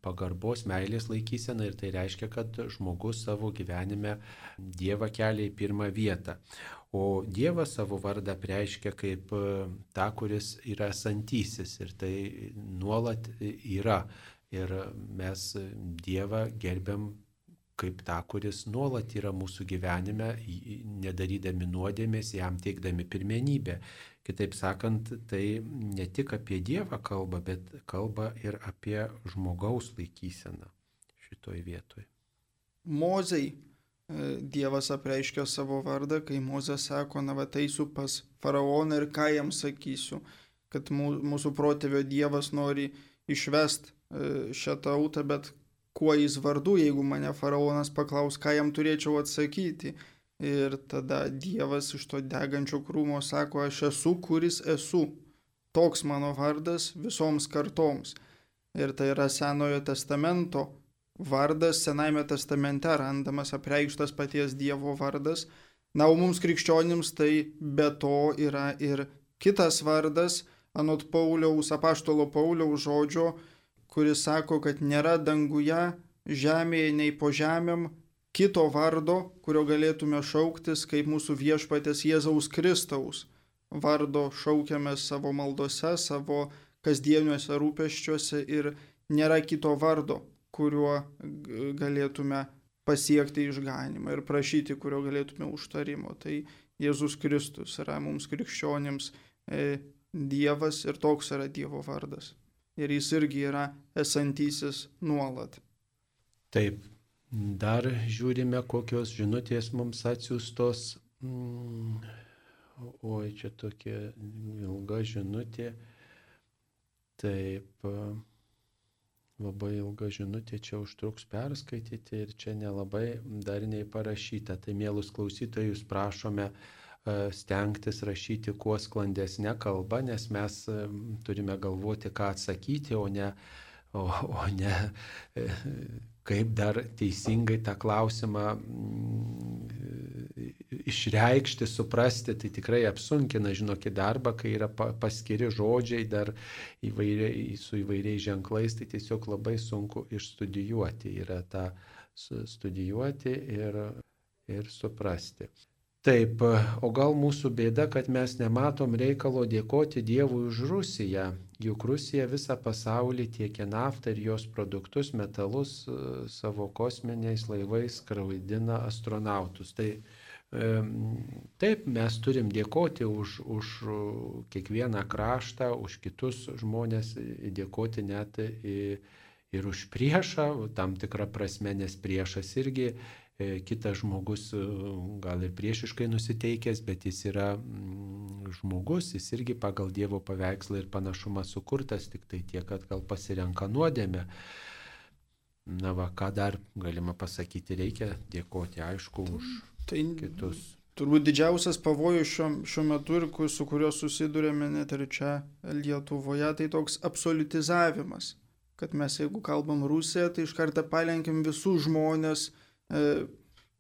[SPEAKER 1] pagarbos, meilės laikysena ir tai reiškia, kad žmogus savo gyvenime Dievą kelia į pirmą vietą. O Dievas savo vardą reiškia kaip e, ta, kuris yra santysis ir tai nuolat yra. Ir mes Dievą gerbiam kaip tą, kuris nuolat yra mūsų gyvenime, nedarydami nuodėmės, jam teikdami pirmenybę. Kitaip sakant, tai ne tik apie Dievą kalba, bet kalba ir apie žmogaus laikyseną šitoj vietoj.
[SPEAKER 2] Mozei e, Dievas apreiškia savo vardą, kai Mozė sako, na va teisiu pas faraoną ir ką jam sakysiu, kad mūsų protėvio Dievas nori išvest e, šią tautą, bet kuo jis vardu, jeigu mane faraonas paklaus, ką jam turėčiau atsakyti. Ir tada Dievas iš to degančio krūmo sako, aš esu, kuris esu. Toks mano vardas visoms kartoms. Ir tai yra Senojo testamento vardas, Senajame testamente randamas apreikštas paties Dievo vardas. Na, o mums krikščionims tai be to yra ir kitas vardas, anot Pauliaus, apaštalo Pauliaus žodžio, kuris sako, kad nėra danguje, žemėje nei po žemėm kito vardo, kurio galėtume šauktis kaip mūsų viešpatės Jėzaus Kristaus vardo šaukiamės savo maldose, savo kasdieniuose rūpeščiuose ir nėra kito vardo, kuriuo galėtume pasiekti išganimą ir prašyti, kurio galėtume užtarimo. Tai Jėzus Kristus yra mums krikščionėms e, Dievas ir toks yra Dievo vardas. Ir jis irgi yra esantysis nuolat.
[SPEAKER 1] Taip, dar žiūrime, kokios žinutės mums atsiųstos. Mm, oi, čia tokia ilga žinutė. Taip, labai ilga žinutė, čia užtruks perskaityti ir čia nelabai darniai parašyta. Tai mielus klausytojus prašome E, stengtis rašyti kuo sklandesnė kalba, nes mes e, turime galvoti, ką atsakyti, o ne, o, o ne e, kaip dar teisingai tą klausimą mm, išreikšti, suprasti, tai tikrai apsunkina, žinokit, darbą, kai yra paskiri žodžiai dar įvairiai, su įvairiais ženklais, tai tiesiog labai sunku išstudijuoti, yra tą studijuoti ir, ir suprasti. Taip, o gal mūsų bėda, kad mes nematom reikalo dėkoti Dievui už Rusiją, juk Rusija visą pasaulį tiekia naftą ir jos produktus, metalus e, savo kosminiais laivais skraidina astronautus. Tai taip, mes turim dėkoti už, už kiekvieną kraštą, už kitus žmonės, dėkoti net ir už priešą, tam tikrą prasme, nes priešas irgi E, kitas žmogus e, gal ir priešiškai nusiteikęs, bet jis yra mm, žmogus, jis irgi pagal Dievo paveikslą ir panašumą sukurtas, tik tai tiek, kad gal pasirenka nuodėmę. Na va, ką dar galima pasakyti, reikia dėkoti, aišku, už tai, kitus.
[SPEAKER 2] Turbūt didžiausias pavojus šiuo, šiuo metu ir su kuriuo susidurėme net ir čia Lietuvoje, tai toks absolutizavimas. Kad mes jeigu kalbam Rusiją, tai iš karto palenkiam visus žmonės, E,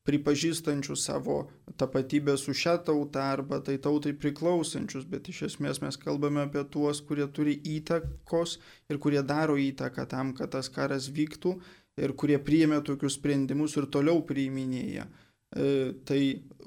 [SPEAKER 2] pripažįstančių savo tapatybę su šią tautą arba tai tautai priklausančius, bet iš esmės mes kalbame apie tuos, kurie turi įtakos ir kurie daro įtaką tam, kad tas karas vyktų ir kurie priėmė tokius sprendimus ir toliau priiminėja. E, tai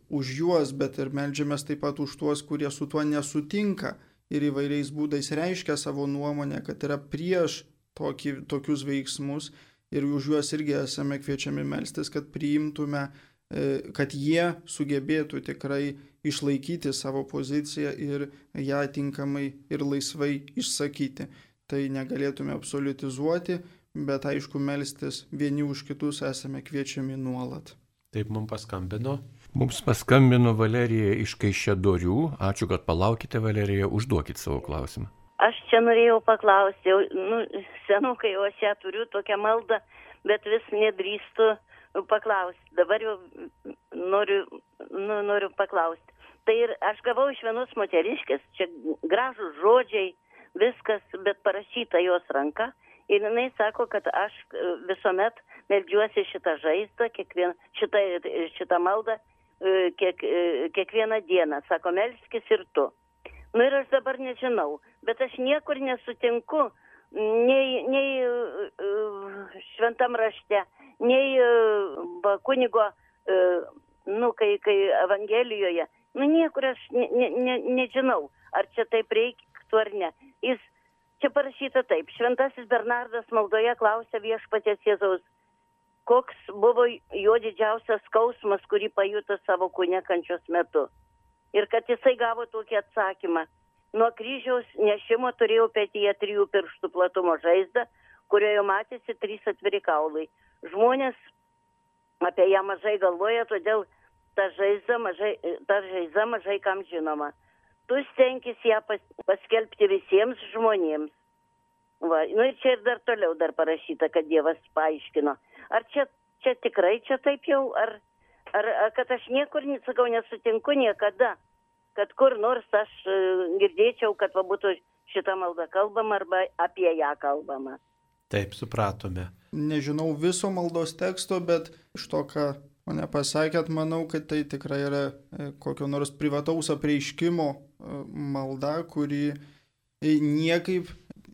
[SPEAKER 2] už juos, bet ir melžiamės taip pat už tuos, kurie su tuo nesutinka ir įvairiais būdais reiškia savo nuomonę, kad yra prieš tokį, tokius veiksmus ir už juos irgi esame kviečiami melstis, kad priimtume, e, kad jie sugebėtų tikrai išlaikyti savo poziciją ir ją tinkamai ir laisvai išsakyti. Tai negalėtume absolutizuoti, bet aišku, melstis vieni už kitus esame kviečiami nuolat.
[SPEAKER 1] Taip mums paskambino.
[SPEAKER 3] Mums paskambino Valerija iš Kaišėdorių. Ačiū, kad palaukite, Valerija, užduokit savo klausimą.
[SPEAKER 18] Aš čia norėjau paklausti, jau, nu, senukai, o aš ją turiu tokią maldą, bet vis nedrįstu paklausti. Dabar jau noriu, nu, noriu paklausti. Tai ir aš gavau iš vienos moteriškės, čia gražus žodžiai, viskas, bet parašyta jos ranka. Ir jinai sako, kad aš visuomet melžiuosi šitą žaizdą, kiekvien, šitą, šitą maldą e, kiek, e, kiekvieną dieną. Sako, melskis ir tu. Nu ir aš dabar nežinau, bet aš niekur nesutinku, nei, nei uh, šventam rašte, nei uh, kunigo, uh, nu, kai, kai Evangelijoje, nu niekur aš ne, ne, ne, nežinau, ar čia taip reiktų ar ne. Jis čia parašyta taip, šventasis Bernardas maldoje klausė viešpatės Jėzaus, koks buvo jo didžiausias skausmas, kurį pajuto savo kūne kančios metu. Ir kad jisai gavo tokį atsakymą, Nuo kryžiaus nešimo turėjau petyje trijų pirštų platumo žaizdą, kurioje matėsi trys atviri kaulai. Žmonės apie ją mažai galvoja, todėl ta žaizda mažai, ta žaizda mažai kam žinoma. Tu stenkis ją pas, paskelbti visiems žmonėms. Va, nu ir čia ir dar toliau dar parašyta, kad Dievas paaiškino. Ar čia, čia tikrai čia taip jau, ar, ar, ar kad aš niekur, sakau, nesutinku niekada kad kur nors aš e, girdėčiau, kad va būtų šitą maldą kalbama arba apie ją kalbama.
[SPEAKER 1] Taip, supratome.
[SPEAKER 2] Nežinau viso maldos teksto, bet iš to, ką mane pasakėt, manau, kad tai tikrai yra e, kokio nors privataus apreiškimo e, malda, kuri niekaip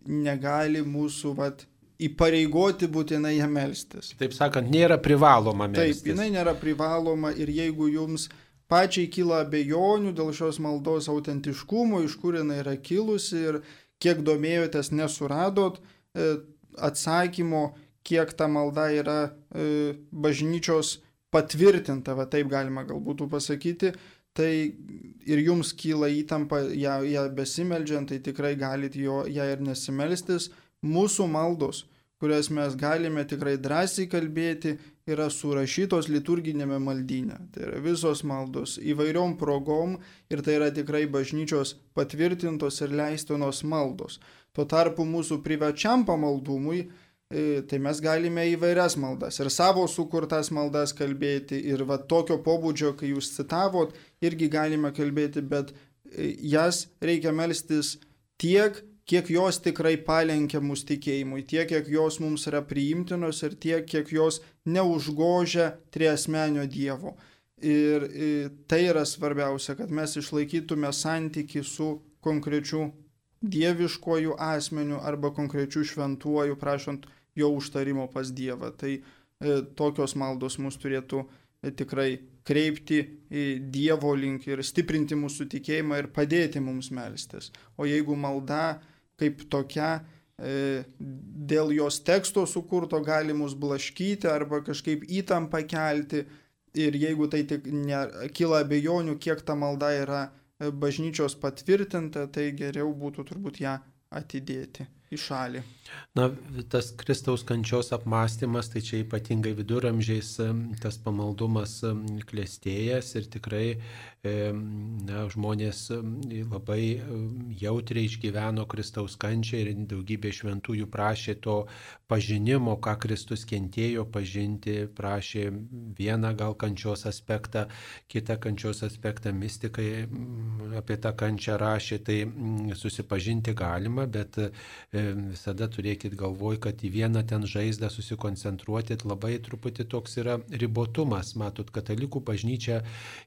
[SPEAKER 2] negali mūsų vat, įpareigoti būtinai ją melstis.
[SPEAKER 1] Taip sakant, nėra privaloma melstis.
[SPEAKER 2] Taip, jinai nėra privaloma ir jeigu jums pačiai kyla abejonių dėl šios maldos autentiškumo, iš kur jinai yra kilusi ir kiek domėjotės nesuradot e, atsakymo, kiek ta malda yra e, bažnyčios patvirtinta, va taip galima galbūt pasakyti, tai ir jums kyla įtampa ją, ją besimeldžiant, tai tikrai galite jo, ją ir nesimelstis. Mūsų maldos, kurias mes galime tikrai drąsiai kalbėti, yra surašytos liturginėme maldyne. Tai yra visos maldos įvairiom progom ir tai yra tikrai bažnyčios patvirtintos ir leistinos maldos. Tuo tarpu mūsų privačiam pamaldumui E, tai mes galime įvairias maldas ir savo sukurtas maldas kalbėti ir va tokio pobūdžio, kai jūs citavot, irgi galime kalbėti, bet e, jas reikia melstis tiek, kiek jos tikrai palenkia mus tikėjimui, tiek, kiek jos mums yra priimtinos ir tiek, kiek jos neužgožia triesmenio Dievo. Ir, tai yra svarbiausia, kad mes išlaikytume santyki su konkrečiu dieviškojų asmeniu arba konkrečiu šventuoju, prašant jo užtarimo pas Dievą. Tai e, tokios maldos mus turėtų e, tikrai kreipti į Dievo link ir stiprinti mūsų tikėjimą ir padėti mums melstis. O jeigu malda kaip tokia e, dėl jos teksto sukurto gali mus blaškyti arba kažkaip įtampą kelti ir jeigu tai tik ne, kyla abejonių, kiek ta malda yra e, bažnyčios patvirtinta, tai geriau būtų turbūt ją atidėti į šalį.
[SPEAKER 1] Na, tas Kristaus kančios apmąstymas, tai čia ypatingai viduramžiais tas pamaldumas klėstėjęs ir tikrai na, žmonės labai jautriai išgyveno Kristaus kančią ir daugybė šventųjų prašė to pažinimo, ką Kristus kentėjo pažinti, prašė vieną gal kančios aspektą, kitą kančios aspektą mystikai apie tą kančią rašė, tai susipažinti galima, bet visada turėkit galvoj, kad į vieną ten žaizdą susikoncentruoti labai truputį toks yra ribotumas. Matot, katalikų bažnyčia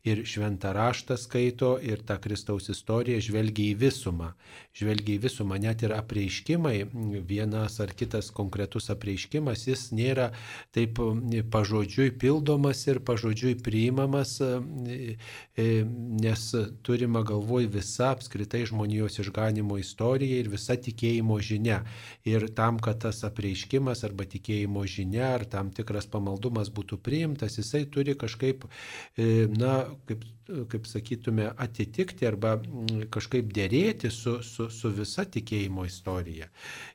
[SPEAKER 1] ir šventą raštą skaito ir tą Kristaus istoriją žvelgia į visumą. Žvelgia į visumą, net ir apreiškimai, vienas ar kitas konkretus apreiškimas, jis nėra taip pažodžiui pildomas ir pažodžiui priimamas, nes turima galvoj visa apskritai žmonijos išganimo istorija ir visa tikėjimo žinia. Ir tam, kad tas apreiškimas arba tikėjimo žinia ar tam tikras pamaldumas būtų priimtas, jisai turi kažkaip, e, na, kaip kaip sakytume, atitikti arba mm, kažkaip dėrėti su, su, su visa tikėjimo istorija.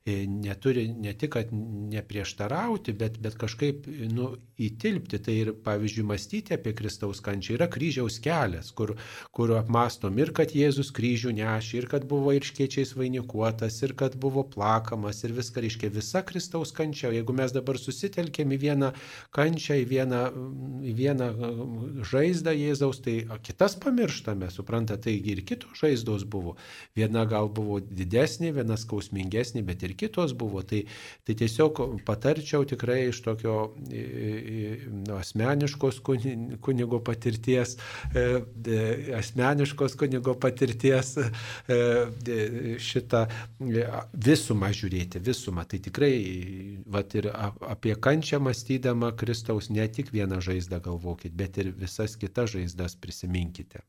[SPEAKER 1] E, neturi ne tik, kad neprieštarauti, bet, bet kažkaip nu, įtilpti. Tai ir, pavyzdžiui, mąstyti apie Kristaus kančią yra kryžiaus kelias, kur, kur apmastom ir kad Jėzus kryžių nešė, ir kad buvo irškiečiais vainikuotas, ir kad buvo plakamas, ir viską reiškia visa Kristaus kančia. Jeigu mes dabar susitelkėm į vieną kančią, į vieną, į vieną žaizdą Jėzaus, tai kitas pamirštame, suprantate, taigi ir kitos žaizdos buvo. Viena gal buvo didesnė, viena skausmingesnė, bet ir kitos buvo. Tai, tai tiesiog patarčiau tikrai iš tokio nu, asmeniškos kunigo patirties, e, asmeniškos kunigo patirties e, šitą visumą žiūrėti, visumą. Tai tikrai, vat ir apie kančią mąstydama Kristaus ne tik vieną žaizdą galvokit, bet ir visas kitas žaizdas prisiminti prisiminkite.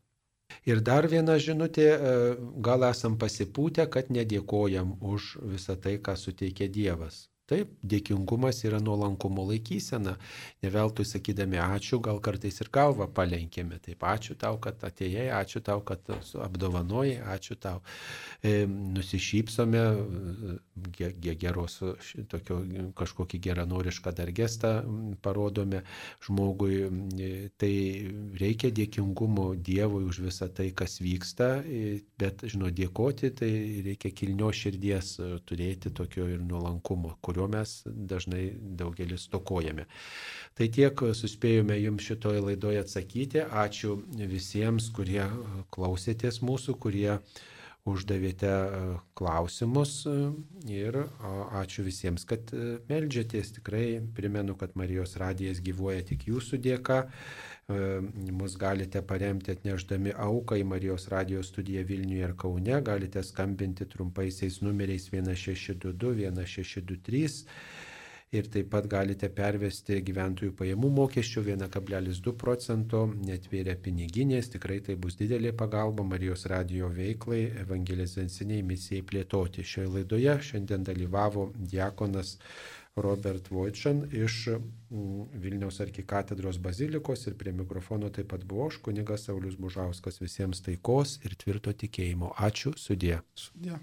[SPEAKER 1] Ir dar viena žinutė, e, gal esam pasipūtę, kad nedėkojam už visą tai, ką suteikė Dievas. Taip, dėkingumas yra nuolankumo laikysena. Ne veltui sakydami ačiū, gal kartais ir galvą palenkėme. Taip, ačiū tau, kad atėjai, ačiū tau, kad apdovanojai, ačiū tau. E, nusišypsome, ge, ge, geros, tokio, kažkokį geranorišką dar gestą parodome žmogui. E, tai reikia dėkingumo Dievui už visą tai, kas vyksta, e, bet, žinau, dėkoti, tai reikia kilnio širdies turėti tokio ir nuolankumo, kurio kurio mes dažnai daugelis stokojame. Tai tiek suspėjome jums šitoje laidoje atsakyti. Ačiū visiems, kurie klausėtės mūsų, kurie uždavėte klausimus ir ačiū visiems, kad melžiatės. Tikrai primenu, kad Marijos radijas gyvuoja tik jūsų dėka. Mus galite paremti atneždami auką į Marijos radijos studiją Vilniuje ir Kaune. Galite skambinti trumpaisiais numeriais 1622, 1623 ir taip pat galite pervesti gyventojų pajamų mokesčio 1,2 procento, netvėrė piniginės, tikrai tai bus didelė pagalba Marijos radio veiklai, evangelizaciniai misijai plėtoti. Šioje laidoje šiandien dalyvavo diakonas Robert Voitšan iš mm, Vilniaus arkikatedros bazilikos ir prie mikrofono taip pat buvo aš, kunigas Saulis Bužauskas. Visiems taikos ir tvirto tikėjimo. Ačiū, sudė.
[SPEAKER 2] Sudė.